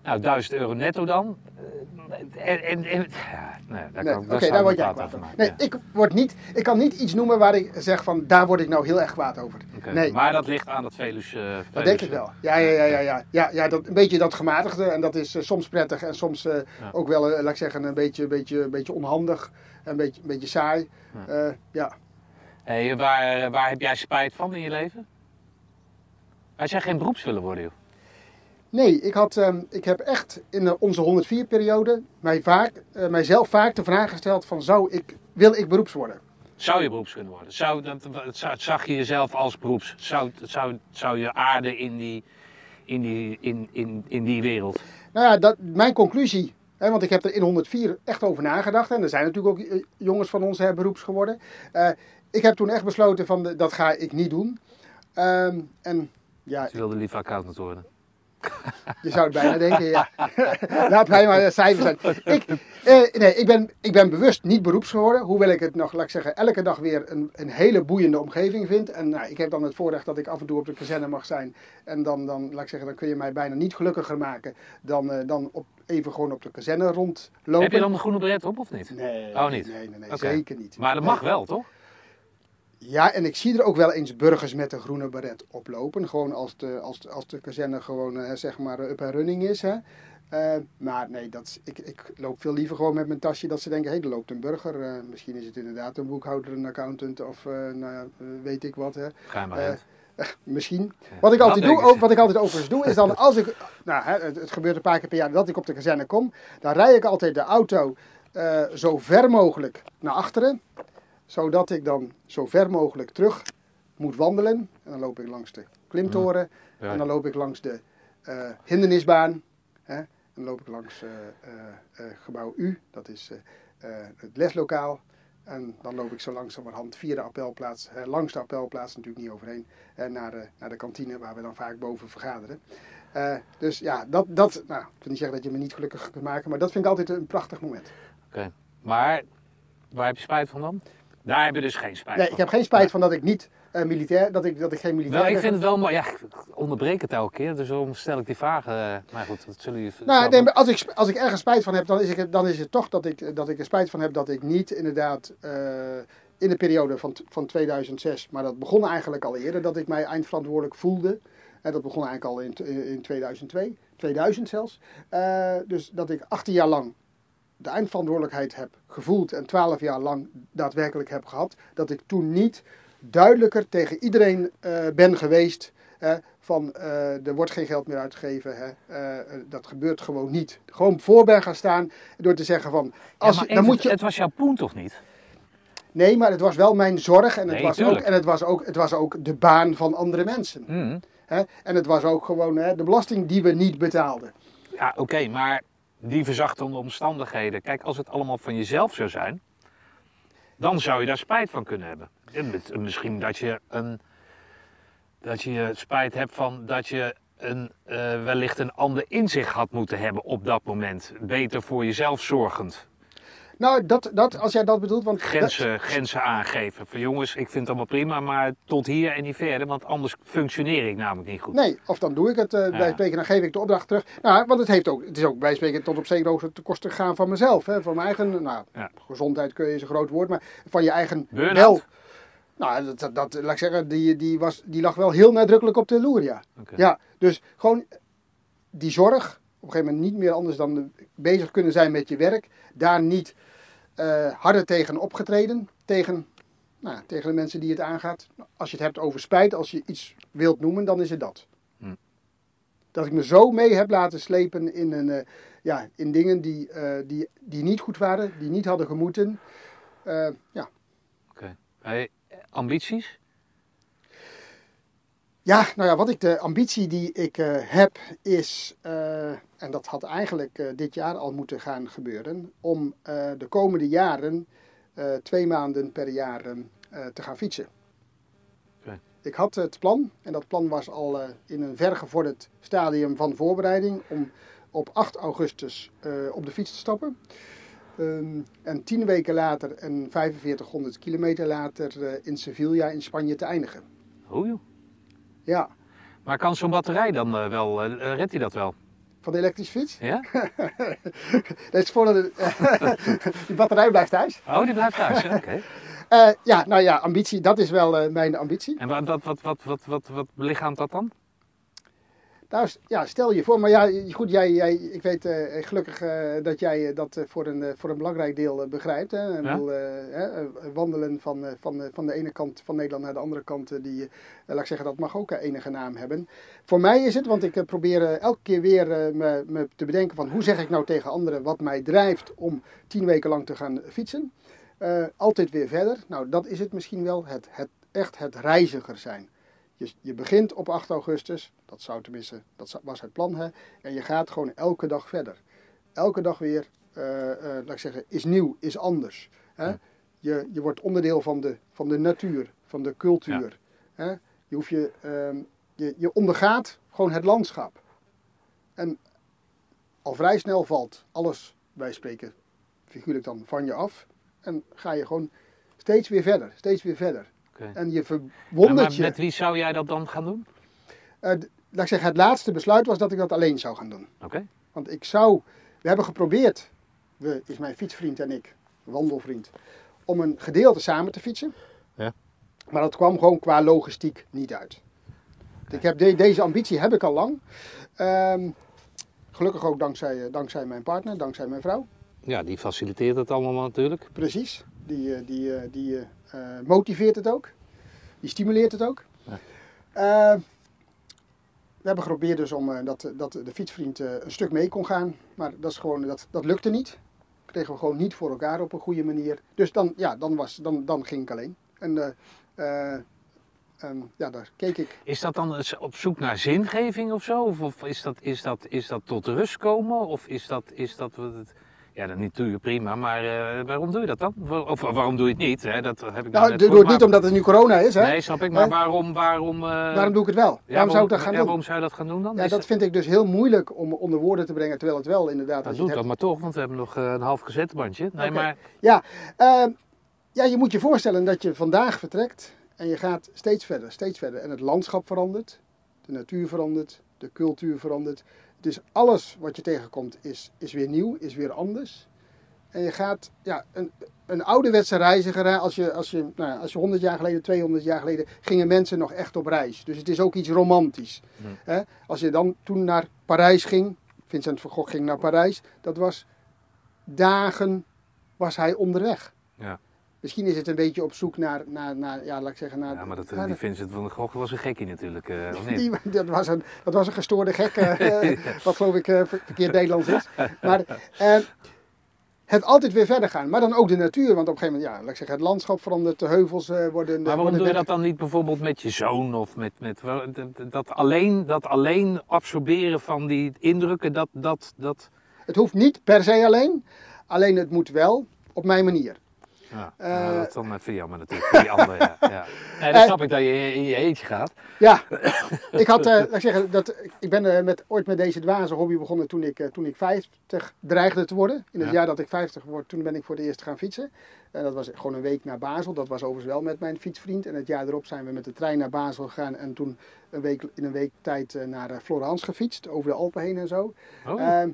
Nou, 1000 euro netto dan. Eh, En, en, en, ja, nee, daar nee, kan, Oké, daar word jij kwaad over maken, Nee, ja. ik, word niet, ik kan niet iets noemen waar ik zeg van, daar word ik nou heel erg kwaad over. Nee. Maar dat ligt aan het Velus. eh, Dat denk ik wel. Ja, ja, ja, ja, ja. ja, ja dat, een beetje dat gematigde. En dat is eh, soms prettig en soms eh, ook wel, eh, laat ik zeggen, een beetje, beetje, beetje onhandig. Een beetje, een beetje saai. Ja. ja. Hey, waar, waar heb jij spijt van in je leven? Als jij geen beroeps willen worden, joh. Nee, ik, had, ehm, ik heb echt in onze 104-periode mij vaak, eh, mijzelf vaak de vraag gesteld van zou ik, wil ik beroeps worden? Zou je beroeps kunnen worden? Zou, dat, zag je jezelf als beroeps? Zou, zou, zou je aarde in die, in, die, in, in, in die wereld? Nou ja, dat, mijn conclusie, hè, want ik heb er in 104 echt over nagedacht. En er zijn natuurlijk ook eh, jongens van ons hè, beroeps geworden. Eh, ik heb toen echt besloten van de, dat ga ik niet doen. Ehm, en ja, Ze wilde liever accountant worden. Je zou het bijna denken, ja. Laat mij maar cijfers zijn. Ik, eh, nee, ik, ben, ik ben bewust niet beroeps geworden. Hoewel ik het nog, laat ik zeggen, elke dag weer een, een hele boeiende omgeving vind. En nou, ik heb dan het voorrecht dat ik af en toe op de kazerne mag zijn. En dan, dan, laat ik zeggen, dan kun je mij bijna niet gelukkiger maken dan, eh, dan op, even gewoon op de kazerne rondlopen. Heb je dan de groene beret op of niet? Nee, Oh, niet? nee, nee, zeker niet. Maar dat mag wel, toch? Ja, en ik zie er ook wel eens burgers met een groene beret oplopen. Gewoon als de, als de, als de kazerne gewoon, eh, zeg maar, up en running is. Hè. Eh, maar nee, dat, is- ik, ik loop veel liever gewoon met mijn tasje dat ze denken, hé, hey, er loopt een burger. Eh, misschien is het inderdaad een boekhouder, een accountant of eh, nou, eh, weet ik wat. Hè. Geheimagent. Misschien. Wat ik, altijd doe, ook, wat ik altijd overigens doe, is dan als ik, nou, hè, het, het gebeurt een paar keer per jaar dat ik op de kazerne kom, dan rij ik altijd de auto eh, zo ver mogelijk naar achteren, zodat ik dan zo ver mogelijk terug moet wandelen. En dan loop ik langs de klimtoren, Ja. en dan loop ik langs de eh, hindernisbaan, hè, en dan loop ik langs eh, eh, gebouw U, dat is het leslokaal. En dan loop ik zo langzamerhand via de appelplaats, langs de appelplaats, natuurlijk niet overheen, en naar de, naar de kantine waar we dan vaak boven vergaderen. Dus ja, dat, dat nou, ik wil niet zeggen dat je me niet gelukkig kunt maken, maar dat vind ik altijd een prachtig moment. Oké. Maar waar heb je spijt van dan? Daar heb je dus geen spijt Nee, van. ik heb geen spijt van dat ik niet eh, militair, dat ik, dat ik geen militair Wel, ik vind het wel mooi. Ja, ik onderbreek het elke keer, dus daarom stel ik die vragen. eh, Maar goed, dat zullen jullie Nou, nee, als, ik, als ik ergens spijt van heb, dan is, ik, dan is het toch dat ik, dat ik er spijt van heb dat ik niet inderdaad eh, in de periode van, van 2006, maar dat begon eigenlijk al eerder, dat ik mij eindverantwoordelijk voelde. En dat begon eigenlijk al in, in 2002, 2000 zelfs. Dus dat ik 18 jaar lang de eindverantwoordelijkheid heb gevoeld en 12 jaar lang daadwerkelijk heb gehad. Dat ik toen niet duidelijker tegen iedereen eh, ben geweest hè, van eh, er wordt geen geld meer uitgegeven. Hè, eh, dat gebeurt gewoon niet. Gewoon voor ben gaan staan door te zeggen van... Als dan moet je, Het was jouw poen toch niet? nee, maar het was wel mijn zorg en het, Nee, was, ook, en het, was, ook, het was ook de baan van andere mensen. Mhm. Hè? En het was ook gewoon hè, de belasting die we niet betaalden. Ja, oké, maar die verzachtende omstandigheden. Kijk, als het allemaal van jezelf zou zijn, dan zou je daar spijt van kunnen hebben. Misschien dat je, een, dat je spijt hebt van dat je een, eh, wellicht een ander inzicht had moeten hebben op dat moment. Beter voor jezelf zorgend. Nou, dat, dat, als jij dat bedoelt... Want Grenzen, grenzen aangeven. Van jongens, ik vind het allemaal prima, maar tot hier en niet verder. Want anders functioneer ik namelijk niet goed. Nee, of dan doe ik het eh, bij spreken, dan geef ik de opdracht terug. Nou, want het, heeft ook, het is ook bij spreken tot op zekere hoogte te kosten gegaan van mezelf. Hè, van mijn eigen, nou, Ja. gezondheid kun je is een groot woord, maar van je eigen wel. Nou, dat, dat, dat, laat ik zeggen, die, die, was, die lag wel heel nadrukkelijk op de loer, ja. Ja, dus gewoon die zorg, een gegeven moment niet meer anders dan bezig kunnen zijn met je werk. Daar niet eh, harder tegen opgetreden, tegen, nou, tegen de mensen die het aangaat. Als je het hebt over spijt, als je iets wilt noemen, dan is het dat. Hm. Dat ik me zo mee heb laten slepen in, een, eh, ja, in dingen die, eh, die, die niet goed waren, die niet hadden gemoeten. Ja. Oké. Hey, ambities? Ja, nou ja, wat ik de ambitie die ik eh, heb is, eh, en dat had eigenlijk eh, dit jaar al moeten gaan gebeuren, om de komende jaren twee maanden per jaar te gaan fietsen. Ik had het plan, en dat plan was al in een vergevorderd stadium van voorbereiding, om op 8 augustus op de fiets te stappen. Ehm, en tien weken later en 4500 kilometer later in Sevilla in Spanje te eindigen. Hoe joh. Ja, Maar kan zo'n batterij dan eh, wel, eh, redt hij dat wel? van de elektrische fiets. Ja? Dat is voor de, die batterij blijft thuis. Oh, die blijft thuis. Oké. Ja, nou ja, ambitie, dat is wel mijn ambitie. En wat, wat, wat, wat, wat, wat, wat belichaamt dat dan? Nou, ja, stel je voor, maar ja, goed, jij, jij, ik weet eh, gelukkig eh, dat jij eh, dat voor, een, voor een belangrijk deel begrijpt. Hè? Ja. bedoel, wandelen van, van, van de ene kant van Nederland naar de andere kant, die, laat ik zeggen, dat mag ook enige naam hebben. Voor mij is het, want ik probeer elke keer weer me, me te bedenken van hoe zeg ik nou tegen anderen wat mij drijft om tien weken lang te gaan fietsen. Altijd weer verder. Nou, dat is het misschien wel, het, het, echt het reiziger zijn. Je, je begint op 8 augustus, dat zou tenminste, dat was het plan, hè, en je gaat gewoon elke dag verder. Elke dag weer, eh, eh, laat ik zeggen, is nieuw, is anders. Hè? Je, je wordt onderdeel van de, van de natuur, van de cultuur. Hè? Je, hoeft je, ehm, je, je ondergaat gewoon het landschap. En al vrij snel valt alles, wij spreken figuurlijk dan, van je af. En ga je gewoon steeds weer verder, steeds weer verder. En je verwondert je. met wie zou jij dat dan gaan doen? Eh, laat ik zeggen, het laatste besluit was dat ik dat alleen zou gaan doen. Oké. Want ik zou, we hebben geprobeerd, we, is mijn fietsvriend en ik, wandelvriend, om een gedeelte samen te fietsen. Ja. Maar dat kwam gewoon qua logistiek niet uit. Ik heb de- deze ambitie heb ik al lang. Ehm, gelukkig ook dankzij, eh, dankzij mijn partner, dankzij mijn vrouw. Ja, die faciliteert het allemaal natuurlijk. Precies. Die, eh, die, die motiveert het ook. Die stimuleert het ook. Ja. Eh, we hebben geprobeerd dus om eh, dat, dat de fietsvriend eh, een stuk mee kon gaan. Maar dat, is gewoon, dat, dat lukte niet. Kregen we gewoon niet voor elkaar op een goede manier. Dus dan, ja, dan, was, dan, dan ging ik alleen. En eh, eh, ehm, ja, daar keek ik. Is dat dan eens op zoek naar zingeving of zo? Of, of is, dat, is, dat, is dat tot rust komen? Of is dat, is dat wat het... Ja, de natuur prima, maar eh, waarom doe je dat dan? Of waarom doe je het niet? Hè? Dat heb ik Nou, net doe goed, het niet omdat het nu corona is, hè? Nee, snap ik, maar waarom... Waarom, eh, Waarom doe ik het wel? ja, waarom zou ik dat gaan ja, doen? waarom zou je dat gaan doen dan? Ja, Is dat vind ik dus heel moeilijk om onder woorden te brengen, terwijl het wel inderdaad... dat als je doet dat hebt- maar toch, want we hebben nog eh, een half cassettebandje. Nee, maar... Ja, ehm, ja, je moet je voorstellen dat je vandaag vertrekt en je gaat steeds verder, steeds verder. En het landschap verandert, de natuur verandert, de cultuur verandert. Dus alles wat je tegenkomt is, is weer nieuw, is weer anders. En je gaat, ja, een, een ouderwetse reiziger, hè, als je, als, je, nou ja, als je 100 jaar geleden, 200 jaar geleden, gingen mensen nog echt op reis. Dus het is ook iets romantisch. Hè? Als je dan toen naar Parijs ging, Vincent van Gogh ging naar Parijs, dat was dagen was hij onderweg. Ja. Misschien is het een beetje op zoek naar, naar, naar ja, laat ik zeggen, naar... Ja, maar dat, naar die Vincent van Gogh was een gekkie natuurlijk, eh, of niet? die- dat, was een, dat was een gestoorde gek, eh, eh, wat geloof ik ver- verkeerd Nederlands is. Maar het altijd weer verder gaan. Maar dan ook de natuur, want op een gegeven moment, ja, laat ik zeggen, het landschap verandert, de heuvels worden... Maar waarom doe je dat dan niet bijvoorbeeld met je zoon of met, met dat, alleen, dat alleen absorberen van die indrukken, dat, dat, dat... Het hoeft niet per se alleen, alleen het moet wel op mijn manier. Ja, Eh, nou, dat is dan even jammer natuurlijk voor die anderen. Ja, ja. Nee, dan Eh, snap ik dat je in je eentje gaat. Ja, ik had, eh, laat ik zeggen, dat, ik ben met, ooit met deze dwaze hobby begonnen toen ik, eh, toen ik 50 dreigde te worden. In het Ja. jaar dat ik 50 word, toen ben ik voor het eerst gaan fietsen. En dat was gewoon een week naar Basel. Dat was overigens wel met mijn fietsvriend. En het jaar erop zijn we met de trein naar Basel gegaan. En toen een week, in een week tijd eh, naar Florence gefietst, over de Alpen heen en zo. Oh. Ehm,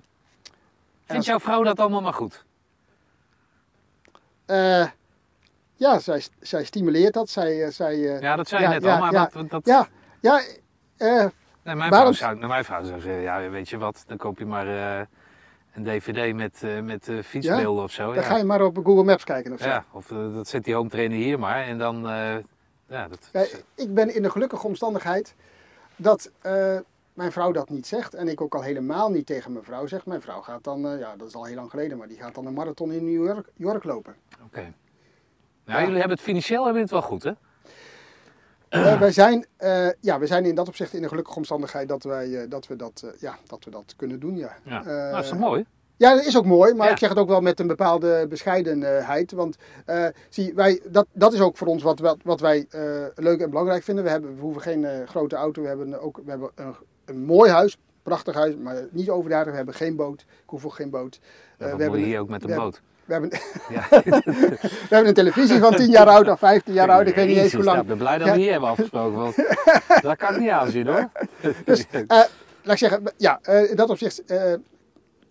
Vindt jouw vrouw dat allemaal maar goed? Eh, ja, zij, zij stimuleert dat. Zij, eh, zij, eh, Ja, dat zei je Ja, net ja, al, maar ja. wat, dat... ja, ja, Nee, mijn, vrouw zou, nou, mijn vrouw zou zeggen, ja, weet je wat, dan koop je maar een dvd met, eh, met fietsbeelden of zo. dan ja. ga je maar op Google Maps kijken of zo. Ja, of dat zet die home trainer hier maar en dan, ja, dat... Ja, ik ben in de gelukkige omstandigheid dat mijn vrouw dat niet zegt. En ik ook al helemaal niet tegen mijn vrouw zeg. Mijn vrouw gaat dan, eh, ja dat is al heel lang geleden, maar die gaat dan een marathon in New York, York lopen. Oké. Nou, jullie hebben het financieel hebben het wel goed, hè? Eh, wij, zijn, eh, ja, we zijn in dat opzicht in de gelukkige omstandigheid dat, wij, dat, we, dat, ja, dat we dat kunnen doen. Ja, Ja, nou, dat is toch mooi? Ja, dat is ook mooi, maar Ja. ik zeg het ook wel met een bepaalde bescheidenheid. Want zie, wij, dat, dat is ook voor ons wat, wat, wat wij leuk en belangrijk vinden. We, hebben, we hoeven geen grote auto, we hebben, ook, we hebben een, een mooi huis, prachtig huis, maar niet overdadig. We hebben geen boot, ik hoef ook geen boot. Ja, Eh, we, hebben, hier ook met een boot. we, hebben, Ja. we hebben een televisie van 10 jaar oud of 15 jaar oud, ik weet niet eens hoe lang. Ik ben blij dat Ja. we hier hebben afgesproken, want dat kan ik niet aanzien hoor. Dus, eh, laat ik zeggen, ja, eh, in dat opzicht eh,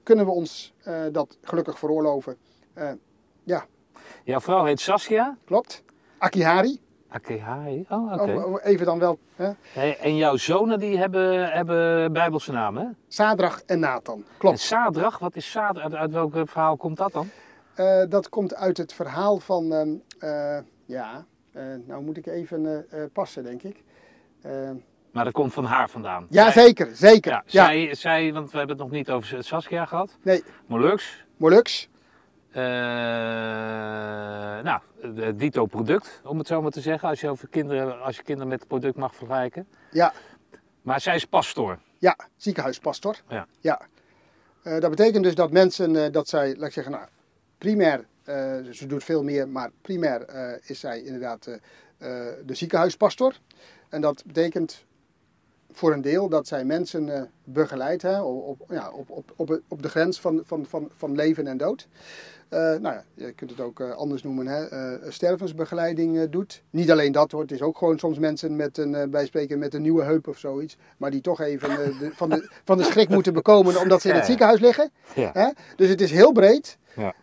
kunnen we ons dat gelukkig veroorloven. Eh, Jouw vrouw heet Saskia. klopt. Akihari, Akehai. Oh, oké. Oh, oh, even dan wel. Hè? Hey, en jouw zonen die hebben, hebben bijbelse namen, hè? Sadrach en Nathan. En Klopt. Sadrach, wat is Sadrach? Uit, uit welk verhaal komt dat dan? Eh, dat komt uit het verhaal van, ehm, eh, ja, eh, nou moet ik even passen denk ik. Maar dat komt van haar vandaan. ja, Zij- zeker, zeker. Ja, Ja, Zij, zij, want we hebben het nog niet over Saskia gehad. Nee, Molux. Molux. Eh, nou, dito product, om het zo maar te zeggen. Als je, over kinderen, als je kinderen met het product mag vergelijken. Ja, Maar zij is pastoor. ja, ziekenhuispastor. Ja. ja. Eh, dat betekent dus dat mensen, eh, dat zij, laat ik zeggen, nou, primair, ze doet veel meer, maar primair is zij inderdaad de ziekenhuispastor. En dat betekent voor een deel dat zij mensen begeleidt hè, op, op, ja, op, op, op, op de grens van, van, van, van leven en dood. Eh, nou ja, je kunt het ook eh, anders noemen, hè, eh, stervensbegeleiding doet. Niet alleen dat hoor, het is ook gewoon soms mensen met een, bij spreken met een nieuwe heup of zoiets. Maar die toch even de, van, de, van de schrik moeten bekomen omdat ze in het ziekenhuis liggen. Ja. Hè? Dus het is heel breed. Ja.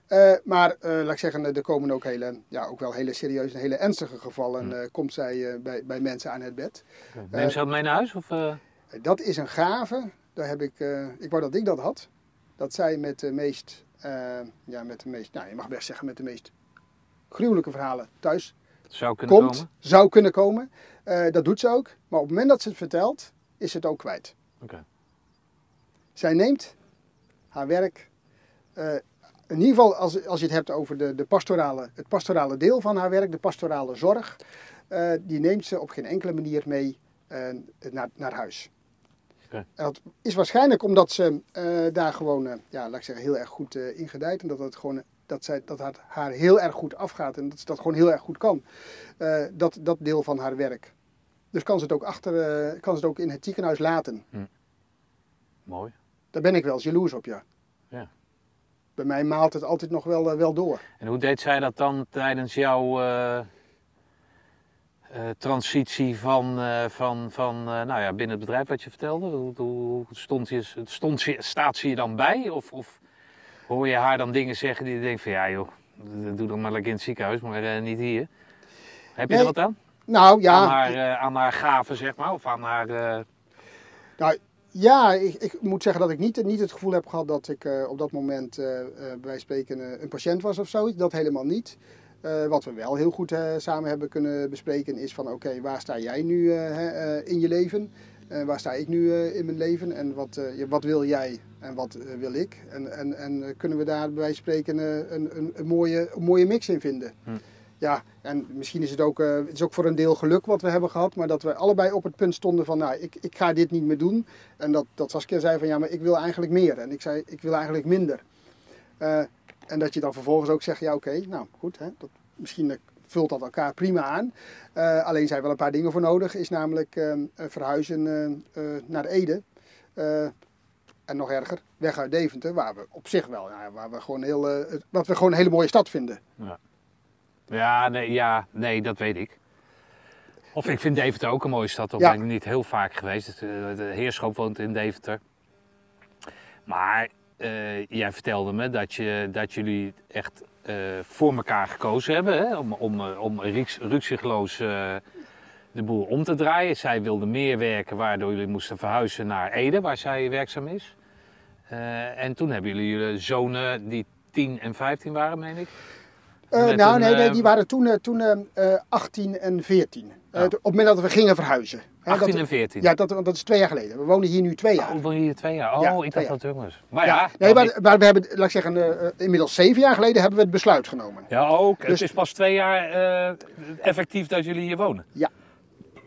Maar laat ik zeggen, er komen ook, hele, ja, ook wel hele serieuze en hele ernstige gevallen. eh, komt zij bij, bij mensen aan het bed. Neem ze dat mee naar huis? Of? Dat is een gave. Daar heb ik, eh, ik wou dat ik dat had. Dat zij met de meest, eh, ja, met de meest, nou je mag best zeggen met de meest gruwelijke verhalen thuis zou kunnen komt, komen? zou kunnen komen. Eh, dat doet ze ook. Maar op het moment dat ze het vertelt, is ze het ook kwijt. Oké. Zij neemt haar werk, in ieder geval als, als je het hebt over de, de pastorale, het pastorale deel van haar werk, de pastorale zorg, die neemt ze op geen enkele manier mee naar, naar huis. En dat is waarschijnlijk omdat ze eh, daar gewoon, eh, ja, laat ik zeggen, heel erg goed ingedijd. En dat, het gewoon, dat, zij, dat haar heel erg goed afgaat en dat ze dat gewoon heel erg goed kan. Dat, dat deel van haar werk. Dus kan ze het ook, achter, kan ze het ook in het ziekenhuis laten. Mooi. Daar ben ik wel eens jaloers op, ja. Ja. Bij mij maalt het altijd nog wel, wel door. En hoe deed zij dat dan tijdens jouw transitie van, eh, van, van eh, nou ja, binnen het bedrijf wat je vertelde? Hoe, hoe stond je, stond je, staat ze je dan bij? Of, of hoor je haar dan dingen zeggen die je denkt van ja joh, doe dan maar lekker in het ziekenhuis, maar eh, niet hier. Heb je Nee. er wat aan? Nou ja, Aan, haar, eh, aan haar gaven zeg maar, of aan haar... eh, Nou, ja, ik, ik moet zeggen dat ik niet, niet het gevoel heb gehad dat ik eh, op dat moment eh, eh, bij spreken eh, een patiënt was of zoiets. Dat helemaal niet. Eh, wat we wel heel goed eh, samen hebben kunnen bespreken is van oké, waar sta jij nu eh, in je leven? Waar sta ik nu in mijn leven? En wat, wat wil jij en wat wil ik? En, en, en kunnen we daar bij wijze van spreken een, een, een, mooie, een mooie mix in vinden? Hm. Ja, en misschien is het, ook, het is ook voor een deel geluk wat we hebben gehad, maar dat we allebei op het punt stonden van, nou, ik, ik ga dit niet meer doen. En dat, dat Saskia zei van, ja, maar ik wil eigenlijk meer. En ik zei, ik wil eigenlijk minder. En dat je dan vervolgens ook zegt, ja, oké, nou goed, hè, dat, misschien vult dat elkaar prima aan. Eh, alleen zijn wel een paar dingen voor nodig, is namelijk eh, eh, verhuizen eh, naar Ede. En nog erger, weg uit Deventer, waar we op zich wel, ja, waar we gewoon heel, wat we gewoon een hele mooie stad vinden. Ja, nee, ja, nee, dat weet ik. Of ik vind Deventer ook een mooie stad, daar Ja. ben ik niet heel vaak geweest. De heerschop woont in Deventer. Maar jij vertelde me dat, je, dat jullie echt eh, voor elkaar gekozen hebben hè? om, om, eh, om eh, de boel om te draaien. Zij wilde meer werken, waardoor jullie moesten verhuizen naar Ede, waar zij werkzaam is. Eh, en toen hebben jullie jullie zonen die 10 en 15 waren, meen ik. Eh, nou, een, nee, nee, eh, die waren toen, eh, toen eh, eh, 18 en 14. Eh, Ja. op het moment dat we gingen verhuizen. Hè, 18 dat, en 14. Ja, dat, dat is twee jaar geleden. We wonen hier nu twee jaar. Oh, woon je hier twee jaar? Oh, Ja, ik dacht dat het jongens. Maar ja, ja, nee, maar, maar we hebben, laat ik zeggen, eh, eh, inmiddels zeven jaar geleden hebben we het besluit genomen. Ja, ook. Dus- het is pas twee jaar eh, effectief dat jullie hier wonen. Ja.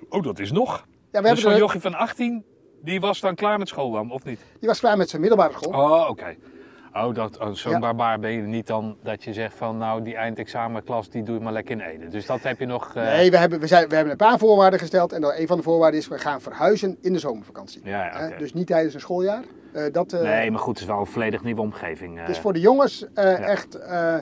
Oh, dat is nog. Ja, we dus zo'n jochie van 18, die was dan klaar met school dan, of niet? Die was klaar met zijn middelbare school. Oh, oké. Oh, dat, oh, zo'n Ja. barbaar ben je niet dan dat je zegt van nou die eindexamenklas die doe je maar lekker in Ede. Dus dat heb je nog... eh, Nee, we hebben, we, zijn, we hebben een paar voorwaarden gesteld. En dan een van de voorwaarden is, we gaan verhuizen in de zomervakantie. Ja. Dus niet tijdens een schooljaar. Eh, dat, eh, Nee, maar goed, het is wel een volledig nieuwe omgeving. Het is voor de jongens echt eh,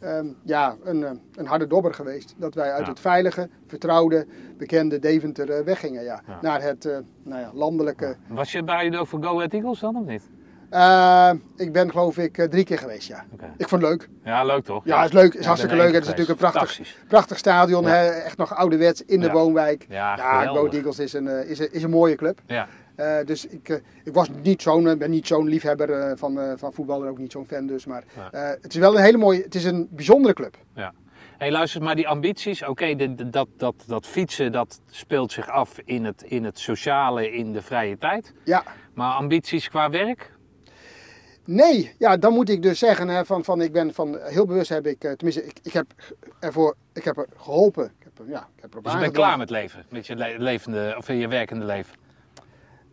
ehm, ja, een, een harde dobber geweest. Dat wij uit het veilige, vertrouwde, bekende Deventer weggingen. Ja. Naar het nou ja, landelijke. Was je bij ook voor Go Ahead Eagles dan, of niet? Eh, ik ben geloof ik eh, drie keer geweest, ja. Ik vond het leuk. Ja, leuk toch? Ja, het is leuk. Het is Ja, hartstikke leuk. Het is natuurlijk een prachtig, prachtig stadion. Ja. Hè? Echt nog ouderwets in de Ja. woonwijk. Ja, Ja, Go geweldig. Eagles is een, eh, is, een, is een mooie club. Ja. Dus ik, ik was niet zo'n, ben niet zo'n liefhebber van, van voetbal en ook niet zo'n fan dus. Maar Ja. het is wel een hele mooie, het is een bijzondere club. Hé, luister, maar die ambities, oké, dat, dat, dat fietsen, dat speelt zich af in het, in het sociale, in de vrije tijd. Ja. Maar ambities qua werk? Nee, ja, dan moet ik dus zeggen hè, van, van ik ben van heel bewust heb ik, eh, tenminste ik, ik heb ervoor, ik heb er geholpen. Ik heb, er- ja, ik heb erop Dus je bent klaar met leven, met je le- levende, of je werkende leven.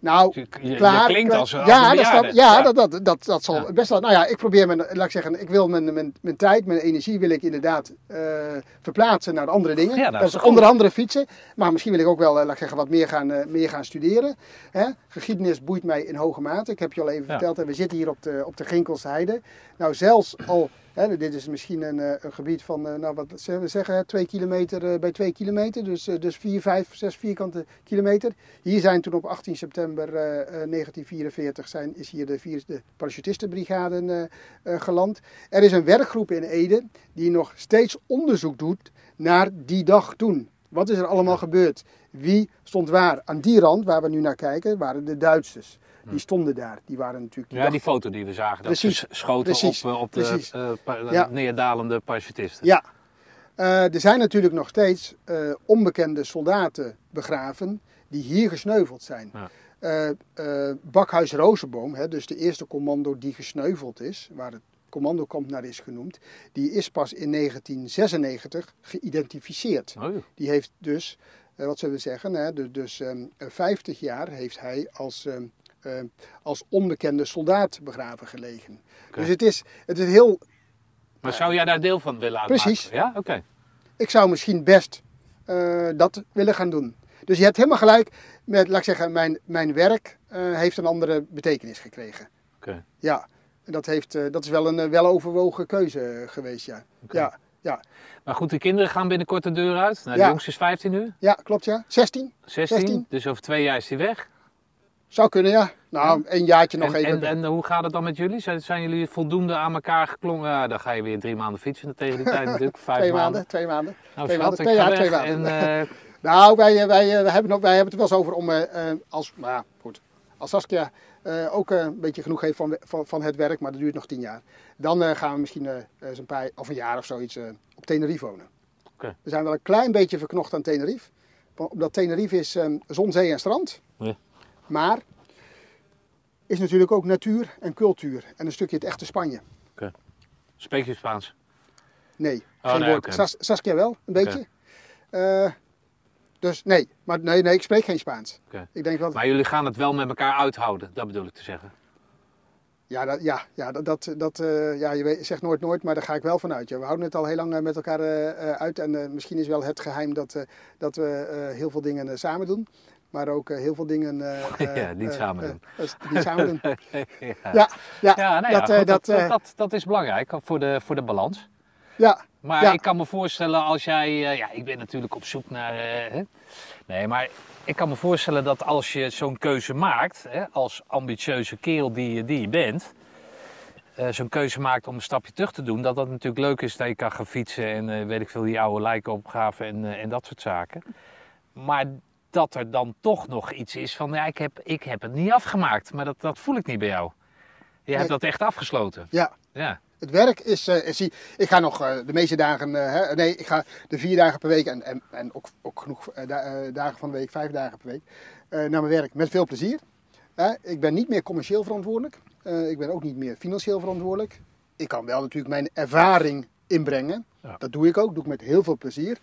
Nou, Je, klaar. je klinkt als, als ja, een dat, snap- ja, Dat, dat, dat, dat zal Ja. best wel. Nou ja, ik probeer mijn, laat ik zeggen, ik wil mijn, mijn, mijn tijd, mijn energie wil ik inderdaad eh, verplaatsen naar andere dingen. Ja, dat is is toch goed. onder andere fietsen. Maar misschien wil ik ook wel, eh, laat ik zeggen, wat meer gaan, eh, meer gaan studeren. Hè? Geschiedenis boeit mij in hoge mate. Ik heb je al even verteld, en we zitten hier op de, op de Ginkelse Heide. Nou, zelfs al, hè, dit is misschien een, eh, een gebied van, eh, nou wat zullen we zeggen, hè, twee kilometer eh, bij twee kilometer. Dus, dus vier, vijf, zes vierkante kilometer. Hier zijn toen op 18 september eh, eh, 1944 zijn, is hier de vierde parachutistenbrigade geland. Er is een werkgroep in Ede die nog steeds onderzoek doet naar die dag toen. Wat is er allemaal gebeurd? Wie stond waar? Aan die rand waar we nu naar kijken waren de Duitsers. Die stonden daar. Die waren natuurlijk die Ja, die foto die we zagen, dat Precies, schoten precies, op, eh, op de precies. eh, Ja. neerdalende parachutisten. Ja. Eh, er zijn natuurlijk nog steeds eh, onbekende soldaten begraven die hier gesneuveld zijn. Ja. Eh, eh, Bakhuis Rozenboom, hè, dus de eerste commando die gesneuveld is, waar het commandokamp naar is genoemd, die is pas in 1996 geïdentificeerd. Oh, Die heeft dus, eh, wat zullen we zeggen, hè, dus, dus ehm, 50 jaar heeft hij als eh, als onbekende soldaat begraven gelegen. Dus het is, het is heel. Maar zou jij daar deel van willen uitmaken? Precies. Ja, oké. Ik zou misschien best eh, dat willen gaan doen. Dus je hebt helemaal gelijk met, laat ik zeggen, mijn, mijn werk eh, heeft een andere betekenis gekregen. Oké. Ja, dat, heeft, dat is wel een weloverwogen keuze geweest, ja. Oké. Ja, ja. Maar goed, de kinderen gaan binnenkort de deur uit. Nou, de Ja. jongste is 15 nu, ja, klopt ja. 16? 16. 16. Dus over twee jaar is hij weg. Zou kunnen, ja. Nou, een jaartje nog En, even. en, en hoe gaat het dan met jullie? Zijn, zijn jullie voldoende aan elkaar geklongen? Ja, dan ga je weer drie maanden fietsen tegen die tijd natuurlijk. Vijf twee maanden. maanden, twee maanden. Nou, Twee maanden, twee jaar, twee maanden. En, eh, Nou, wij, eh, wij, eh, hebben, nog, wij hebben het wel eens over om eh, als, nou ja, goed, als Saskia ook een beetje genoeg heeft van, van, van het werk, maar dat duurt nog tien jaar. Dan gaan we misschien eens een paar, of een jaar of zoiets op Tenerife wonen. We zijn wel een klein beetje verknocht aan Tenerife. Omdat Tenerife is eh, zon, zee en strand. Ja. Maar is natuurlijk ook natuur en cultuur. En een stukje het echte Spanje. spreek je Spaans? Nee, Oh, geen nee, woord. Sas- Saskia wel, een beetje. Eh, dus nee, maar nee, nee, ik spreek geen Spaans. Ik denk wel, Maar jullie gaan het wel met elkaar uithouden, dat bedoel ik te zeggen. ja, dat, ja, ja, dat, dat, eh, ja, je weet, zegt nooit nooit, maar daar ga ik wel van uit. Ja. We houden het al heel lang eh, met elkaar uit en misschien is wel het geheim dat, dat we heel veel dingen samen doen. Maar ook eh, heel veel dingen... eh, Ja, eh, niet samen doen. niet samen doen. ja. Ja, ja, nou ja, dat, goed, dat, dat, dat, dat is belangrijk voor de, voor de balans. ja, Maar Ja. ik kan me voorstellen als jij, ja, ik ben natuurlijk op zoek naar, nee, maar ik kan me voorstellen dat als je zo'n keuze maakt, hè, als ambitieuze kerel die, je- die je bent, zo'n keuze maakt om een stapje terug te doen, dat dat natuurlijk leuk is dat je kan gaan fietsen en weet ik veel, die oude lijken opgraven en, en dat soort zaken. Maar dat er dan toch nog iets is van, ja, ik heb, ik heb het niet afgemaakt, maar dat, dat voel ik niet bij jou. Je hebt dat echt afgesloten. ja. Ja, Het werk is, eh, is die- ik ga nog eh, de meeste dagen, eh, hè, nee, ik ga de vier dagen per week en, en, en ook, ook genoeg eh, da- eh, dagen van de week, vijf dagen per week, eh, naar mijn werk met veel plezier. Ik ben niet meer commercieel verantwoordelijk, Eh, ik ben ook niet meer financieel verantwoordelijk. Ik kan wel natuurlijk mijn ervaring inbrengen, Ja. dat doe ik ook, doe ik met heel veel plezier.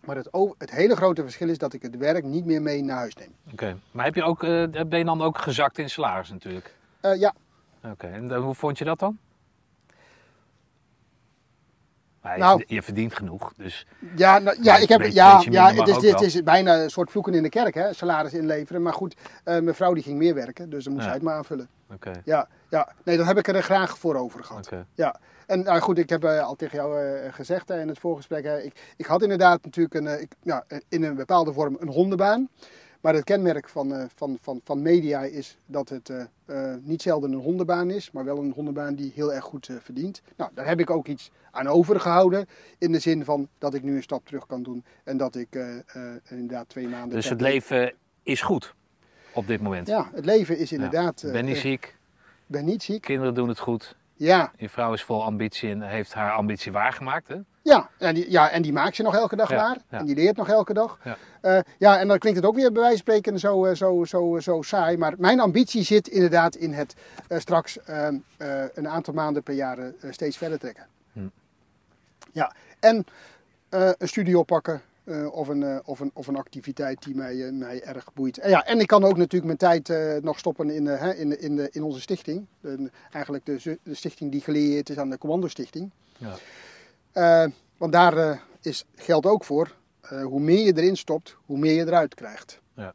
Maar het, het hele grote verschil is dat ik het werk niet meer mee naar huis neem. oké. Maar heb je ook, eh, ben je dan ook gezakt in salaris natuurlijk? Eh, ja, Oké, en dan- hoe vond je dat dan? Maar je, Nou. je verdient genoeg, dus Ja, nou, ja, ik heb, beetje- ja, beetje ja het, is, het is bijna een soort vloeken in de kerk, hè, salaris inleveren. Maar goed, eh, mijn vrouw die ging meer werken, dus dan moest Ja. zij het maar aanvullen. oké. Ja, ja, nee, dat heb ik er graag voor over gehad. oké. Ja, en nou goed, ik heb eh, al tegen jou eh, gezegd in het voorgesprek, ik, ik had inderdaad natuurlijk een, eh, ik, ja, in een bepaalde vorm een hondenbaan. Maar het kenmerk van, van, van, van media is dat het niet zelden een hondenbaan is, maar wel een hondenbaan die heel erg goed verdient. Nou, daar heb ik ook iets aan overgehouden. In de zin van dat ik nu een stap terug kan doen en dat ik inderdaad twee maanden. Dus het leven is goed op dit moment. Ja, het leven is inderdaad. Eh, ben niet ziek, ben niet ziek. kinderen doen het goed. Ja, Je vrouw is vol ambitie en heeft haar ambitie waargemaakt. Hè? Ja, en die, ja, en die maakt ze nog elke dag Ja, waar. ja. En die leert nog elke dag. Ja. Ja. ja, en dan klinkt het ook weer bij wijze van spreken zo, eh, zo, zo, zo saai. Maar mijn ambitie zit inderdaad in het eh, straks ehm, eh, een aantal maanden per jaar eh, steeds verder trekken. Hm. Ja, en eh, een studie oppakken. Eh, of, een, eh, of, een, of een activiteit die mij, eh, mij erg boeit. En, ja, en ik kan ook natuurlijk mijn tijd nog stoppen in, hè, in, in, de, in onze stichting. De- eigenlijk de, de stichting die gelieerd is aan de Commando Stichting. Ja. Eh, want daar is, geldt ook voor, hoe meer je erin stopt, hoe meer je eruit krijgt. Ja.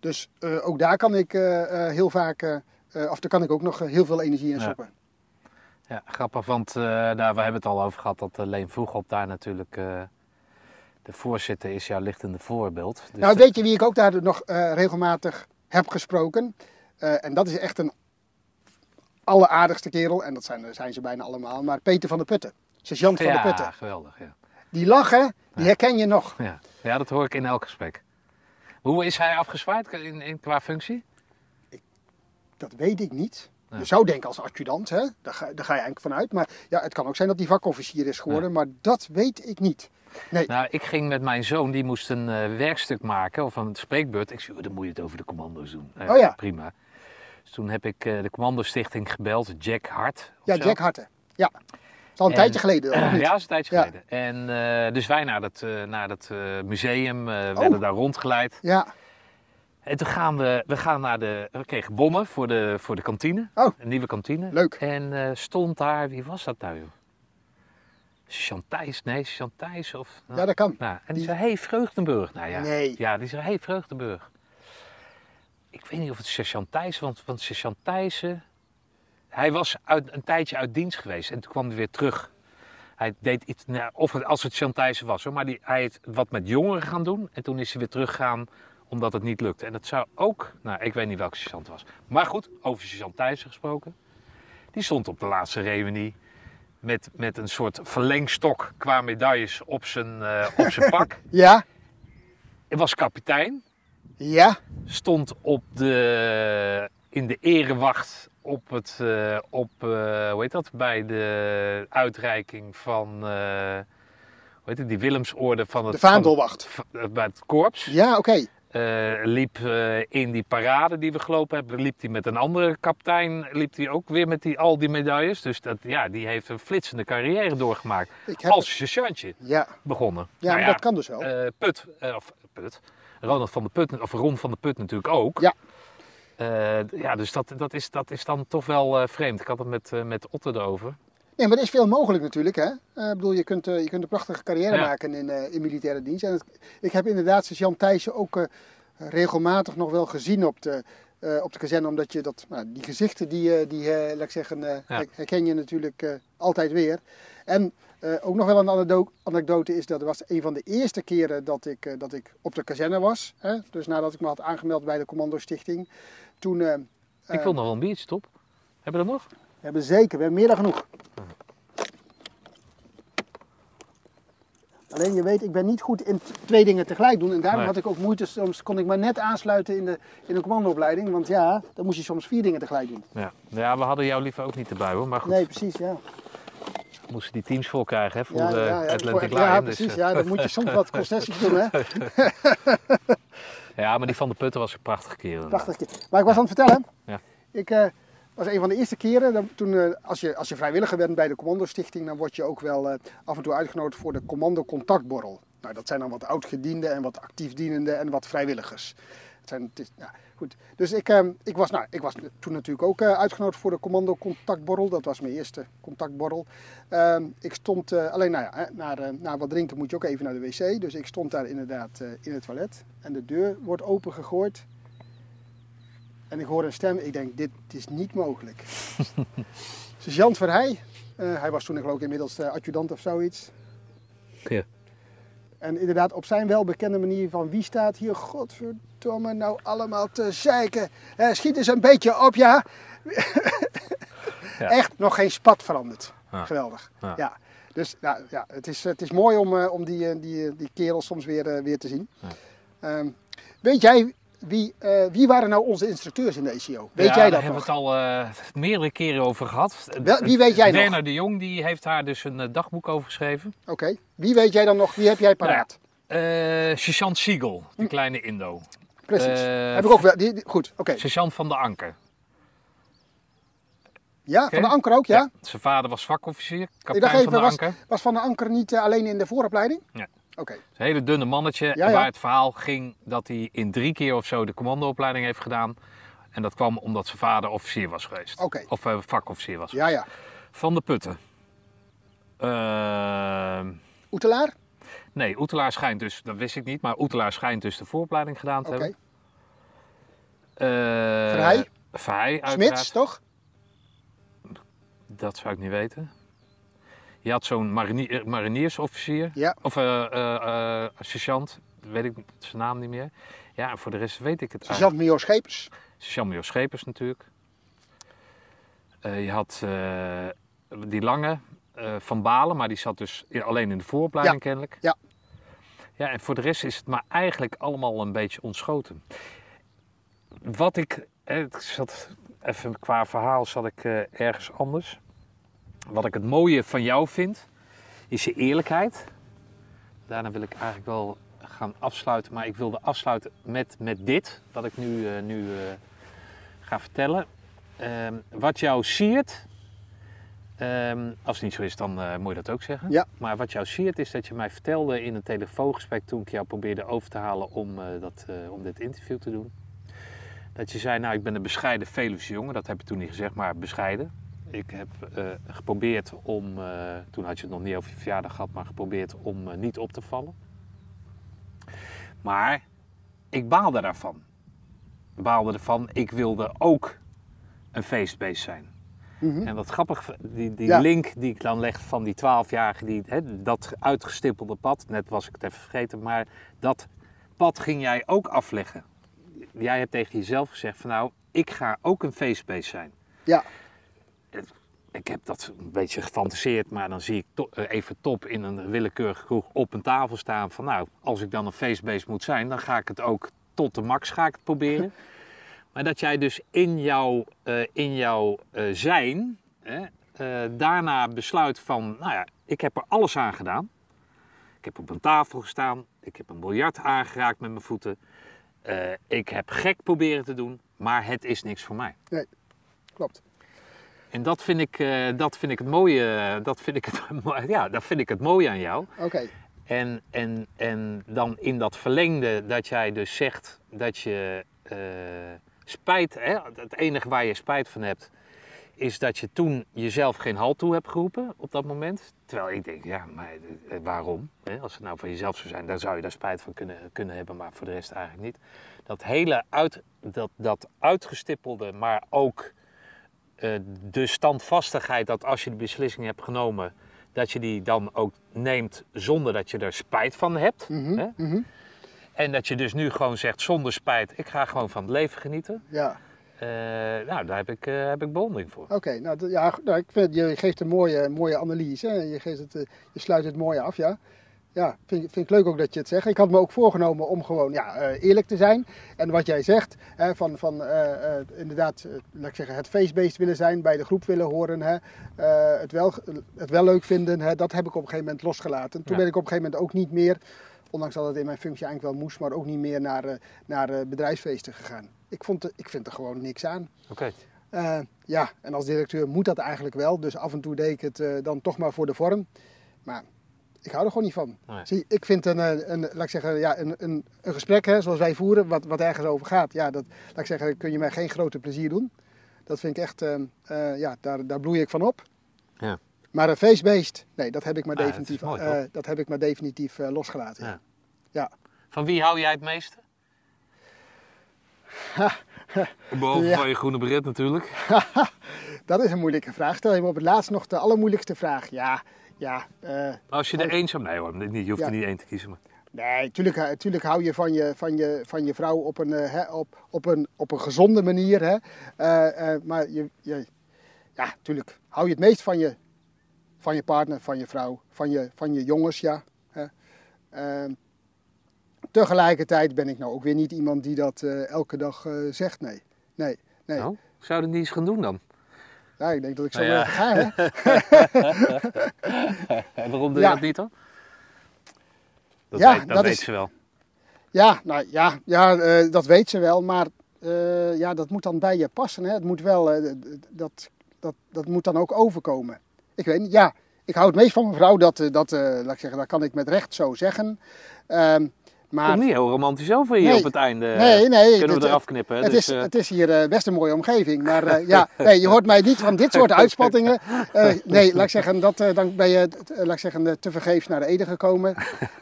Dus ook daar kan ik heel vaak, of daar kan ik ook nog heel veel energie in stoppen. Ja, grappig, want we hebben het al over gehad dat Leen Vroegop daar natuurlijk de voorzitter is, jouw lichtende voorbeeld. Dus nou, weet je wie ik ook daar nog eh, regelmatig heb gesproken? Eh, en dat is echt een alleraardigste kerel, en dat zijn, zijn ze bijna allemaal, maar Peter van der Putten. Sergeant van ja, der Putten. geweldig. Ja. Die lachen, die Ja. herken je nog. Ja. ja, dat hoor ik in elk gesprek. Hoe is hij afgezwaaid in, in, qua functie? Dat weet ik niet. Ja. Je zou denken als adjudant, hè? Daar, ga, daar ga je eigenlijk vanuit. Maar ja, het kan ook zijn dat hij vakofficier is geworden, maar dat weet ik niet. Nee, Nou, ik ging met mijn zoon, die moest een eh, werkstuk maken of een spreekbeurt. Ik zei, oh, dan moet je het over de commando's doen. Eh, Oh ja. Prima. Dus toen heb ik eh, de Commando-stichting gebeld, Jack Hart. ja, zo. Jack Harten. Ja. Dat is al een En- tijdje geleden. Ja, dat is een tijdje Ja. geleden. En dus wij naar dat, naar dat museum, eh, werden daar rondgeleid. Ja, En toen gaan we, we gaan naar de, we kregen bommen voor de, voor de kantine. Oh. Een nieuwe kantine. Leuk. En stond daar, wie was dat nou joh? Chantijs, nee, Chantijs of... nou, Ja, dat kan. nou, en die zei, hey Vreugdenburg. Nou ja, Nee. ja die zei, hey Vreugdenburg. Ik weet niet of het Thijs, want, want sergeant Thijssen... Hij was uit, een tijdje uit dienst geweest en toen kwam hij weer terug. Hij deed iets, nou, of het, als het Thijssen was hoor, maar die, hij heeft wat met jongeren gaan doen. En toen is hij weer teruggegaan omdat het niet lukte. En dat zou ook, nou ik weet niet welke het was. Maar goed, over sergeant Thijssen gesproken. Die stond op de laatste reunie met, met een soort verlengstok qua medailles op zijn, eh, op zijn pak. Ja, Hij was kapitein ja, stond op de, in de erewacht op het, eh, op, eh, hoe heet dat, bij de uitreiking van, hoe heet het, die Willemsorde van het, de vaandelwacht. van- bij het korps. Ja, oké. Liep eh, in die parade die we gelopen hebben, liep hij met een andere kapitein, liep hij ook weer met die, al die medailles. Dus dat, ja, die heeft een flitsende carrière doorgemaakt. Als sergeantje Ja, begonnen. ja, Nou maar dat kan dus wel. eh, Put, eh, of Put, Ronald van de Put, of Ron van de Put natuurlijk ook. Ja. Eh, ja, dus dat, dat, is, dat is dan toch wel eh, vreemd. Ik had het met, eh, met Otte erover. Nee, maar er is veel mogelijk natuurlijk. Hè? Eh, ik bedoel, je kunt, eh, je kunt een prachtige carrière Ja. maken in, eh, in militaire dienst. En het- ik heb inderdaad sergeant Thijssen ook regelmatig nog wel gezien op de, op de kazerne. Omdat je dat, nou, die gezichten, die, die laat ik zeggen, Ja. herken je natuurlijk altijd weer. En ook nog wel een anekdo- anekdote is dat het was een van de eerste keren dat ik, dat ik op de kazerne was. Hè? Dus nadat ik me had aangemeld bij de Commando Stichting. Toen... ik wil nog wel een biertje, top. Hebben we dat nog? We hebben zeker, we hebben meer dan genoeg. Alleen je weet, ik ben niet goed in twee dingen tegelijk doen. En daarom Nee. had ik ook moeite, soms kon ik maar net aansluiten in de, in de commandoopleiding. Want ja, dan moest je soms vier dingen tegelijk doen. Ja. ja, we hadden jou liever ook niet erbij hoor. Maar goed, Nee, precies, ja. we moesten die teams vol krijgen hè, voor Ja, de ja, ja, Atlantic voor- Line. ja, dus, precies. eh, Ja, dan moet je soms wat concessies doen, hè. ja, maar die van de Putten was een prachtige kerel. Prachtig. keer. Maar ik was aan het vertellen. Ja. Ik eh, was een van de eerste keren, toen, eh, als, je, als je vrijwilliger bent bij de Commando Stichting, dan word je ook wel eh, af en toe uitgenodigd voor de Commando Contactborrel. Nou, dat zijn dan wat oudgedienden en wat actief dienenden en wat vrijwilligers. Het zijn, het is, goed. Dus ik, eh, ik, was, nou, ik was toen natuurlijk ook uitgenodigd voor de Commando Contactborrel. Dat was mijn eerste contactborrel. Ehm, ik stond, alleen nou ja, naar, wat drinken moet je ook even naar de wc. Dus ik stond daar inderdaad in het toilet. En de deur wordt opengegooid. En ik hoor een stem. Ik denk, dit is niet mogelijk. Sergeant Verheij. eh hij was toen geloof ik inmiddels eh, adjudant of zoiets. Ja. En inderdaad op zijn welbekende manier van wie staat hier godverdomme nou allemaal te zeiken. Eh, schiet eens een beetje op ja. Ja. Echt nog geen spat veranderd. Ja. Geweldig. Ja. Ja. Dus nou, ja, het, is, het is mooi om, om die, die, die kerel soms weer, weer te zien. Ja. Ehm, weet jij wie, eh, wie waren nou onze instructeurs in de ECO? Weet ja, jij daar dat hebben nog? we het al eh, meerdere keren over gehad. Wel, wie weet jij nog? Werner de Jong die heeft haar dus een eh, dagboek over geschreven. Oké. Wie weet jij dan nog? Wie heb jij paraat? Eh Sergeant Siegel, Hm. die kleine Indo. Precies. heb ik ook wel. Die, die- goed, oké. Sergeant van de Anker. Ja, van de Anker ook, ja? Zijn vader was vakofficier, Ik kapitein van de was, Anker. was Van de Anker niet alleen in de vooropleiding? Ja. Oké. Een hele dunne mannetje. Ja, ja. Waar het verhaal ging dat hij in drie keer of zo de commandoopleiding heeft gedaan. En dat kwam omdat zijn vader officier was geweest. Oké. Of eh, vakofficier was. Ja, ja. Van de Putten. Ehm, Oetelaar? nee, Oetelaar schijnt dus, dat wist ik niet, maar Oetelaar schijnt dus de vooropleiding gedaan te hebben. Eh, Verheij? Verheij, uiteraard. Smits, toch? Dat zou ik niet weten. Je had zo'n marinier, mariniersofficier. Ja. Of eh eh, eh, sergeant, weet ik zijn naam niet meer. Ja, en voor de rest weet ik het Sergeant Major Schepers. Sergeant Major Schepers natuurlijk. Eh, je had eh, die lange eh, van Balen, maar die zat dus alleen in de vooropleiding kennelijk. Ja. Ja, en voor de rest is het maar eigenlijk allemaal een beetje ontschoten. Wat ik, eh, ik zat even qua verhaal zat ik eh, ergens anders. Wat ik het mooie van jou vind, is je eerlijkheid. Daarna wil ik eigenlijk wel gaan afsluiten, maar ik wilde afsluiten met, met dit, wat ik nu, eh, nu eh, ga vertellen. Ehm, wat jou siert, ehm, als het niet zo is, dan eh, moet je dat ook zeggen. Ja. Maar wat jou siert is dat je mij vertelde in een telefoongesprek toen ik jou probeerde over te halen om, dat, om dit interview te doen. Dat je zei, nou ik ben een bescheiden Veluwse jongen. Dat heb je toen niet gezegd, maar bescheiden. Ik heb eh, geprobeerd om, eh, toen had je het nog niet over je verjaardag gehad, maar geprobeerd om eh, niet op te vallen. Maar ik baalde daarvan. Ik baalde ervan, ik wilde ook een feestbeest zijn. Mhm. En wat grappig, die, die Ja. link die ik dan leg van die 12-jarige, die, hè, dat uitgestippelde pad, net was ik het even vergeten, maar dat pad ging jij ook afleggen. Jij hebt tegen jezelf gezegd van nou, ik ga ook een feestbeest zijn. Ja. Ik heb dat een beetje gefantaseerd, maar dan zie ik to- eh, even top in een willekeurige kroeg op een tafel staan van nou, als ik dan een feestbeest moet zijn, dan ga ik het ook tot de max ga ik het proberen. Maar dat jij dus in jouw, eh, in jouw eh, zijn hè, daarna besluit van, nou ja, ik heb er alles aan gedaan. Ik heb op een tafel gestaan, ik heb een biljart aangeraakt met mijn voeten. Ik heb gek proberen te doen, maar het is niks voor mij. Klopt. En dat vind ik, eh, dat vind ik het mooie, dat vind ik het, ja, dat vind ik het mooie aan jou. Oké. En, en, en dan in dat verlengde dat jij dus zegt dat je eh, spijt, hè, het enige waar je spijt van hebt, is dat je toen jezelf geen halt toe hebt geroepen op dat moment. Terwijl ik denk, ja, maar eh, waarom? Hè? Als het nou van jezelf zou zijn, dan zou je daar spijt van kunnen, kunnen hebben, maar voor de rest eigenlijk niet. Dat hele uit, dat, dat uitgestippelde, maar ook de standvastigheid dat als je de beslissing hebt genomen, dat je die dan ook neemt zonder dat je er spijt van hebt. Mhm, Hè? mhm. En dat je dus nu gewoon zegt zonder spijt, ik ga gewoon van het leven genieten. Ja. Eh, nou, daar heb ik, eh, heb ik bewondering voor. Oké, nou, ja, nou, ik vind, je geeft een mooie, mooie analyse. hè. Je, geeft het, eh, je sluit het mooi af, ja. Ja, vind, ik- vind ik leuk ook dat je het zegt. Ik had me ook voorgenomen om gewoon ja, eh, eerlijk te zijn. En wat jij zegt, hè, van, van eh, eh, inderdaad, eh, laat ik zeggen, het feestbeest willen zijn, bij de groep willen horen, hè, het, wel, het wel leuk vinden, hè, dat heb ik op een gegeven moment losgelaten. Toen Ja. ben ik op een gegeven moment ook niet meer, ondanks dat het in mijn functie eigenlijk wel moest, maar ook niet meer naar, naar bedrijfsfeesten gegaan. Ik, vond, ik vind er gewoon niks aan. Oké. Ja, en als directeur moet dat eigenlijk wel. Dus af en toe deed ik het dan toch maar voor de vorm. Maar ik hou er gewoon niet van. Nee. Zie, ik vind een, eh, een, laat ik zeggen, ja, een, een, een gesprek hè, zoals wij voeren, wat, wat ergens over gaat. Ja, dat, laat ik zeggen, kun je mij geen grote plezier doen. Dat vind ik echt, eh, eh, ja, daar, daar bloei ik van op. Ja. Maar een feestbeest, nee, dat heb ik maar Ah, dat definitief, mooi, eh, toch? dat heb ik maar definitief eh, losgelaten. Ja. Ja. Van wie hou jij het meeste? Behalve Ja. van je groene beret natuurlijk. Dat is een moeilijke vraag. Stel je me op het laatst nog de allermoeilijkste vraag. Ja, ja, eh, Als je er één zou... Nee hoor, niet, je hoeft Ja. er niet één te kiezen. Maar... Nee, tuurlijk, tuurlijk hou je van je, van je, van je vrouw op een, eh, hè, op, op een, op een gezonde manier. Hè? Eh, eh, maar je, je, ja, tuurlijk hou je het meest van je, van je partner, van je vrouw, van je, van je jongens. Ja. Hè? Eh, tegelijkertijd ben ik nou ook weer niet iemand die dat eh, elke dag eh, zegt. Nee, nee, nee. Nou, zou je dat niet eens gaan doen dan? Ja, ik denk dat ik zo Nou ga. Hè? En waarom doe Ja. je dat niet dan? Dat, Ja, weet, dat, dat weet is- ze wel. Ja, nou ja, ja eh, dat weet ze wel, maar eh, ja, dat moet dan bij je passen. Hè? Het moet wel, eh, dat, dat, dat moet dan ook overkomen. Ik weet niet, ja, ik hou het meest van mijn vrouw, dat, dat, eh, laat ik zeggen, dat kan ik met recht zo zeggen. Ehm, maar Komt niet heel romantisch over hier Nee. op het einde. nee, nee, Kunnen dit- we eraf knippen. het, dus, is, eh, het is hier eh, best een mooie omgeving, maar eh, ja, nee, je hoort mij niet van dit soort uitspattingen. Eh, nee, laat ik zeggen, dat, eh, dan ben je, eh, laat ik zeggen, eh, te vergeefs naar de Ede gekomen.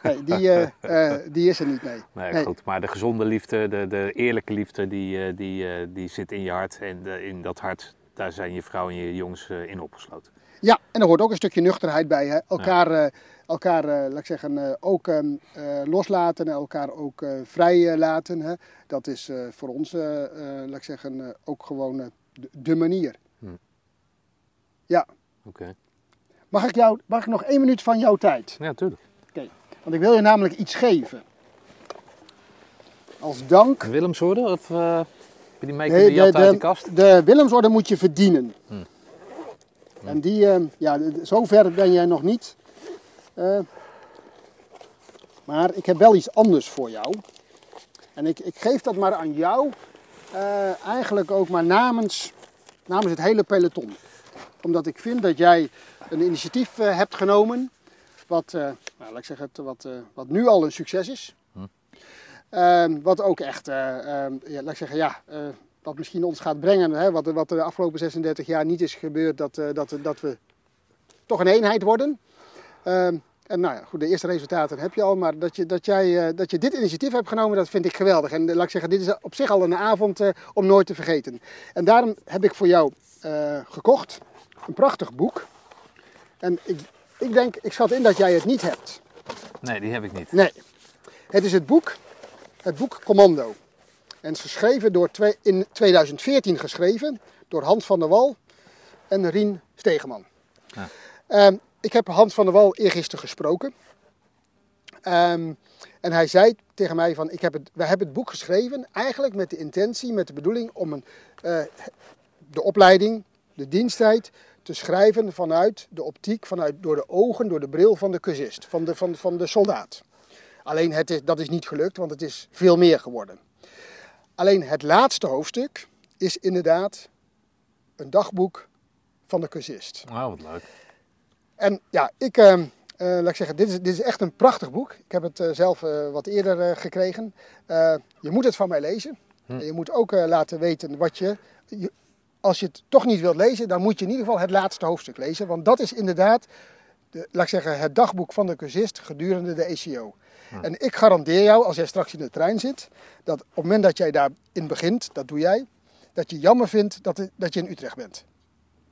Nee, die, eh, eh, die is er niet, nee. Nee, Nee. goed. Maar de gezonde liefde, de, de eerlijke liefde, die, eh, die, eh, die zit in je hart. En eh, in dat hart, daar zijn je vrouw en je jongens eh, in opgesloten. Ja, en er hoort ook een stukje nuchterheid bij. Hè? Elkaar, eh, elkaar eh, laat ik zeggen, eh, ook ehm, eh, loslaten en elkaar ook vrij laten. Hè? Dat is voor ons, laat ik zeggen, ook gewoon de, de manier. Oké. Mag ik, jou, mag ik nog één minuut van jouw tijd? Ja, tuurlijk. Want ik wil je namelijk iets geven. Als dank. Willemsorde of uh, die mee Nee, jatten uit de de, kast? de Willemsorde moet je verdienen. Hm. En die, eh, ja, zover ben jij nog niet. Eh, maar ik heb wel iets anders voor jou. En ik, ik geef dat maar aan jou. eh, eigenlijk ook maar namens, namens het hele peloton. Omdat ik vind dat jij een initiatief eh, hebt genomen. Wat, nou, laat ik zeggen, wat, wat nu al een succes is. Ehm, wat ook echt, eh, ehm, ja, laat ik zeggen, ja, dat misschien ons gaat brengen. Hè, wat, wat de afgelopen 36 jaar niet is gebeurd, dat, dat, dat we toch een eenheid worden. Ehm, en nou ja, goed, de eerste resultaten heb je al. Maar dat je, dat, jij, eh, dat je dit initiatief hebt genomen, dat vind ik geweldig. En eh, laat ik zeggen, dit is op zich al een avond eh, om nooit te vergeten. En daarom heb ik voor jou gekocht een prachtig boek. En ik, ik denk, ik schat in dat jij het niet hebt. Nee, die heb ik niet. Nee. Het is het boek, het boek Commando. En het is geschreven door twee, in 2014 geschreven door Hans van der Wal en Rien Stegeman. Ja. Ehm, ik heb Hans van der Wal eergisteren gesproken. Ehm, en hij zei tegen mij van, ik heb het, wij hebben het boek geschreven eigenlijk met de intentie, met de bedoeling om een, eh, de opleiding, de diensttijd te schrijven vanuit de optiek, vanuit, door de ogen, door de bril van de cursist, van de, van, van de soldaat. Alleen het dat is niet gelukt, want het is veel meer geworden. Alleen het laatste hoofdstuk is inderdaad een dagboek van de cursist. Oh, wat leuk. En ja, ik, eh, eh, laat ik zeggen, dit is, dit is echt een prachtig boek. Ik heb het eh, zelf eh, wat eerder gekregen. Je moet het van mij lezen. En je moet ook laten weten wat je, je- Als je het toch niet wilt lezen, dan moet je in ieder geval het laatste hoofdstuk lezen. Want dat is inderdaad, de, laat ik zeggen, het dagboek van de cursist gedurende de ECO. En ik garandeer jou, als jij straks in de trein zit, dat op het moment dat jij daarin begint, dat doe jij, dat je jammer vindt dat, dat je in Utrecht bent.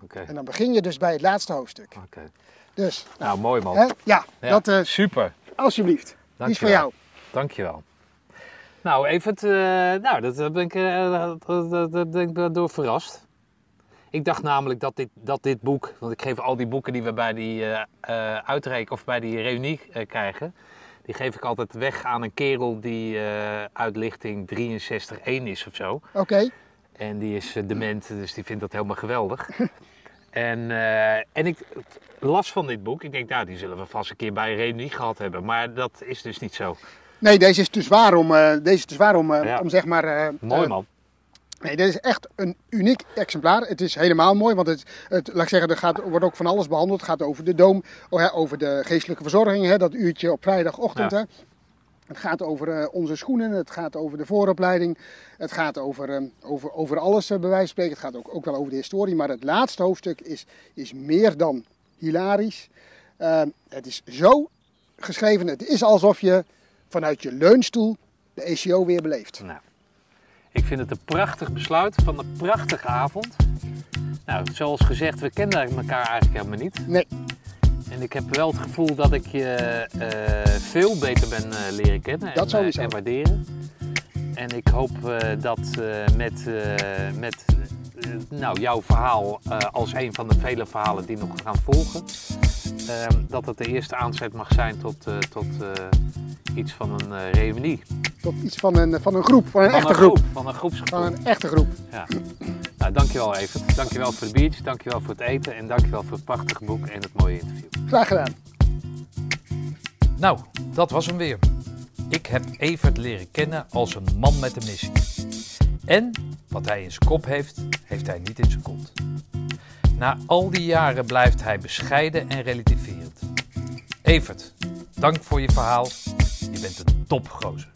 Oké. En dan begin je dus bij het laatste hoofdstuk. Oké. Dus, Nou, mooi man. hè, ja, Ja, dat eh, super. alsjeblieft. Die is voor Dankjewel. jou. Dankjewel. Nou, Evert, eh nou, dat eh, ben ik, eh, dat- dat- ben ik wel door verrast. Ik dacht namelijk dat dit, dat dit boek, want ik geef al die boeken die we bij die eh eh, uitreik of bij die reunie eh, krijgen, die geef ik altijd weg aan een kerel die eh uit lichting 63-1 is of zo. Oké, En die is eh, dement, dus die vindt dat helemaal geweldig. en, eh, en ik las van dit boek. Ik denk, nou, die zullen we vast een keer bij een reunie gehad hebben. Maar dat is dus niet zo. nee, deze is te zwaar om, eh, deze is te zwaar om, eh, Ja. om zeg maar... Mooi man. Nee, dit is echt een uniek exemplaar. Het is helemaal mooi, want het, het, laat ik zeggen, er gaat, wordt ook van alles behandeld. Het gaat over de doom, oh over de geestelijke verzorging, hè, dat uurtje op vrijdagochtend. Ja. Hè. Het gaat over eh, onze schoenen, het gaat over de vooropleiding, het gaat over, eh, over, over alles eh, bij wijze van spreken. Het gaat ook, ook wel over de historie, maar het laatste hoofdstuk is, is meer dan hilarisch. Het is zo geschreven, het is alsof je vanuit je leunstoel de ECO weer beleeft. Nou, ik vind het een prachtig besluit van een prachtige avond. Nou, zoals gezegd, we kennen elkaar eigenlijk helemaal niet. Nee, En ik heb wel het gevoel dat ik je eh, veel beter ben eh, leren kennen en, Dat eh, en waarderen. En ik hoop dat met, met nou, jouw verhaal als een van de vele verhalen die nog gaan volgen, eh, dat het de eerste aanzet mag zijn tot, tot iets van een reunie. tot iets van een, van een groep, van een Van echte een groep. Van een groepsgevoel. Van een echte groep. Ja. Nou, dankjewel Evert. Dankjewel voor de biertjes, dankjewel voor het eten en dankjewel voor het prachtige boek en het mooie interview. Graag gedaan. Nou, dat was hem weer. Ik heb Evert leren kennen als een man met een missie. En wat hij in zijn kop heeft, heeft hij niet in zijn kont. Na al die jaren blijft hij bescheiden en relativerend. Evert, dank voor je verhaal. Je bent een topgozer.